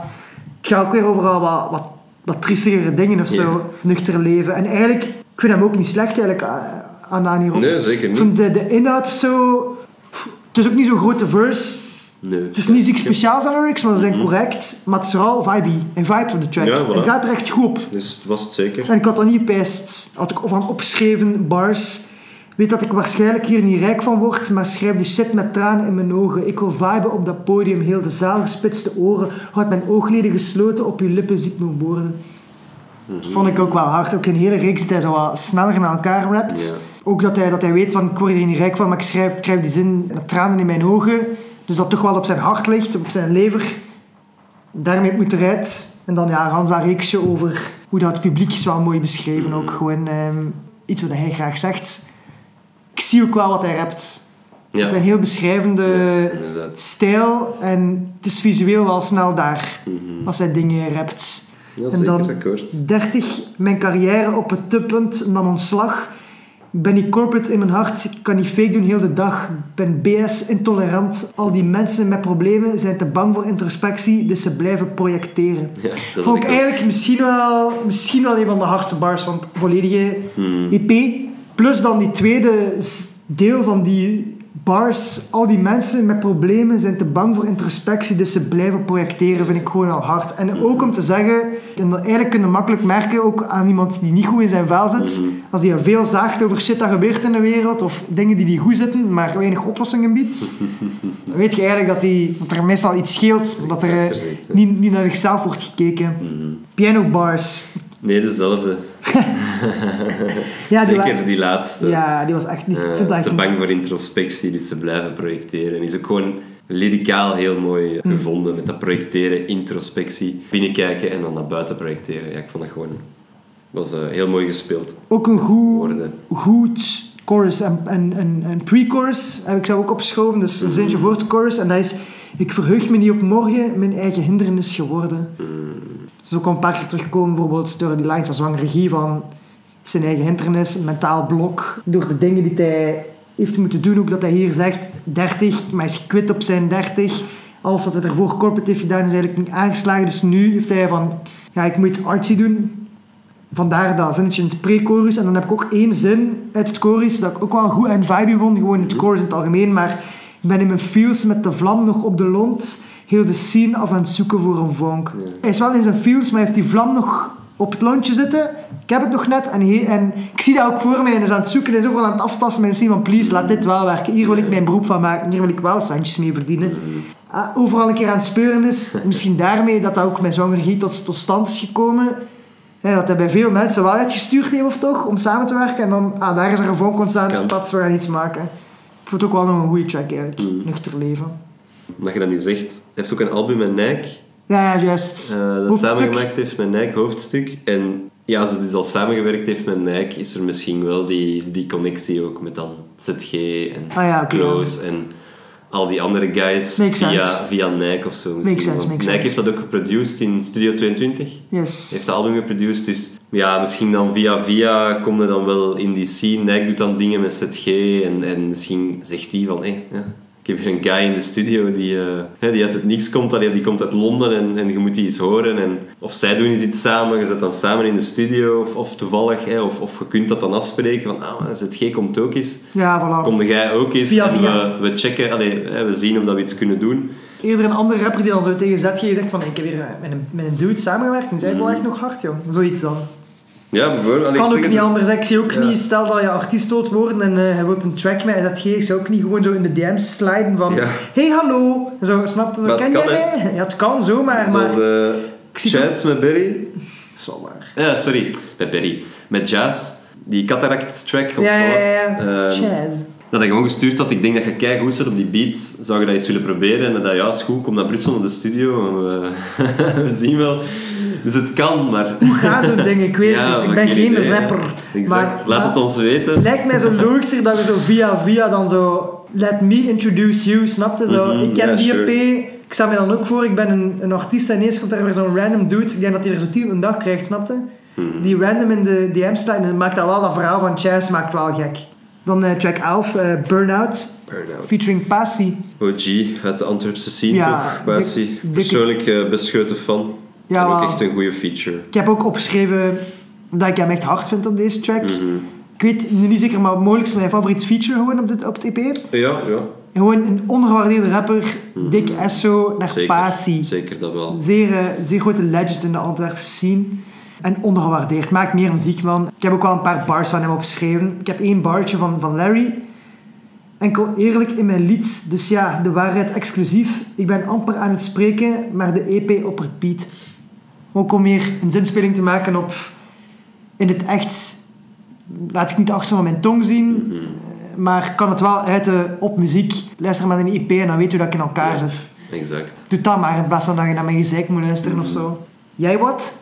Speaker 1: het gaat ook weer overal wat, wat, wat triestigere dingen of zo. Nuchter leven. En eigenlijk, ik vind hem ook niet slecht eigenlijk, eh, aan Dani Rob.
Speaker 2: Nee, zeker
Speaker 1: Ik
Speaker 2: niet.
Speaker 1: vind de, de inhoud of zo... Het is ook niet zo'n grote verse.
Speaker 2: Nee.
Speaker 1: Het is niet iets speciaals aan lyrics, maar ze zijn correct. Maar het is vooral vibey. En vibe op de track.
Speaker 2: Mhm. Ja, voilà.
Speaker 1: Het gaat er echt goed op.
Speaker 2: Dus was het zeker.
Speaker 1: En ik had dat niet gepijst. Had ik van opgeschreven bars. Weet dat ik waarschijnlijk hier niet rijk van word, maar schrijf die shit met tranen in mijn ogen. Ik wil viben op dat podium, heel de zaal gespitste oren. Houd mijn oogleden gesloten, op je lippen ziet mijn woorden. Vond ik ook wel hard. Ook in hele reeks dat hij zo wat sneller naar elkaar rapt. Ook dat hij, dat hij weet van ik word hier niet rijk van, maar ik schrijf, ik schrijf die zin met tranen in mijn ogen. Dus dat toch wel op zijn hart ligt, op zijn lever. Daarmee moet eruit. En dan ja, Hans haar reeksje over hoe dat het publiek is wel mooi beschreven. Ook gewoon ehm, iets wat hij graag zegt. Ik zie ook wel wat hij rapt.
Speaker 2: Ja,
Speaker 1: Het is een heel beschrijvende stijl en het is visueel wel snel daar
Speaker 2: Mhm.
Speaker 1: als hij dingen rapt.
Speaker 2: Ja,
Speaker 1: En
Speaker 2: zeker
Speaker 1: dan
Speaker 2: akkoord.
Speaker 1: 30, mijn carrière op het toppunt nam ontslag. Ik ben niet corporate in mijn hart, ik kan niet fake doen heel de dag. Ik ben BS intolerant. Al die mensen met problemen zijn te bang voor introspectie, dus ze blijven projecteren.
Speaker 2: Ja,
Speaker 1: Vond ik
Speaker 2: ik ook.
Speaker 1: eigenlijk misschien wel, misschien wel een van de hardste bars van het volledige
Speaker 2: Mhm.
Speaker 1: EP. Plus dan die tweede deel van die bars. Al die mensen met problemen zijn te bang voor introspectie, dus ze blijven projecteren, vind ik gewoon al hard. En ook om te zeggen, en dat eigenlijk kun je makkelijk merken, ook aan iemand die niet goed in zijn vel zit,
Speaker 2: Mhm.
Speaker 1: als die veel zaagt over shit dat gebeurt in de wereld, of dingen die niet goed zitten, maar weinig oplossingen biedt, dan weet je eigenlijk dat, die, dat er meestal iets scheelt, dat er eh, niet, niet naar zichzelf wordt gekeken.
Speaker 2: Mhm.
Speaker 1: Piano bars.
Speaker 2: Nee, dezelfde.
Speaker 1: Ja,
Speaker 2: Zeker die laatste.
Speaker 1: ja, die was echt... Die, ik
Speaker 2: Eh,
Speaker 1: echt
Speaker 2: te bang voor introspectie, dus ze blijven projecteren. En is ook gewoon lyricaal heel mooi
Speaker 1: Hm.
Speaker 2: gevonden met dat projecteren, introspectie, binnenkijken en dan naar buiten projecteren. Ja, ik vond dat gewoon was eh, heel mooi gespeeld.
Speaker 1: ook een goed, goed chorus en, en, en, en pre-chorus heb ik zelf ook opgeschoven. Dus een zintje woord chorus en dat is... Ik verheug me niet op morgen, mijn eigen hindernis geworden. Het is ook een paar keer teruggekomen, bijvoorbeeld door die lines als regie van zijn eigen hindernis, mentaal blok. Door de dingen die hij heeft moeten doen, ook dat hij hier zegt 30, maar hij is kwit op zijn 30. Alles wat hij ervoor corporate heeft gedaan is eigenlijk niet aangeslagen. Dus nu heeft hij van, ja, ik moet artsy doen. Vandaar dat zinnetje in het pre-chorus. En dan heb ik ook één zin uit het chorus dat ik ook wel goed en vibe vond. Gewoon het chorus in het algemeen. Maar ik ben in mijn feels met de vlam nog op de lont. Heel de scene af aan het zoeken voor een vonk. Hij is wel in zijn feels, maar heeft die vlam nog op het lontje zitten. Ik heb het nog net. En, he- en ik zie dat ook voor mij. Hij is aan het zoeken. Hij is overal aan het aftasten. met een scene van, please, laat dit wel werken. Hier wil ik mijn beroep van maken. Hier wil ik wel centjes mee verdienen. Ah, overal een keer aan het speuren is. Misschien daarmee dat dat ook met zwangergie tot, tot stand is gekomen. Ja, dat hij bij veel mensen wel uitgestuurd heeft, of toch? Om samen te werken. En dan, ah, daar is er een vonk ontstaan. Pats, we gaan iets maken. Ik vond het ook wel nog een goede track eigenlijk.
Speaker 2: Mm.
Speaker 1: Nuchter leven.
Speaker 2: Dat je dat nu zegt, hij heeft ook een album met Nike,
Speaker 1: Ja, ja, juist.
Speaker 2: eh, dat
Speaker 1: Hoofdstuk.
Speaker 2: samengemaakt heeft met Nike, hoofdstuk. En ja, als het dus al samengewerkt heeft met Nike, is er misschien wel die, die connectie ook met dan ZG en
Speaker 1: Ah ja,
Speaker 2: Close en al die andere guys
Speaker 1: Makes
Speaker 2: via,
Speaker 1: sense.
Speaker 2: via Nike of zo. misschien.
Speaker 1: Makes sense, makes
Speaker 2: Nike
Speaker 1: sense.
Speaker 2: heeft dat ook geproduced in Studio 22.
Speaker 1: Yes.
Speaker 2: Heeft het album geproduced, dus ja, misschien dan via via kom je dan wel in die scene. Nike doet dan dingen met ZG en, en misschien zegt die van, hé, ja, ik heb hier een guy in de studio die, eh, die uit het niks komt, allee, die komt uit Londen en, en je moet die eens horen. En, of zij doen iets samen, je zit dan samen in de studio of, of toevallig, of, of je kunt dat dan afspreken van, ah, ZG komt ook eens.
Speaker 1: Ja, voilà.
Speaker 2: Kom jij ook eens
Speaker 1: Via
Speaker 2: en
Speaker 1: via.
Speaker 2: we, we checken, allee, we zien of dat we iets kunnen doen.
Speaker 1: Eerder een andere rapper die dan zo tegen ZG zegt van ik heb weer met een, met een dude samengewerkt en zij wel echt nog hard, joh. Zoiets dan.
Speaker 2: Ja, bijvoorbeeld.
Speaker 1: kan ook niet anders. Ik zie ook
Speaker 2: Ja.
Speaker 1: niet, stel dat je artiest wilt worden en eh hij wilt een track met ZG, ik zou ook niet gewoon zo in de DM's sliden van
Speaker 2: Ja.
Speaker 1: hey hallo, zo, snap je? Zo, ken jij mij? Ja, het kan zo, maar...
Speaker 2: Zoals
Speaker 1: maar
Speaker 2: eh Chess met.
Speaker 1: Dat wel waar.
Speaker 2: Ja, sorry, met Berry. Met Jazz, die Cataract track of
Speaker 1: Ja, ja, ja.
Speaker 2: Ehm,
Speaker 1: Jazz.
Speaker 2: dat ik gewoon gestuurd had. Ik denk dat je kei goed zit op die beat. Zou je dat eens willen proberen? En dat ja, is goed, kom naar Brussel naar de studio. We, we zien wel. Dus het kan, maar...
Speaker 1: Hoe gaat zo'n ding? Ik weet
Speaker 2: Ja,
Speaker 1: het niet. Ik ben
Speaker 2: geen idee,
Speaker 1: rapper.
Speaker 2: Exact.
Speaker 1: Maar,
Speaker 2: Laat het ons weten.
Speaker 1: Het lijkt mij zo logischer dat we zo via via dan zo... Let me introduce you, snapte? Zo,
Speaker 2: Mhm,
Speaker 1: ik ken
Speaker 2: ja,
Speaker 1: die
Speaker 2: sure.
Speaker 1: EP. Ik sta me dan ook voor, ik ben een, een artiest en ineens komt er weer zo'n random dude. Ik denk dat hij er zo tien op een dag krijgt, snapte?
Speaker 2: Mhm.
Speaker 1: Die random in de DM staat en maakt dat wel, dat verhaal van Chess maakt wel gek. Dan eh, track 11, eh, Burnout,
Speaker 2: Burnout.
Speaker 1: featuring Passy.
Speaker 2: OG uit de Antwerpse scene,
Speaker 1: Ja,
Speaker 2: toch?
Speaker 1: Dikke-
Speaker 2: Persoonlijk best grote fan.
Speaker 1: Ja,
Speaker 2: en ook echt een goede feature.
Speaker 1: Ik heb ook opgeschreven dat ik hem echt hard vind op deze track.
Speaker 2: Mhm.
Speaker 1: Ik weet nu niet zeker, maar mogelijk is mijn favoriet feature gewoon op, dit, op het EP.
Speaker 2: Ja, ja.
Speaker 1: Gewoon een ondergewaardeerde rapper, Dick Esso naar.
Speaker 2: Zeker.
Speaker 1: Passy.
Speaker 2: Zeker dat wel.
Speaker 1: Zeer, eh, zeer grote legend in de Antwerpse scene. En ondergewaardeerd. Maakt meer muziek, man. Ik heb ook wel een paar bars van hem opgeschreven. Ik heb één bartje van, van Larry. Enkel eerlijk in mijn lied. Dus ja, de waarheid exclusief. Ik ben amper aan het spreken, maar de EP op repeat. Ook om weer een zinspeling te maken op... In het echt laat ik niet achter van mijn tong zien.
Speaker 2: Mhm.
Speaker 1: eh, Maar kan het wel uiten op muziek. Luister maar naar een EP en dan weet je dat ik in elkaar
Speaker 2: Ja.
Speaker 1: zit.
Speaker 2: Exact.
Speaker 1: Doe dat maar in plaats van dat je naar mijn gezeik moet luisteren of zo. Jij wat?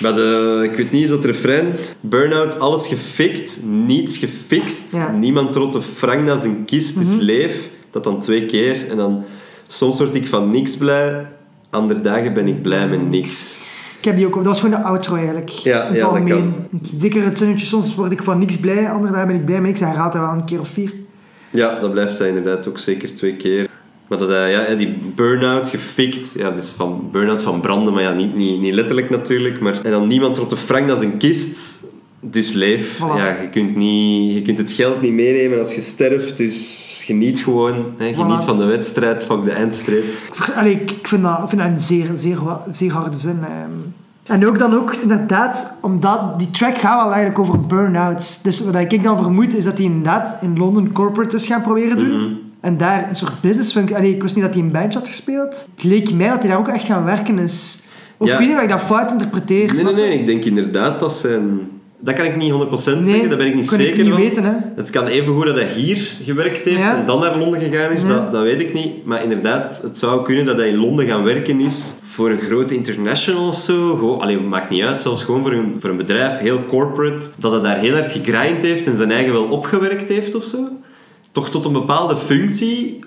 Speaker 2: Bij de, ik weet niet, is dat refrein? Burnout, alles gefikt, niets gefixt.
Speaker 1: Ja. Mhm.
Speaker 2: Niemand trotte frank naar zijn kist, dus leef. Dat dan twee keer. En dan, soms word ik van niks blij, andere dagen ben ik blij met niks.
Speaker 1: Ik heb die ook op. Dat was gewoon de outro eigenlijk.
Speaker 2: Ja,
Speaker 1: in het
Speaker 2: ja, dat
Speaker 1: algemeen. Zeker het zinnetje, soms word ik van niks blij, andere dagen ben ik blij met niks. Hij herhaalt dat wel een keer of vier.
Speaker 2: Ja, dat blijft hij inderdaad ook zeker twee keer. Maar dat hij, ja, die burn-out gefikt, ja, dus van burn-out van branden, maar ja, niet, niet, niet letterlijk natuurlijk. Maar, en dan niemand trotte frank naar zijn kist, dus leef.
Speaker 1: Voilà.
Speaker 2: Ja, je, kunt niet, je kunt het geld niet meenemen als je sterft, dus geniet gewoon. Hè, geniet
Speaker 1: Voilà.
Speaker 2: van de wedstrijd, fuck de eindstreep.
Speaker 1: Allee, ik, vind dat, ik vind dat een zeer, zeer, zeer harde zin. ehm. En ook dan ook, inderdaad, omdat die track gaat wel eigenlijk over burn-out. Dus wat ik dan vermoed, is dat hij inderdaad in Londen corporate is gaan proberen doen.
Speaker 2: Mhm.
Speaker 1: En daar een soort business funk... Allee, ik wist niet dat hij een bandje had gespeeld. Het leek mij dat hij daar ook echt gaan werken is. Of
Speaker 2: Ja.
Speaker 1: ik weet niet of ik dat fout interpreteer.
Speaker 2: Nee, nee, nee, ik denk inderdaad dat zijn... Dat kan ik niet 100% zeggen,
Speaker 1: Nee,
Speaker 2: daar ben ik niet zeker
Speaker 1: ik niet
Speaker 2: van.
Speaker 1: weten, hè.
Speaker 2: Het kan even goed dat hij hier gewerkt heeft
Speaker 1: Ja.
Speaker 2: en dan naar Londen gegaan is,
Speaker 1: Ja.
Speaker 2: dat, dat weet ik niet. Maar inderdaad, het zou kunnen dat hij in Londen gaan werken is voor een grote international of zo. Gewoon, allee, maakt niet uit, zelfs gewoon voor een, voor een bedrijf, heel corporate. Dat hij daar heel hard gegrind heeft en zijn eigen wel opgewerkt heeft of zo. Toch tot een bepaalde functie,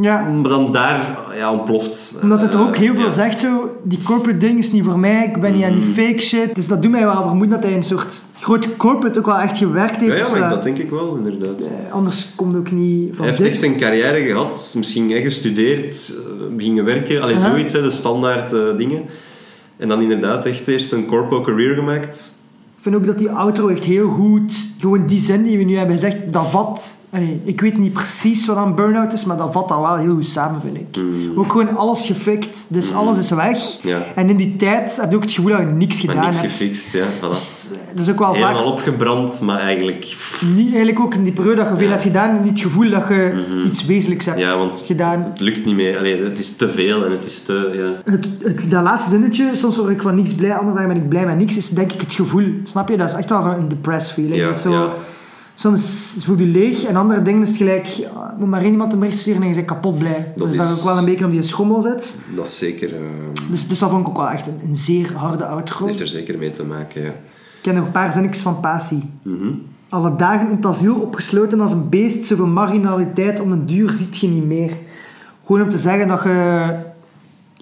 Speaker 1: Ja.
Speaker 2: maar dan daar ja, ontploft.
Speaker 1: Omdat het
Speaker 2: Eh,
Speaker 1: ook heel veel
Speaker 2: ja.
Speaker 1: zegt zo, die corporate ding is niet voor mij, ik ben niet aan die
Speaker 2: Mm.
Speaker 1: fake shit. Dus dat doet mij wel vermoeden dat hij een soort grote corporate ook wel echt gewerkt heeft.
Speaker 2: Ja, ja, maar dat denk ik wel, inderdaad.
Speaker 1: Eh, anders komt ook niet van
Speaker 2: Hij heeft
Speaker 1: dit.
Speaker 2: echt een carrière gehad, misschien hè, gestudeerd, eh, beginnen werken, allee,
Speaker 1: Aha.
Speaker 2: zoiets, hè, de standaard eh, dingen. En dan inderdaad echt eerst een corpo career gemaakt.
Speaker 1: Ik vind ook dat die outro echt heel goed, gewoon die zin die we nu hebben gezegd, dat vat, allee, ik weet niet precies wat een burn-out is, maar dat vat dat wel heel goed samen, vind ik.
Speaker 2: Mm.
Speaker 1: Ook gewoon alles gefikt, dus alles is weg.
Speaker 2: Ja.
Speaker 1: En in die tijd heb je ook het gevoel dat je niks gedaan
Speaker 2: niks
Speaker 1: hebt.
Speaker 2: gefixt, ja. Voilà.
Speaker 1: Dus, dat is ook wel
Speaker 2: Helemaal
Speaker 1: vaak
Speaker 2: opgebrand, maar eigenlijk...
Speaker 1: Niet, eigenlijk ook in die periode dat je veel
Speaker 2: Ja.
Speaker 1: hebt gedaan, niet het gevoel dat je iets wezenlijks hebt
Speaker 2: Ja, want
Speaker 1: gedaan.
Speaker 2: het lukt niet meer. Allee, het is te veel en het is te... Ja.
Speaker 1: Het, het, dat laatste zinnetje, soms word ik van niks blij, andere dagen ben ik blij met niks, is denk ik het gevoel. Snap je? Dat is echt wel zo'n depressed feeling.
Speaker 2: Ja,
Speaker 1: zo,
Speaker 2: ja.
Speaker 1: Soms voel je leeg en andere dingen is het gelijk, ja, moet maar één iemand een bericht sturen en je bent kapot blij.
Speaker 2: Dat
Speaker 1: dus dat
Speaker 2: is-
Speaker 1: is ook wel een beetje om die schommel zit.
Speaker 2: Dat is zeker... eh,
Speaker 1: Dus, dus dat vond ik ook wel echt een, een zeer harde outro.
Speaker 2: heeft er zeker mee te maken, ja.
Speaker 1: Ik ken nog een paar zinnetjes van Pasi.
Speaker 2: Mhm.
Speaker 1: Alle dagen in het asiel opgesloten als een beest, zoveel marginaliteit om een duur ziet je niet meer. Gewoon om te zeggen dat je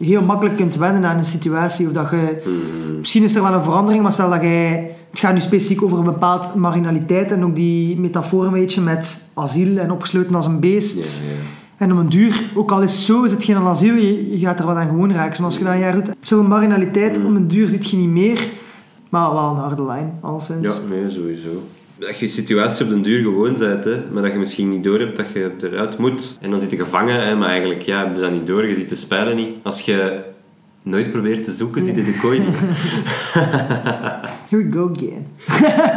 Speaker 1: heel makkelijk kunt wennen aan een situatie. Of dat je, Misschien is er wel een verandering, maar stel dat jij... Het gaat nu specifiek over een bepaald marginaliteit en ook die metafoor een beetje met asiel en opgesloten als een beest.
Speaker 2: Ja, ja.
Speaker 1: En om een duur, ook al is het zo, zit je in een asiel, je, je gaat er wat aan gewoon raken. Zoals je dat een jaar doet. Zoveel marginaliteit, om een duur zit je niet meer. Maar wel een harde lijn, alleszins.
Speaker 2: Ja, nee, sowieso. Dat je situatie op den duur gewoon bent, hè, maar dat je misschien niet door hebt dat je eruit moet. En dan zit je gevangen, hè, maar eigenlijk ja, heb je dat niet door, je ziet de spijlen niet. Als je nooit probeert te zoeken, zit je de kooi niet.
Speaker 1: Here we go again.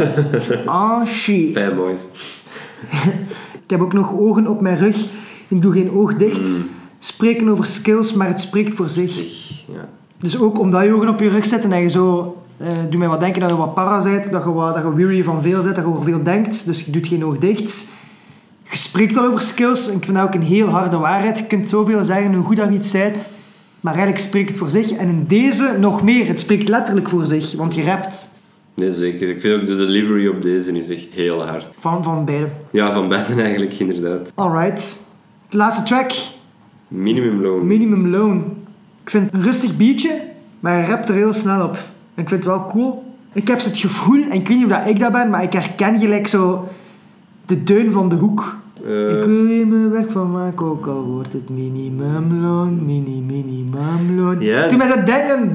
Speaker 1: oh shit.
Speaker 2: Fijn moois.
Speaker 1: Ik heb ook nog ogen op mijn rug. Ik doe geen oog dicht. Spreken over skills, maar het spreekt voor zich.
Speaker 2: Ja.
Speaker 1: Dus ook omdat je ogen op je rug zet en dat je zo... eh doe mij wat denken dat je wat para bent, dat je, wat, dat je weary van veel bent, dat je over veel denkt. Dus je doet geen oog dicht. Je spreekt al over skills. En ik vind dat ook een heel harde waarheid. Je kunt zoveel zeggen hoe goed dat je iets bent. Maar eigenlijk spreekt het voor zich. En in deze nog meer. Het spreekt letterlijk voor zich. Want je rapt
Speaker 2: Nee, zeker. Ik vind ook de delivery op deze is echt heel hard.
Speaker 1: van, van beide.
Speaker 2: Ja, van beiden eigenlijk, inderdaad.
Speaker 1: Alright. De laatste track.
Speaker 2: Minimumloon.
Speaker 1: Minimum Loan. Ik vind het een rustig beatje, maar hij rapt er heel snel op. Ik vind het wel cool. Ik heb het gevoel, en ik weet niet of dat ik dat ben, maar ik herken gelijk zo de deun van de hoek.
Speaker 2: Eh,
Speaker 1: ik wil hier mijn werk van maken, ook al wordt het minimumloon, mini minimumloon.
Speaker 2: Ja,
Speaker 1: Toen met dat denken.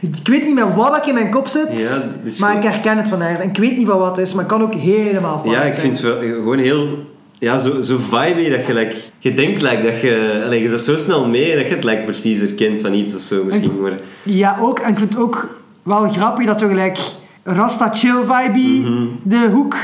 Speaker 1: Ik, ik weet niet meer wat ik in mijn kop zit,
Speaker 2: Ja,
Speaker 1: maar
Speaker 2: goed.
Speaker 1: ik herken het van ergens. En ik weet niet van wat het is, maar het kan ook helemaal fout
Speaker 2: ja, ik
Speaker 1: zijn.
Speaker 2: vind het gewoon heel... Ja, zo, zo vibey dat je... Like, je denkt like, dat je... Allee, je zit zo snel mee dat je het like, precies herkent van iets of zo misschien. Maar
Speaker 1: Ja, ook. En ik vind het ook wel grappig dat zo gelijk Rasta chill vibe
Speaker 2: Mhm.
Speaker 1: de hoek.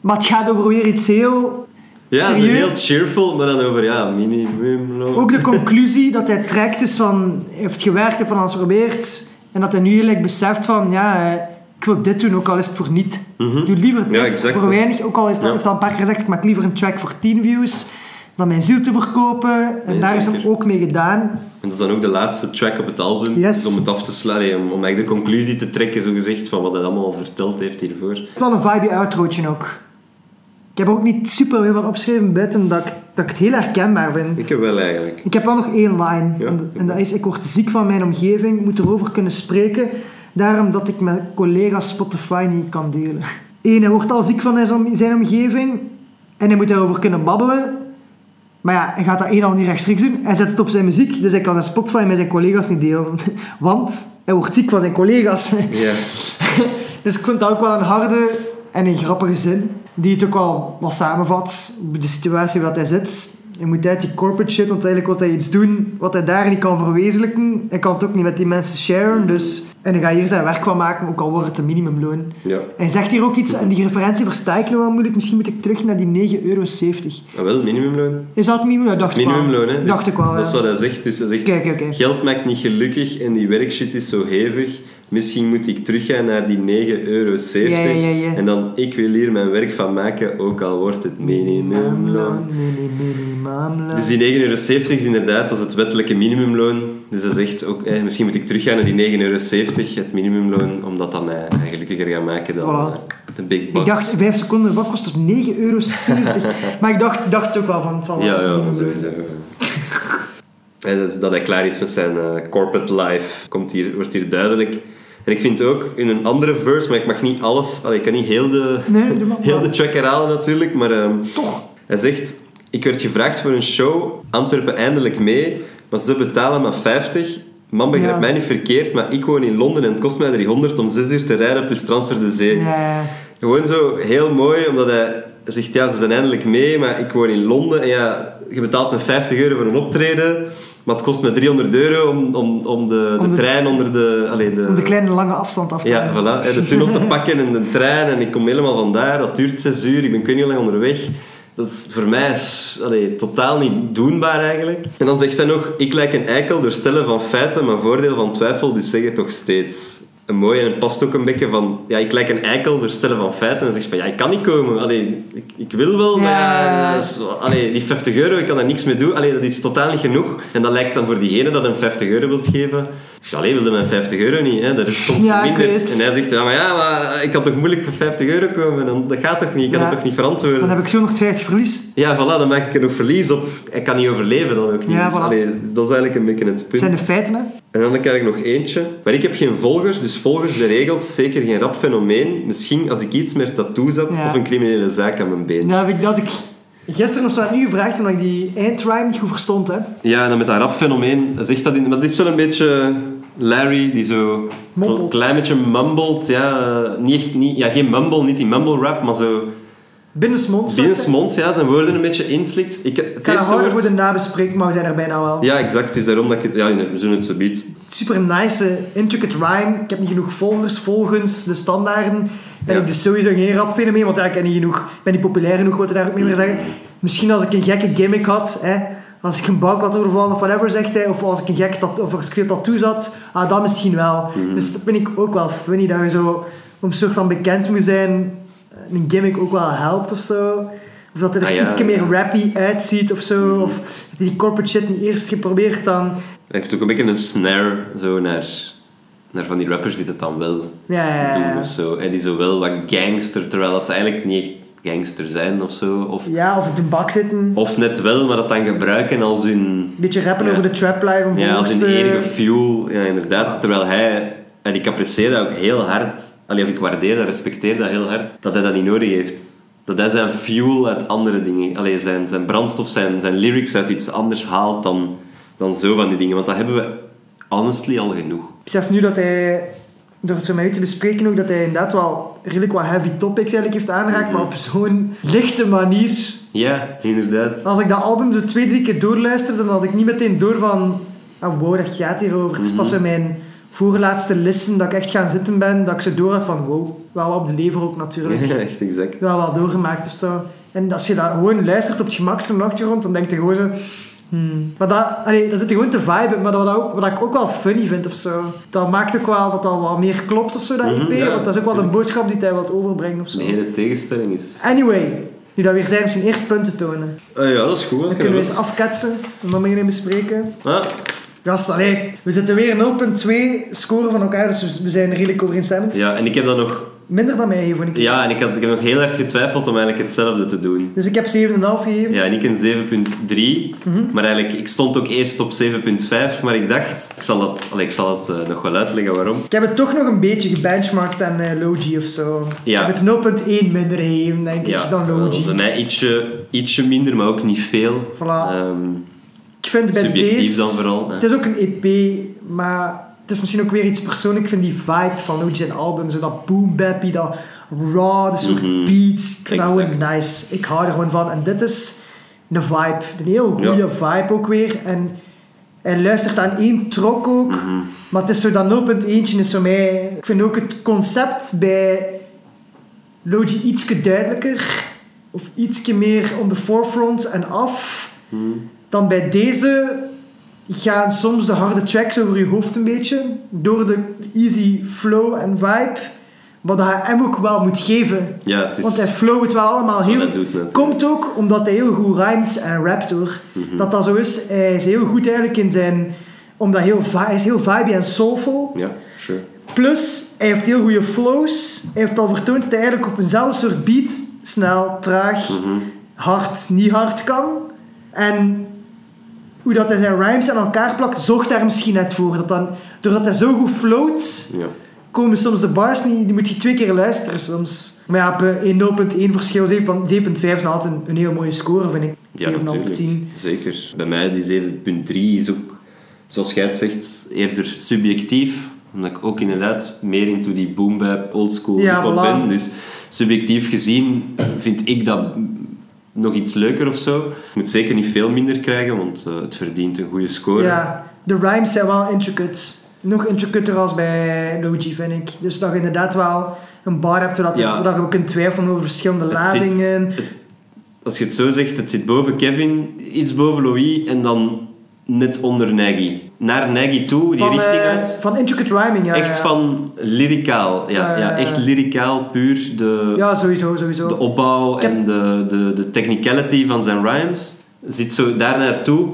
Speaker 1: Maar het gaat over weer iets heel
Speaker 2: ja,
Speaker 1: serieus.
Speaker 2: heel cheerful, maar dan over ja, minimumloon.
Speaker 1: Ook de conclusie dat hij trekt is van... Heeft gewerkt, heeft van alles geprobeerd. En dat hij nu gelijk beseft van... Ja, ik wil dit doen, ook al is het voor niet.
Speaker 2: Mhm.
Speaker 1: Doe liever dit
Speaker 2: Ja, exact.
Speaker 1: voor weinig. Ook al heeft
Speaker 2: Ja.
Speaker 1: heeft al een paar keer gezegd... Ik maak liever een track voor 10 views dan mijn ziel te verkopen. En
Speaker 2: Nee,
Speaker 1: daar is hem ook mee gedaan.
Speaker 2: En dat is dan ook de laatste track op het album.
Speaker 1: Yes.
Speaker 2: Om het af te sluiten, om, om eigenlijk de conclusie te trekken, zo gezegd, van wat hij allemaal verteld heeft hiervoor.
Speaker 1: Het is wel een vibe outrootje ook. Ik heb er ook niet super veel van opgeschreven buiten dat ik, dat ik het heel herkenbaar vind.
Speaker 2: Ik heb wel eigenlijk.
Speaker 1: Ik heb wel nog één line.
Speaker 2: Ja.
Speaker 1: En, en dat is, ik word ziek van mijn omgeving, ik moet erover kunnen spreken. Daarom dat ik met collega's Spotify niet kan delen. Eén, hij wordt al ziek van zijn, zijn omgeving. En hij moet daarover kunnen babbelen. Maar ja, hij gaat dat één al niet rechtstreeks doen. Hij zet het op zijn muziek, dus hij kan zijn Spotify met zijn collega's niet delen. Want hij wordt ziek van zijn collega's.
Speaker 2: Ja.
Speaker 1: Dus ik vind dat ook wel een harde en een grappige zin. Die het ook wel wat samenvat. De situatie waar hij zit. Hij moet uit die corporate shit, want eigenlijk wil hij iets doen wat hij daar niet kan verwezenlijken. Hij kan het ook niet met die mensen sharen. Dus, en hij gaat hier zijn werk van maken, ook al wordt het een minimumloon.
Speaker 2: Ja.
Speaker 1: Hij zegt hier ook iets, en die referentie versta ik nog wel moeilijk. Misschien moet ik terug naar die 9,70 euro.
Speaker 2: Ah, wel, minimumloon.
Speaker 1: Is dat minimumloon? Dacht.
Speaker 2: Minimumloon, hè. Dus
Speaker 1: Dacht ik wel,
Speaker 2: Dat is wat hij zegt. Dus hij zegt, geld maakt niet gelukkig en die werkshit is zo hevig. Misschien moet ik teruggaan naar die 9,70 euro.
Speaker 1: Ja, ja, ja, ja.
Speaker 2: En dan, ik wil hier mijn werk van maken, ook al wordt het minimumloon.
Speaker 1: mini- minimumloon.
Speaker 2: Dus die 9,70 euro is inderdaad, dat is het wettelijke minimumloon. Dus hij zegt ook, eh, misschien moet ik teruggaan naar die 9,70 euro, het minimumloon, omdat dat mij gelukkiger gaat maken dan
Speaker 1: Voilà.
Speaker 2: eh, de big bucks.
Speaker 1: Ik dacht, 5 seconden, wat kost het? 9,70 euro. maar ik dacht, dacht ook wel van, het zal wel
Speaker 2: Ja, ja, sowieso. En dus dat hij klaar is met zijn eh, corporate life, komt hier, wordt hier duidelijk. En ik vind ook in een andere verse, maar ik mag niet alles, allee, ik kan niet heel de,
Speaker 1: Nee,
Speaker 2: heel de track herhalen natuurlijk, maar ehm,
Speaker 1: Toch?
Speaker 2: hij zegt: Ik werd gevraagd voor een show, Antwerpen eindelijk mee, maar ze betalen maar 50. Man, begrijp
Speaker 1: Ja.
Speaker 2: mij niet verkeerd, maar ik woon in Londen en het kost mij 300 om 6 uur te rijden plus transfer de zee.
Speaker 1: Ja,
Speaker 2: Gewoon zo heel mooi, omdat hij zegt, ja, ze zijn eindelijk mee, maar ik woon in Londen en ja, je betaalt me 50 euro voor een optreden, maar het kost me 300 euro om, om, om de, de,
Speaker 1: Om de-
Speaker 2: trein onder de... Allee, de
Speaker 1: om de kleine lange afstand af te
Speaker 2: ja, voilà, de tunnel te pakken en de trein en ik kom helemaal vandaar, dat duurt 6 uur, ik ben ik weet niet hoe lang onderweg. Dat is voor mij is, allee, totaal niet doenbaar eigenlijk. En dan zegt hij nog, ik lijk een eikel door stellen van feiten, maar voordeel van twijfel, dus zeg het toch steeds. Een mooi en het past ook een beetje van, ja, ik lijk een eikel door stellen van feiten. En hij van, ja, ik kan niet komen. Allee, ik, ik wil wel, maar ja,
Speaker 1: Ja.
Speaker 2: dat is- allee, die 50 euro, ik kan daar niks mee doen. Allee, dat is totaal niet genoeg. En dat lijkt dan voor diegene dat hem 50 euro wilt geven, Allee, wilde mijn 50 euro niet, hè? dat is komt
Speaker 1: Ja,
Speaker 2: minder. En hij zegt, ja, maar ja, maar ik kan toch moeilijk voor 50 euro komen? Dan, dat gaat toch niet, ik kan
Speaker 1: Ja.
Speaker 2: het toch niet verantwoorden?
Speaker 1: Dan heb ik zo nog 50 verlies.
Speaker 2: Ja, voilà, dan maak ik er nog verlies op. Ik kan niet overleven dan ook niet.
Speaker 1: Ja,
Speaker 2: Dus, allee, dat is eigenlijk een beetje het
Speaker 1: Dat
Speaker 2: punt.
Speaker 1: zijn de feiten, hè.
Speaker 2: En dan krijg ik nog eentje. Maar ik heb geen volgers, dus volgens de regels zeker geen rap fenomeen. Misschien als ik iets meer tattoos had
Speaker 1: Ja.
Speaker 2: of een criminele zaak aan mijn been.
Speaker 1: Nou heb ik dat ik gisteren of zo aan u gevraagd, omdat ik die eindrime niet goed verstond, hè.
Speaker 2: Ja, en dan met dat rap fenomeen, zegt dat in, maar dit is wel een beetje Larry die zo een klein beetje mumbled. Ja, eh, niet echt, niet, ja, geen mumble, niet die mumble rap, maar zo
Speaker 1: Binnensmonds.
Speaker 2: binnensmonds, ja, zijn woorden een beetje inslikt. Ik, het
Speaker 1: Ik
Speaker 2: eerste woord...
Speaker 1: voor de nabespreking, maar we zijn er bijna wel.
Speaker 2: Ja, exact. Het is daarom dat ik het... Ja, we zullen het zo biedt.
Speaker 1: Super nice, intricate rhyme. Ik heb niet genoeg volgers volgens de standaarden. Ben
Speaker 2: Ja.
Speaker 1: ik dus sowieso geen rap fenomeen, want ja, ik ben niet genoeg, ik ben niet populair genoeg, wat je daar ook meer zeggen. Misschien als ik een gekke gimmick had, hè, als ik een bank had overvallen of whatever, zegt hij, of als ik een gek tat, of als ik veel tattoos had, ah, dat misschien wel.
Speaker 2: Mhm.
Speaker 1: Dus dat vind ik ook wel funny, dat je zo, om een soort van bekend moet zijn, een gimmick ook wel helpt of zo. Of dat hij er
Speaker 2: Ah, ja.
Speaker 1: iets meer rappy uitziet of zo. Of dat hij die corporate shit niet eerst geprobeerd dan...
Speaker 2: Hij heeft ook een beetje een snare zo naar, naar van die rappers die dat dan wel
Speaker 1: Ja, ja, ja, ja.
Speaker 2: doen of zo. En die zo wel wat gangster, terwijl dat ze eigenlijk niet echt gangster zijn of zo. Of,
Speaker 1: Ja, of op de bak zitten.
Speaker 2: Of net wel, maar dat dan gebruiken als hun,
Speaker 1: beetje rappen
Speaker 2: Ja.
Speaker 1: over de trap. Om
Speaker 2: ja, als hun enige fuel. Ja, inderdaad. Terwijl hij, en ik apprecieer dat ook heel hard, allee, of ik waardeer dat, respecteer dat heel hard, dat hij dat niet nodig heeft. Dat hij zijn fuel uit andere dingen, allee, zijn, zijn brandstof, zijn, zijn lyrics uit iets anders haalt dan, dan zo van die dingen. Want dat hebben we honestly al genoeg.
Speaker 1: Ik besef nu dat hij, door het zo met u te bespreken ook, dat hij inderdaad wel redelijk wat heavy topics eigenlijk heeft aangeraakt,
Speaker 2: Mhm.
Speaker 1: maar op zo'n lichte manier.
Speaker 2: Ja, inderdaad.
Speaker 1: Als ik dat album zo twee, drie keer doorluisterde, dan had ik niet meteen door van... Ah, wow, dat gaat hierover. Het is pas
Speaker 2: Mhm.
Speaker 1: zo mijn voorlaatste listen dat ik echt gaan zitten ben, dat ik zo door had van wow, wel op de lever ook natuurlijk.
Speaker 2: Ja, echt exact.
Speaker 1: wel wel doorgemaakt of zo. En als je dat gewoon luistert op het op de achtergrond, dan denk je gewoon zo... Hmm. Maar dat, allee, dat zit gewoon te viben, maar dat, wat, ook, wat ik ook wel funny vind of zo. Dat maakt ook wel dat dat wat meer klopt of zo, dat
Speaker 2: Mhm,
Speaker 1: EP.
Speaker 2: ja,
Speaker 1: want dat is ook wel een boodschap die hij wilt overbrengen of zo.
Speaker 2: De hele tegenstelling is...
Speaker 1: Anyway, nu dat we hier zijn, misschien eerst punten tonen.
Speaker 2: Ah ja, dat is goed.
Speaker 1: Dan kunnen we eens afketsen en dan beginnen bespreken.
Speaker 2: Ah,
Speaker 1: Gast, allee, we zitten weer 0.2 scoren van elkaar, dus we- we zijn redelijk overeenstemmend.
Speaker 2: ja, en ik heb dan nog...
Speaker 1: Minder dan mij, vond ik.
Speaker 2: Ja, en ik, had, ik heb nog heel hard getwijfeld om eigenlijk hetzelfde te doen.
Speaker 1: Dus ik heb 7,5 gegeven.
Speaker 2: Ja, en ik een 7.3.
Speaker 1: Mhm.
Speaker 2: Maar eigenlijk, ik stond ook eerst op 7.5, maar ik dacht, ik zal het, allee, ik zal het eh, nog wel uitleggen waarom.
Speaker 1: Ik heb het toch nog een beetje gebenchmarkt aan eh, Logi of zo.
Speaker 2: Ja.
Speaker 1: Ik heb het 0.1 minder gegeven, denk
Speaker 2: Ja,
Speaker 1: ik, dan Logi.
Speaker 2: bij mij ietsje, ietsje minder, maar ook niet veel.
Speaker 1: Voilà.
Speaker 2: Ehm,
Speaker 1: Ik vind bij
Speaker 2: subjectief
Speaker 1: deze...
Speaker 2: dan vooral.
Speaker 1: Het is ook een EP, maar het is misschien ook weer iets persoonlijk. Ik vind die vibe van Logi zijn album, zo dat boom bappy, dat raw, de soort
Speaker 2: Mhm.
Speaker 1: beats. Ik vind dat nice. Ik hou er gewoon van. En dit is een vibe. Een heel goede
Speaker 2: Ja.
Speaker 1: vibe ook weer. En hij luistert aan één trok ook.
Speaker 2: Mhm.
Speaker 1: Maar het is zo dat 0.1 is voor mij... Ik vind ook het concept bij Logi ietsje duidelijker. Of ietsje meer on the forefront en af.
Speaker 2: Mhm.
Speaker 1: Dan bij deze gaan soms de harde tracks over je hoofd een beetje. Door de easy flow en vibe. Wat hij hem ook wel moet geven.
Speaker 2: ja, het is...
Speaker 1: Want hij flowt wel allemaal heel...
Speaker 2: doet.
Speaker 1: Komt ook omdat hij heel goed rhymt en rapt hoor.
Speaker 2: Mhm.
Speaker 1: Dat dat zo is. Hij is heel goed eigenlijk in zijn... Omdat heel, hij is heel vibey en soulful.
Speaker 2: Ja, sure.
Speaker 1: Plus, hij heeft heel goede flows. Hij heeft al vertoond dat hij eigenlijk op eenzelfde soort beat... Snel, traag,
Speaker 2: Mhm.
Speaker 1: hard, niet hard kan. En hoe dat hij zijn rhymes aan elkaar plakt, zorgt daar misschien net voor. Dat dan, doordat hij zo goed float,
Speaker 2: Ja.
Speaker 1: komen soms de bars niet... Die moet je twee keer luisteren soms. Maar ja, op eh, 0.1 verschil, 7.5 is altijd een, een heel mooie score, vind ik.
Speaker 2: Ja,
Speaker 1: 7,5 op
Speaker 2: natuurlijk.
Speaker 1: 10.
Speaker 2: Zeker. Bij mij die 7.3 is ook, zoals jij het zegt, eerder subjectief. Omdat ik ook inderdaad meer into die boom bap, oldschool
Speaker 1: Ja, voilà.
Speaker 2: ben. Dus subjectief gezien vind ik dat nog iets leuker of zo. Het moet zeker niet veel minder krijgen, want eh, het verdient een goede score.
Speaker 1: Ja, de rhymes zijn wel intricate. Nog intricater als bij Logi, vind ik. Dus dat je inderdaad wel een bar hebt zodat
Speaker 2: Ja.
Speaker 1: je, dat je ook kunt twijfelen over verschillende
Speaker 2: Het
Speaker 1: ladingen.
Speaker 2: zit- het- als je het zo zegt, het zit boven Kevin, iets boven Louis en dan net onder Nagy. Naar Nagy toe, die
Speaker 1: van,
Speaker 2: richting
Speaker 1: eh,
Speaker 2: uit.
Speaker 1: Van intricate rhyming, ja.
Speaker 2: echt
Speaker 1: ja.
Speaker 2: van lyricaal. Ja,
Speaker 1: Ja,
Speaker 2: echt lyricaal, puur de,
Speaker 1: Ja, sowieso, sowieso.
Speaker 2: de opbouw
Speaker 1: heb-
Speaker 2: en de, de, de technicality van zijn rhymes. zit zo daar naartoe.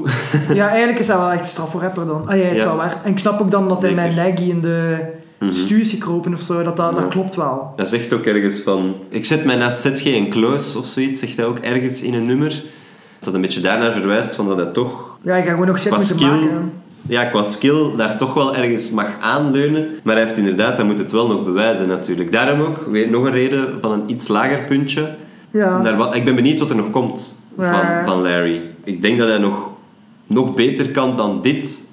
Speaker 1: Ja, eigenlijk is dat wel echt straf voor rapper dan. Ah ja, het is
Speaker 2: Ja.
Speaker 1: wel waar. En ik snap ook dan dat hij met Naggy in de
Speaker 2: Mhm.
Speaker 1: stuur is gekropen of zo. Dat, dat, dat klopt wel.
Speaker 2: Dat zegt ook ergens van... Ik zet mij naast ZG en Kloos of zoiets, zegt hij ook ergens in een nummer. Dat een beetje daarnaar verwijst van dat hij toch
Speaker 1: Ja, ik ga gewoon nog shit
Speaker 2: qua
Speaker 1: moeten
Speaker 2: skill,
Speaker 1: maken.
Speaker 2: ja, qua skill daar toch wel ergens mag aanleunen. Maar hij heeft inderdaad, hij moet het wel nog bewijzen natuurlijk. Daarom ook weer nog een reden van een iets lager puntje.
Speaker 1: Ja.
Speaker 2: Wat, ik ben benieuwd wat er nog komt
Speaker 1: Ja.
Speaker 2: van, van Larry. Ik denk dat hij nog, nog beter kan dan dit.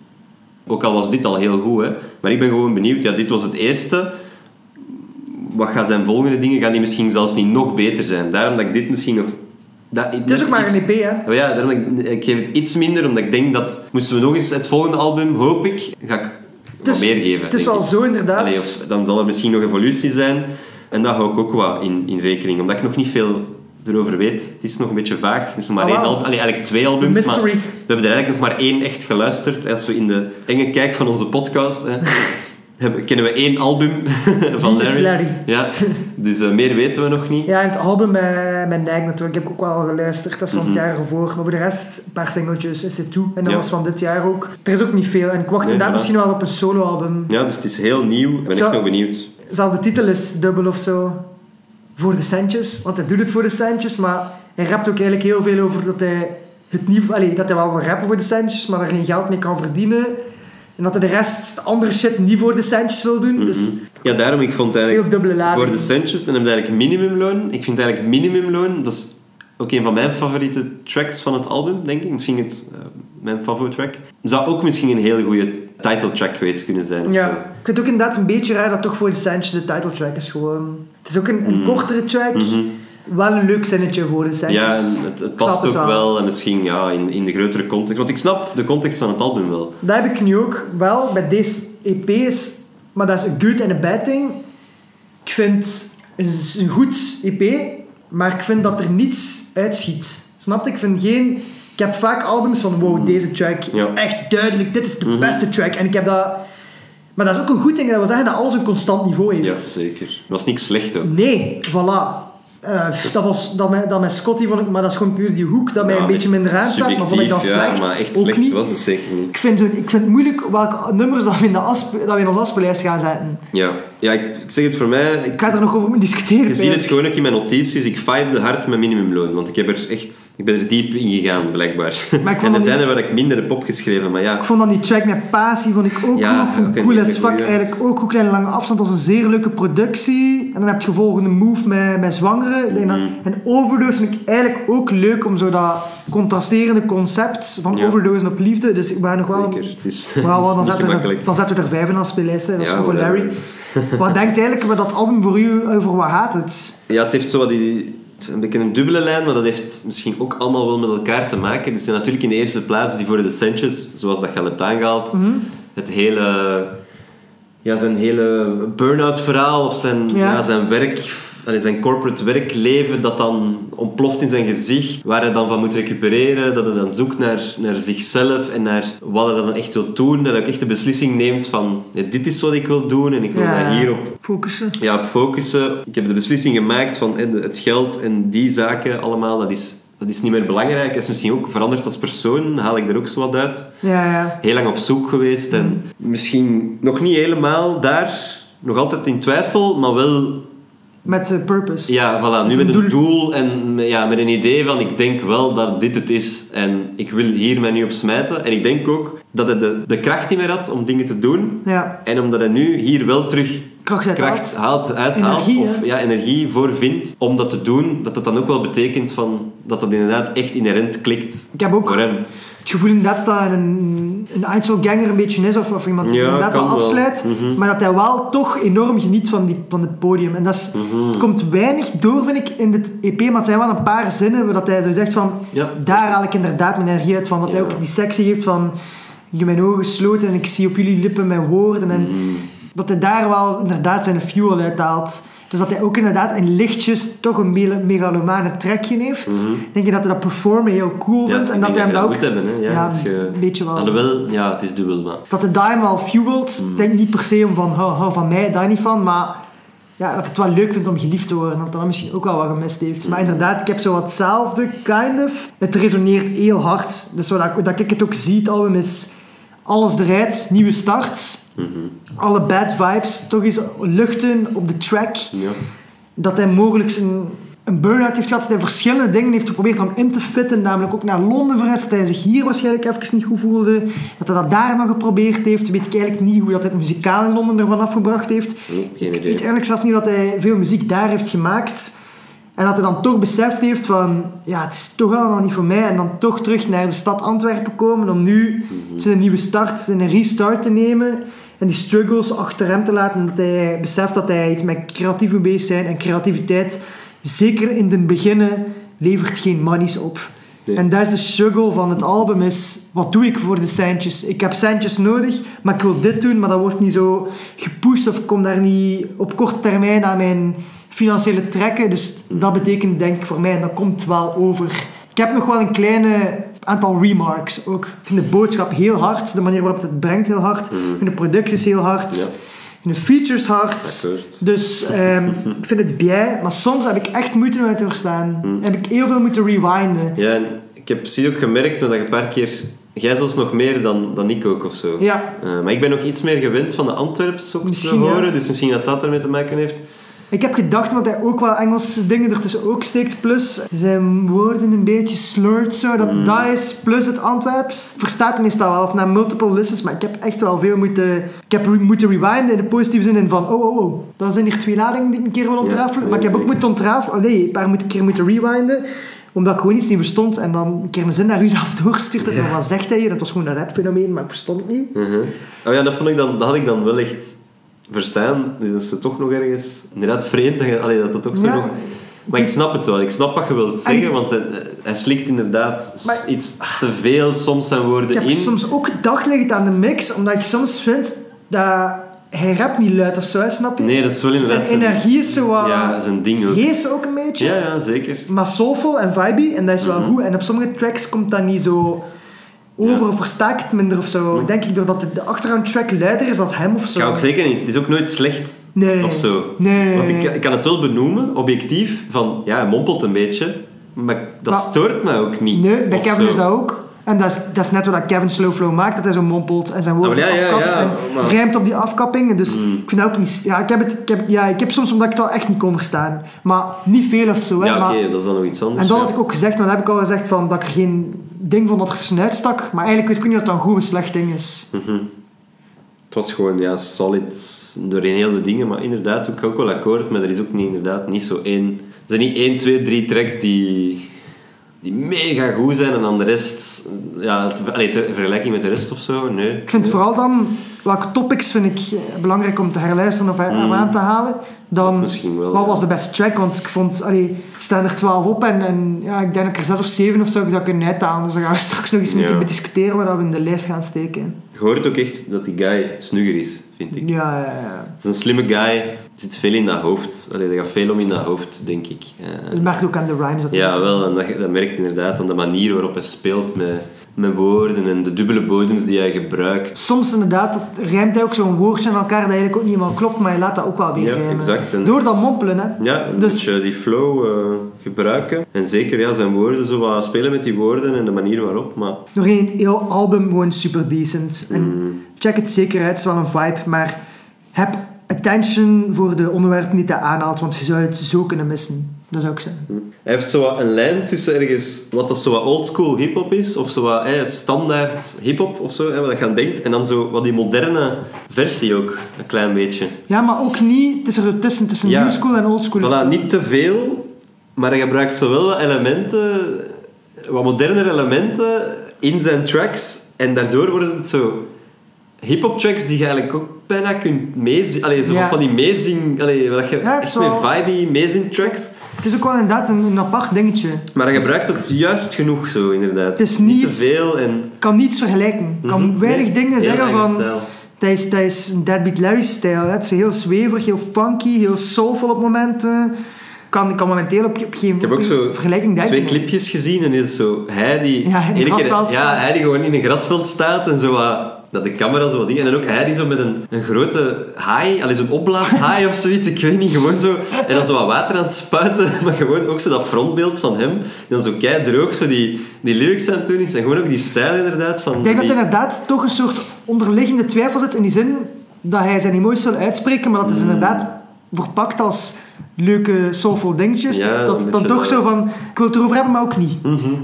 Speaker 2: Ook al was dit al heel goed, hè. Maar ik ben gewoon benieuwd. Ja, dit was het eerste. Wat gaan zijn volgende dingen? Gaan die misschien zelfs niet nog beter zijn? Daarom dat ik dit misschien nog... Dat,
Speaker 1: Het is ook maar een EP, hè.
Speaker 2: Oh ja, daarom ik, ik geef het iets minder, omdat ik denk dat... Moesten we nog eens het volgende album, hoop ik, ga ik
Speaker 1: is,
Speaker 2: meer geven.
Speaker 1: het is wel
Speaker 2: ik.
Speaker 1: zo inderdaad.
Speaker 2: Allee, of, dan zal er misschien nog evolutie zijn. En dat hou ik ook wat in, in rekening. Omdat ik nog niet veel erover weet. Het is nog een beetje vaag. Er is nog maar
Speaker 1: Ah,
Speaker 2: één album. Allee, eigenlijk twee albums.
Speaker 1: The
Speaker 2: Maar
Speaker 1: mystery.
Speaker 2: we hebben er eigenlijk nog maar één echt geluisterd. Als we in de enge kijk van onze podcast... Hè, hebben, kennen we één album van Larry.
Speaker 1: Larry?
Speaker 2: Ja, dus eh, meer weten we nog niet.
Speaker 1: Ja, en het album met, met Nike natuurlijk heb ik ook wel geluisterd. Dat is van het jaar ervoor. Maar voor de rest, een paar singeltjes, is het toe. En dat
Speaker 2: Mhm. Ja.
Speaker 1: was van dit jaar ook. Er is ook niet veel. En ik wacht inderdaad misschien wel op een soloalbum.
Speaker 2: Ja, dus het is heel nieuw. Ik ben
Speaker 1: Zo-
Speaker 2: echt nog benieuwd.
Speaker 1: Zelfs de titel is dubbel of zo. Voor de centjes. Want hij doet het voor de centjes. Maar hij rapt ook eigenlijk heel veel over dat hij het niet... Allee, dat hij wel wil rappen voor de centjes, maar er geen geld mee kan verdienen. En dat hij de rest, de andere shit, niet voor de centjes wil doen. Dus
Speaker 2: Mhm. Ja, daarom, ik vond
Speaker 1: veel
Speaker 2: eigenlijk...
Speaker 1: dubbele lading.
Speaker 2: Voor de centjes, dan heb eigenlijk minimumloon. Ik vind eigenlijk minimumloon, dat is ook een van mijn favoriete tracks van het album, denk ik. Misschien het, eh, mijn favoriete track. Zou ook misschien een hele goede title track geweest kunnen zijn.
Speaker 1: Ja,
Speaker 2: zo.
Speaker 1: ik vind het ook inderdaad een beetje raar dat toch voor de centjes de title track is gewoon. Het is ook een, een kortere track,
Speaker 2: Mhm.
Speaker 1: Wel een leuk zinnetje voor de centjes.
Speaker 2: Ja, en het, past ook
Speaker 1: het
Speaker 2: wel. En misschien ja, in, in de grotere context. Want ik snap de context van het album wel.
Speaker 1: Dat heb ik nu ook wel bij deze EP's, maar dat is een good en een bad thing. Ik vind het is een goed EP, maar ik vind dat er niets uitschiet. Snap je? Ik vind geen. Ik heb vaak albums van wow, deze track is
Speaker 2: Ja.
Speaker 1: echt duidelijk, dit is de
Speaker 2: Mhm.
Speaker 1: beste track. En ik heb dat. Maar dat is ook een goed ding, dat wil zeggen dat alles een constant niveau heeft.
Speaker 2: Ja, zeker. Het was niks slecht.
Speaker 1: Nee, voilà. Eh, dat, was, dat, met, dat met Scotty vond ik, maar dat is gewoon puur die hoek dat mij
Speaker 2: Ja,
Speaker 1: een beetje minder aanstaat. Maar vond ik dat slecht?
Speaker 2: Ja, maar echt
Speaker 1: ook
Speaker 2: slecht
Speaker 1: niet.
Speaker 2: was het zeker niet.
Speaker 1: Ik vind, zo- ik vind het moeilijk welke nummers dat we in, de asp, dat we in onze afspeellijst gaan zetten.
Speaker 2: Ja, ja ik, ik zeg het voor mij... Ik,
Speaker 1: Ik ga er nog over discussiëren.
Speaker 2: Je ziet het gewoon ook in mijn notities. Ik vibe hard met minimumloon. Want ik heb er echt... Ik ben er diep in gegaan, blijkbaar.
Speaker 1: Maar ik vond
Speaker 2: en er zijn
Speaker 1: niet-
Speaker 2: er waar ik minder heb opgeschreven. Maar ja...
Speaker 1: Ik vond dan die track met Pasi vond ik ook
Speaker 2: Ja,
Speaker 1: het cool
Speaker 2: hele
Speaker 1: as fuck. Eigenlijk ook goed. Kleine lange afstand. Het was een zeer leuke productie. En dan heb je het volgende move met, met zwangeren. Ik denk dat-
Speaker 2: Mhm.
Speaker 1: En overdose vind ik eigenlijk ook leuk om zo dat contrasterende concept van
Speaker 2: Ja.
Speaker 1: overdosen op liefde. Dus ik ben nog wel...
Speaker 2: Zeker. Het is
Speaker 1: Maar wel, dan, zetten we er, dan zetten we er vijf in als speellijst. hè. Dat is
Speaker 2: Ja,
Speaker 1: voor
Speaker 2: whatever.
Speaker 1: Larry. Wat denkt eigenlijk met dat album voor u over wat gaat het?
Speaker 2: Ja, het heeft zo wat die... Een beetje een dubbele lijn, maar dat heeft misschien ook allemaal wel met elkaar te maken. Dus natuurlijk in de eerste plaats die voor de centjes, zoals dat je hebt aangehaald,
Speaker 1: Mhm.
Speaker 2: het hele... Ja, zijn hele burn-out verhaal of zijn,
Speaker 1: Ja.
Speaker 2: ja. zijn werk... allee, Zijn corporate werkleven dat dan ontploft in zijn gezicht, waar hij dan van moet recupereren, dat hij dan zoekt naar, naar zichzelf en naar wat hij dan echt wil doen, dat hij ook echt de beslissing neemt van ja, dit is wat ik wil doen en ik wil mij hierop
Speaker 1: Focussen.
Speaker 2: ja, op focussen. Ik heb de beslissing gemaakt van het geld en die zaken allemaal, dat is, dat is niet meer belangrijk. Hij is misschien ook veranderd als persoon, haal ik er ook zo wat uit.
Speaker 1: Ja, ja.
Speaker 2: Heel lang op zoek geweest en misschien nog niet helemaal daar, nog altijd in twijfel, maar wel,
Speaker 1: Met purpose.
Speaker 2: ja, voilà, nu
Speaker 1: Met een
Speaker 2: doel en met- ja, met een idee van ik denk wel dat dit het is en ik wil hier mij nu op smijten. En ik denk ook dat hij de, de kracht in meer had om dingen te doen.
Speaker 1: Ja.
Speaker 2: En omdat hij nu hier wel terug
Speaker 1: Kracht uit
Speaker 2: kracht haalt, uithaalt
Speaker 1: Energie,
Speaker 2: of
Speaker 1: hè?
Speaker 2: ja, energie voor vindt om dat te doen, dat dat dan ook wel betekent van, dat dat inderdaad echt inherent klikt
Speaker 1: Ik heb ook
Speaker 2: voor hem.
Speaker 1: Het gevoel inderdaad dat hij een, een Einzelganger een beetje is, of, of iemand die
Speaker 2: Ja,
Speaker 1: wel. afsluit,
Speaker 2: Mhm.
Speaker 1: maar dat hij wel toch enorm geniet van, die, van het podium. En dat is,
Speaker 2: Mhm.
Speaker 1: komt weinig door, vind ik, in dit EP, maar het zijn wel een paar zinnen waar dat hij zo zegt van,
Speaker 2: Ja.
Speaker 1: daar haal ik inderdaad mijn energie uit van. Dat hij ook die sectie heeft van, ik heb mijn ogen gesloten en ik zie op jullie lippen mijn woorden. En
Speaker 2: Mhm.
Speaker 1: dat hij daar wel inderdaad zijn fuel uithaalt. Dus dat hij ook inderdaad in lichtjes toch een megalomane trekje heeft. Denk je dat hij dat performen heel cool
Speaker 2: Mhm. Ja,
Speaker 1: vindt? en dat hij hem dat ook...
Speaker 2: moet hebben. Hè. Ja,
Speaker 1: Ja,
Speaker 2: je...
Speaker 1: een beetje wel.
Speaker 2: Alhoewel, ja, het is dubbel, maar...
Speaker 1: Dat hij daar fuelt.
Speaker 2: Mhm.
Speaker 1: Denk niet per se om van, hou, hou van mij, daar niet van. Maar ja, dat het wel leuk vindt om geliefd te worden. Dat hij dat misschien ook wel wat gemist heeft. Maar inderdaad, ik heb zo wat hetzelfde, kind of. Het resoneert heel hard. Dus zo dat, dat ik het ook zie, het album is alles eruit, nieuwe start. Alle bad vibes, toch eens luchten op de track.
Speaker 2: Ja.
Speaker 1: Dat hij mogelijk een, een burn-out heeft gehad. Dat hij verschillende dingen heeft geprobeerd om in te fitten. Namelijk ook naar Londen verhuisd. Dat hij zich hier waarschijnlijk even niet goed voelde. Dat hij dat daar nog geprobeerd heeft. Weet ik eigenlijk niet hoe dat hij het muzikaal in Londen ervan afgebracht heeft.
Speaker 2: Nee, geen
Speaker 1: Ik
Speaker 2: idee.
Speaker 1: weet eigenlijk zelf niet dat hij veel muziek daar heeft gemaakt. En dat hij dan toch beseft heeft van... Ja, het is toch allemaal niet voor mij. En dan toch terug naar de stad Antwerpen komen. Om nu zijn nieuwe start, zijn restart te nemen. En die struggles achter hem te laten. Omdat hij beseft dat hij iets met creatief moet bezig zijn. En creativiteit, zeker in het beginnen, levert geen monies op.
Speaker 2: Nee.
Speaker 1: En dat is de struggle van het album is... Wat doe ik voor de centjes? Ik heb centjes nodig, maar ik wil dit doen. Maar dat wordt niet zo gepusht of ik kom daar niet op korte termijn aan mijn financiële trekken. Dus dat betekent denk ik voor mij, en dat komt wel over. Ik heb nog wel een kleine aantal remarks ook. Ik vind de boodschap heel hard, de manier waarop het brengt heel hard. Ik vind de producties heel hard.
Speaker 2: Ja.
Speaker 1: Ik vind de features hard. Dus ehm, ik vind het bij, maar soms heb ik echt moeite het te verstaan. Heb ik heel veel moeten rewinden.
Speaker 2: Ja, en ik heb precies ook gemerkt dat je een paar keer... Jij zelfs nog meer dan, dan ik ook, of zo.
Speaker 1: Ja,
Speaker 2: Eh, maar ik ben nog iets meer gewend van de Antwerps ook te
Speaker 1: ja.
Speaker 2: horen, dus misschien dat dat ermee te maken heeft.
Speaker 1: Ik heb gedacht dat hij ook wel Engelse dingen ertussen ook steekt. Plus zijn woorden een beetje slurred zo. Dat, dat is plus het Antwerps. Verstaat meestal wel of na multiple listens. Maar ik heb echt wel veel moeten... Ik heb re- moeten rewinden in de positieve zin. In van, oh, oh, oh. Dat zijn hier twee ladingen die ik een keer wil ontrafelen.
Speaker 2: ja,
Speaker 1: maar ik heb ook moeten ontrafelen. Nee, een paar moet- keer moeten rewinden. Omdat ik gewoon iets niet verstond. En dan een keer een zin naar u af doorstuurde. En wat zegt hij hier? Dat was gewoon een rapfenomeen, maar ik verstond het niet.
Speaker 2: Mhm. Oh ja, dat, vond ik dan, dat had ik dan wel echt verstaan. Dus dat is toch nog ergens... Inderdaad vreemd dat, je, allee, dat dat toch zo
Speaker 1: Ja.
Speaker 2: nog... Maar ik snap het wel. Ik snap wat je wilt
Speaker 1: En-
Speaker 2: zeggen, want hij, hij slikt inderdaad
Speaker 1: Maar-
Speaker 2: iets te veel soms zijn woorden
Speaker 1: Ik heb
Speaker 2: in.
Speaker 1: soms ook liggen aan de mix, omdat ik soms vind dat hij rapt niet luid of zo, snap je?
Speaker 2: Nee, dat is wel
Speaker 1: zijn
Speaker 2: inderdaad
Speaker 1: energie is zo wat
Speaker 2: Ja, zijn ding ook.
Speaker 1: hees ook een beetje,
Speaker 2: Ja, ja, zeker.
Speaker 1: maar soulful en vibey, en dat is wel
Speaker 2: Mhm.
Speaker 1: goed. En op sommige tracks komt dat niet zo over of versta ik het minder of zo. Denk ik doordat de, de achtergrond track luider is als hem of zo.
Speaker 2: Ik ga ook zeker niet. Het is ook nooit slecht
Speaker 1: nee,
Speaker 2: of zo.
Speaker 1: Nee,
Speaker 2: Want ik, ik kan het wel benoemen, objectief, van ja, hij mompelt een beetje, maar dat
Speaker 1: Maar-
Speaker 2: stoort mij ook niet.
Speaker 1: Nee, bij Kevin is dat ook. En dat is, dat is net wat Kevin Slowflow maakt, dat hij zo mompelt en zijn woorden
Speaker 2: Ah, ja, ja,
Speaker 1: afkapt
Speaker 2: ja,
Speaker 1: en
Speaker 2: maar-
Speaker 1: rijmt op die afkappingen. Dus
Speaker 2: Mm.
Speaker 1: ik vind dat ook niet... Ja, ik heb, het, ik, heb, ja, ik heb soms omdat ik het wel echt niet kon verstaan. Maar niet veel of zo. Hè,
Speaker 2: Ja, oké, dat is dan nog iets anders.
Speaker 1: en dat had ik ook gezegd, maar dan heb ik al gezegd van, dat ik er geen ding vond dat er tussenuit uitstak. Maar eigenlijk weet ik niet of dat een goed of slecht ding is.
Speaker 2: Mhm. Het was gewoon ja, solid doorheen heel de dingen, maar inderdaad ook, ook wel akkoord, maar er is ook niet, inderdaad niet zo één... Er zijn niet één, twee, drie tracks die, die mega goed zijn en dan de rest... Ja, te, allee, ter vergelijking met de rest of zo, nee.
Speaker 1: Ik vind vooral dan, welke topics vind ik eh, belangrijk om te herluisteren of, of aan te halen. Dan,
Speaker 2: wel,
Speaker 1: wat
Speaker 2: ja.
Speaker 1: was de beste track? Want ik vond, allee, het staan er 12 op en, en ja, ik denk dat ik er 6 of 7 of zo zou kunnen uithalen. Dus daar gaan we straks nog eens
Speaker 2: Ja.
Speaker 1: moeten bediscussiëren wat we in de lijst gaan steken.
Speaker 2: Je hoort ook echt dat die guy snugger is, vind ik.
Speaker 1: Ja, ja, ja.
Speaker 2: Het is een slimme guy, zit veel in dat hoofd. Allee, er gaat veel om in dat hoofd, denk ik. Eh,
Speaker 1: Je merkt ook aan de rhymes. Dat
Speaker 2: Ja, wel, en dat, dat merkt inderdaad aan de manier waarop hij speelt met, met woorden en de dubbele bodems die hij gebruikt.
Speaker 1: Soms inderdaad, dat rijmt hij ook zo'n woordje aan elkaar dat eigenlijk ook niet helemaal klopt, maar je laat dat ook wel weer
Speaker 2: Ja,
Speaker 1: rijmen.
Speaker 2: exact. En-
Speaker 1: Door dat mompelen, hè.
Speaker 2: Ja,
Speaker 1: Dus-
Speaker 2: beetje die flow eh, gebruiken. En zeker ja, zijn woorden, zo wat spelen met die woorden en de manier waarop. Maar
Speaker 1: Doorheen het heel album gewoon super decent. En
Speaker 2: Mm.
Speaker 1: check het zeker uit, het is wel een vibe, maar heb attention voor de onderwerpen die hij aanhaalt, want je zou het zo kunnen missen. Dat zou ik zeggen.
Speaker 2: hij heeft zo wat een lijn tussen ergens wat dat zo wat oldschool hip-hop is, of zo wat standaard hip-hop of zo, wat je aan denkt. En dan zo wat die moderne versie ook, een klein beetje.
Speaker 1: Ja, maar ook niet, het is er tussen, tussen
Speaker 2: Ja.
Speaker 1: new school en old school.
Speaker 2: Voilà, niet te veel, maar hij gebruikt zowel wat elementen, wat modernere elementen in zijn tracks. En daardoor worden het zo hip-hop tracks die je eigenlijk ook bijna kunt meezingen. Allee, zo
Speaker 1: Ja.
Speaker 2: van die meezing, allee, wat je
Speaker 1: Ja,
Speaker 2: echt met meezing tracks.
Speaker 1: Het is ook wel inderdaad een, een apart dingetje.
Speaker 2: Maar hij gebruikt het juist genoeg zo, inderdaad.
Speaker 1: Het is niet-
Speaker 2: te veel en...
Speaker 1: Kan niets vergelijken. Ik kan
Speaker 2: Mhm.
Speaker 1: weinig
Speaker 2: Nee,
Speaker 1: dingen zeggen van...
Speaker 2: stijl.
Speaker 1: Dat is, dat is een Deadbeat Larry-stijl. Het is heel zweverig, heel funky, heel soulful op momenten. Kan, ik kan momenteel op, op geen
Speaker 2: Ik heb ook zo
Speaker 1: vergelijking denken.
Speaker 2: twee clipjes gezien en is zo hij die
Speaker 1: Ja, in een
Speaker 2: keer- ja, hij die gewoon in een grasveld staat en zo wat dat de camera zo wat dingen... En ook hij die zo met een, een grote haai, al is een opblaashaai of zoiets, ik weet niet, gewoon zo... En dan zo wat water aan het spuiten, maar gewoon ook zo dat frontbeeld van hem. Die dan zo kei droog zo die, die lyrics aan het doen is. En gewoon ook die stijl inderdaad van...
Speaker 1: Ik denk dat
Speaker 2: die-
Speaker 1: er inderdaad toch een soort onderliggende twijfel zit in die zin dat hij zijn emoties wil uitspreken, maar dat is inderdaad verpakt als leuke, soulful dingetjes.
Speaker 2: Ja,
Speaker 1: dat dan toch zo van, ik wil het erover hebben, maar ook niet.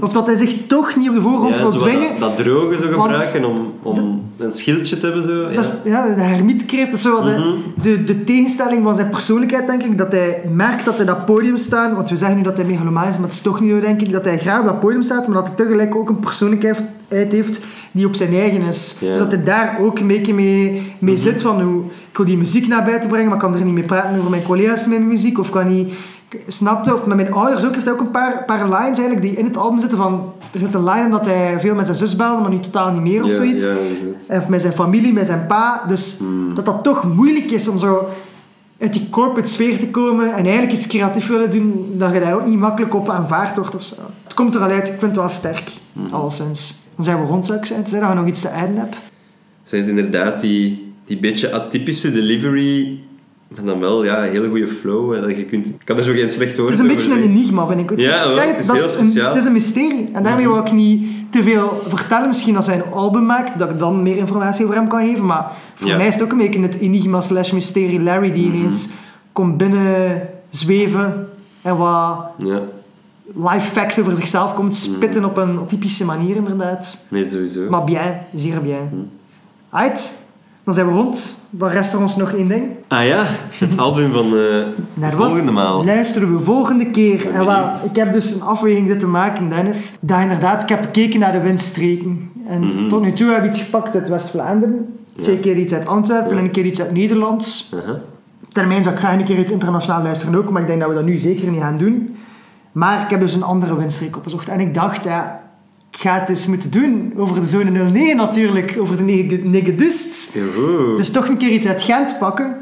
Speaker 1: Of dat hij zich toch niet op de voorgrond
Speaker 2: ja,
Speaker 1: wil dwingen.
Speaker 2: dat, dat droge zo gebruiken om, om een schildje te hebben. Zo. Ja.
Speaker 1: Dat is, ja, de hermietkreeft, dat is zo wat de,
Speaker 2: Mhm.
Speaker 1: de, de tegenstelling van zijn persoonlijkheid, denk ik. Dat hij merkt dat hij dat podium staat, want we zeggen nu dat hij megalomaan is, maar het is toch niet zo, denk ik. Dat hij graag op dat podium staat, maar dat hij tegelijk ook een persoonlijkheid heeft die op zijn eigen is.
Speaker 2: Mhm.
Speaker 1: Dat hij daar ook een beetje mee, mee zit van hoe ik wil die muziek naar buiten brengen, maar ik kan er niet mee praten over mijn collega's met mijn muziek, of kan niet... Snapte? Of met mijn ouders ook heeft hij ook een paar, paar lines eigenlijk die in het album zitten van... Er zit een line in dat hij veel met zijn zus belde, maar nu totaal niet meer of
Speaker 2: ja,
Speaker 1: zoiets.
Speaker 2: Ja.
Speaker 1: Of met zijn familie, met zijn pa. Dus
Speaker 2: Hmm.
Speaker 1: dat dat toch moeilijk is om zo uit die corporate sfeer te komen en eigenlijk iets creatief willen doen, dat je daar ook niet makkelijk op aanvaard wordt of zo. Het komt er al uit, ik vind het wel sterk,
Speaker 2: Hmm.
Speaker 1: alleszins. Dan zijn we rond, zou ik zeggen. Tenzij dat je nog iets te eiden hebt.
Speaker 2: Zijn het inderdaad die, die beetje atypische delivery, maar dan wel ja, een hele goede flow. Dat je kunt, ik kan er zo geen slecht woord
Speaker 1: Het is een beetje een enigma, vind ik. Het,
Speaker 2: Ja,
Speaker 1: ik
Speaker 2: wel,
Speaker 1: zeg
Speaker 2: het is
Speaker 1: dat
Speaker 2: heel
Speaker 1: een, het is een mysterie. En daarmee wil ik niet te veel vertellen. Misschien als hij een album maakt, dat ik dan meer informatie over hem kan geven. Maar voor
Speaker 2: Ja.
Speaker 1: mij is het ook een beetje het enigma slash mysterie Larry die ineens komt binnen zweven en wat
Speaker 2: Ja,
Speaker 1: life facts over zichzelf komt spitten op een typische manier, inderdaad.
Speaker 2: nee, sowieso.
Speaker 1: Maar bien, zeer bien. Uit, dan zijn we rond. Dan rest er ons nog één ding.
Speaker 2: Ah ja, het album van eh, de
Speaker 1: wat
Speaker 2: volgende maal.
Speaker 1: luisteren we volgende keer? En wel, ik heb dus een afweging zitten maken, Dennis. Dat inderdaad, ik heb gekeken naar de windstreken. En
Speaker 2: Mhm.
Speaker 1: tot nu toe heb ik iets gepakt uit West-Vlaanderen. Twee keer iets uit Antwerpen
Speaker 2: Ja.
Speaker 1: en een keer iets uit Nederlands.
Speaker 2: Aha.
Speaker 1: Termijn zou ik graag een keer iets internationaal luisteren ook, maar ik denk dat we dat nu zeker niet gaan doen. Maar ik heb dus een andere windstreek opgezocht. En ik dacht, ja, ik ga het eens moeten doen. Over de zone 09 natuurlijk, over de Nege- Negedust. Dus toch een keer iets uit Gent pakken.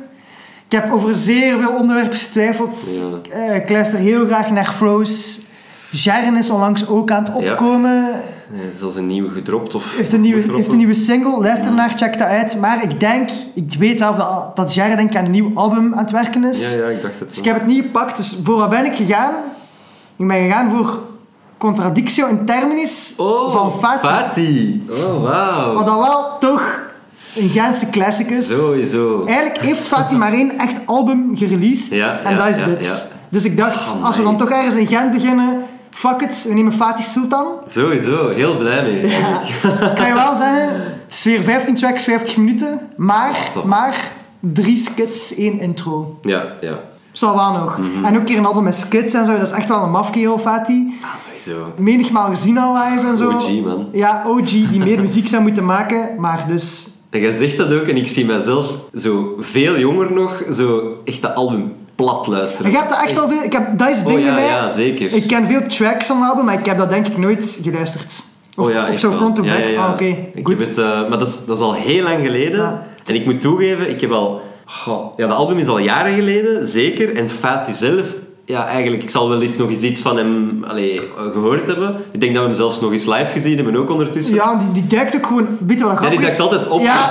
Speaker 1: Ik heb over zeer veel onderwerpen getwijfeld.
Speaker 2: Ja.
Speaker 1: Eh, ik luister heel graag naar Froze. Jaren is onlangs ook aan het
Speaker 2: Ja.
Speaker 1: opkomen.
Speaker 2: Zoals een nieuwe gedropt of
Speaker 1: Heeft een, nieuwe, heeft een nieuwe single. Luister naar, check dat uit. Maar ik denk, ik weet zelf dat, dat Jaren denk aan een nieuw album aan het werken is.
Speaker 2: Ja, ja, ik dacht het
Speaker 1: Dus ik heb het niet gepakt. Dus voor wat ben ik gegaan? Ik ben gegaan voor Contradictio in Terminis
Speaker 2: Oh,
Speaker 1: van Fati.
Speaker 2: Fati. Oh, wauw.
Speaker 1: Wat dan wel toch een Gentse classic is.
Speaker 2: Sowieso.
Speaker 1: Eigenlijk heeft Fati maar één echt album gereleased.
Speaker 2: Ja,
Speaker 1: en
Speaker 2: ja,
Speaker 1: dat is
Speaker 2: ja,
Speaker 1: dit. Dus ik dacht,
Speaker 2: Oh,
Speaker 1: als we dan toch ergens in Gent beginnen, fuck it, we nemen Fatih Sultan.
Speaker 2: Sowieso, heel blij mee.
Speaker 1: Ja. kan je wel zeggen, het is weer 15 tracks, 50 minuten. Maar,
Speaker 2: Awesome.
Speaker 1: maar drie skits, één intro.
Speaker 2: Ja, ja.
Speaker 1: Zal wel nog.
Speaker 2: Mhm.
Speaker 1: En ook een keer een album met skits en zo, dat is echt wel een mafkeel, Fatih.
Speaker 2: Ah, sowieso.
Speaker 1: Menigmaal gezien al live en zo.
Speaker 2: OG, man.
Speaker 1: Ja, OG, die meer muziek zou moeten maken, maar dus...
Speaker 2: En jij zegt dat ook, en ik zie mezelf zo veel jonger nog, zo echt dat album plat luisteren.
Speaker 1: En je hebt dat echt al veel... Ik heb, dat is het
Speaker 2: Oh
Speaker 1: ding
Speaker 2: ja,
Speaker 1: bij mij.
Speaker 2: ja, zeker.
Speaker 1: Ik ken veel tracks van het album, maar ik heb dat denk ik nooit geluisterd. Of,
Speaker 2: oh ja,
Speaker 1: of zo front to
Speaker 2: Ja,
Speaker 1: back.
Speaker 2: ja, ja.
Speaker 1: Ah, oké.
Speaker 2: Ik heb het, eh, maar dat is, dat is al heel lang geleden.
Speaker 1: Ja.
Speaker 2: En ik moet toegeven, ik heb al... goh, ja, de album is al jaren geleden, zeker. En Fatih zelf, ja, eigenlijk, ik zal wel iets, nog eens iets van hem allee, eh, gehoord hebben. Ik denk dat we hem zelfs nog eens live gezien hebben, ook ondertussen.
Speaker 1: Ja, die, die duikt ook gewoon... Weet je wat
Speaker 2: Ja,
Speaker 1: grappig
Speaker 2: die
Speaker 1: is?
Speaker 2: dacht altijd op.
Speaker 1: Ja,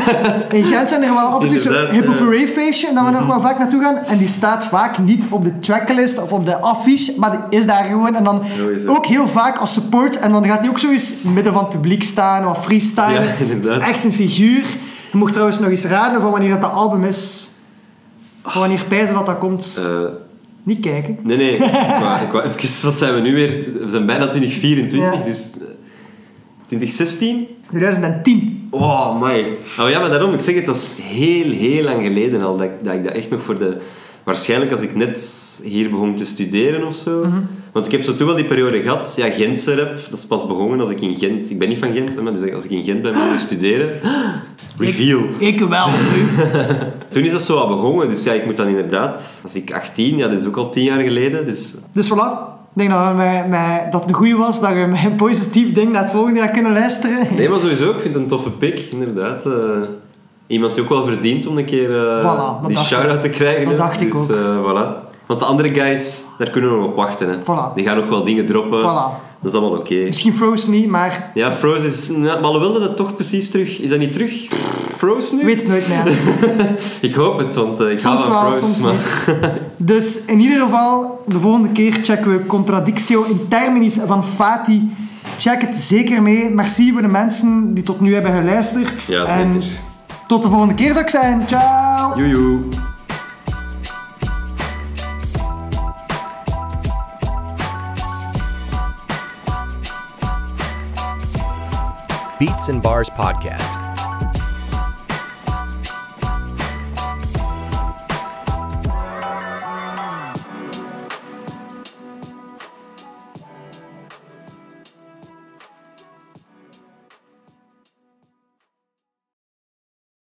Speaker 1: in Gent zijn er wel af en toe zo'n
Speaker 2: ja. Mhm.
Speaker 1: Parade feestje, dat we nog wel vaak naartoe gaan. En die staat vaak niet op de tracklist of op de affiche, maar die is daar gewoon. En dan
Speaker 2: Sowieso.
Speaker 1: ook heel vaak als support. En dan gaat hij ook zo eens midden van het publiek staan, wat freestylen.
Speaker 2: Ja, inderdaad.
Speaker 1: is echt een figuur. Je mocht trouwens nog eens raden van wanneer dat album is. Van wanneer pijzen dat dat komt.
Speaker 2: Eh,
Speaker 1: Niet kijken.
Speaker 2: nee, nee. Ik wou, ik wou even, wat zijn we nu weer? We zijn bijna 2024,
Speaker 1: Ja.
Speaker 2: dus... eh, 2016?
Speaker 1: 2010.
Speaker 2: Oh, my. Oh ja, maar daarom, ik zeg het, dat is heel, heel lang geleden al dat, ik- dat ik dat echt nog voor de... Waarschijnlijk als ik net hier begon te studeren of zo.
Speaker 1: Mhm.
Speaker 2: Want ik heb zo toen wel die periode gehad. Ja, Gentse rap, dat is pas begonnen als ik in Gent... Ik ben niet van Gent, maar dus als ik in Gent ben begonnen studeren... Reveal.
Speaker 1: Ik wel.
Speaker 2: Toen is dat zo wat begonnen, dus ja, ik moet dan inderdaad... Als ik 18, ja, dat is ook al 10 jaar geleden, dus...
Speaker 1: Dus voilà. Ik denk dat, met, dat het een goeie was dat we met een positief ding naar het volgende jaar kunnen luisteren.
Speaker 2: Nee, maar sowieso, ik vind het een toffe pick, inderdaad. eh. iemand die ook wel verdient om een keer eh,
Speaker 1: Voilà,
Speaker 2: die shout-out te krijgen.
Speaker 1: Dat dacht ik
Speaker 2: dus,
Speaker 1: ook.
Speaker 2: eh, voilà. Want de andere guys, daar kunnen we nog op wachten. Hè.
Speaker 1: Voilà.
Speaker 2: Die gaan nog wel dingen droppen.
Speaker 1: Voilà.
Speaker 2: Dat is allemaal oké.
Speaker 1: Misschien Frozen niet, maar
Speaker 2: Ja, Frozen is... Maar wilde dat toch precies terug? Is dat niet terug? Frozen nu?
Speaker 1: ik weet het nooit meer.
Speaker 2: Ik hoop het, want eh, ik
Speaker 1: Soms
Speaker 2: hou van
Speaker 1: wel,
Speaker 2: Frozen.
Speaker 1: soms
Speaker 2: maar-
Speaker 1: Dus in ieder geval, de volgende keer checken we Contradictio in Terminis van Fati. Check het zeker mee. Merci voor de mensen die tot nu hebben geluisterd.
Speaker 2: Ja,
Speaker 1: en tot de volgende keer zou ik zijn. Ciao!
Speaker 2: Joejoe.
Speaker 3: Beats and Bars Podcast.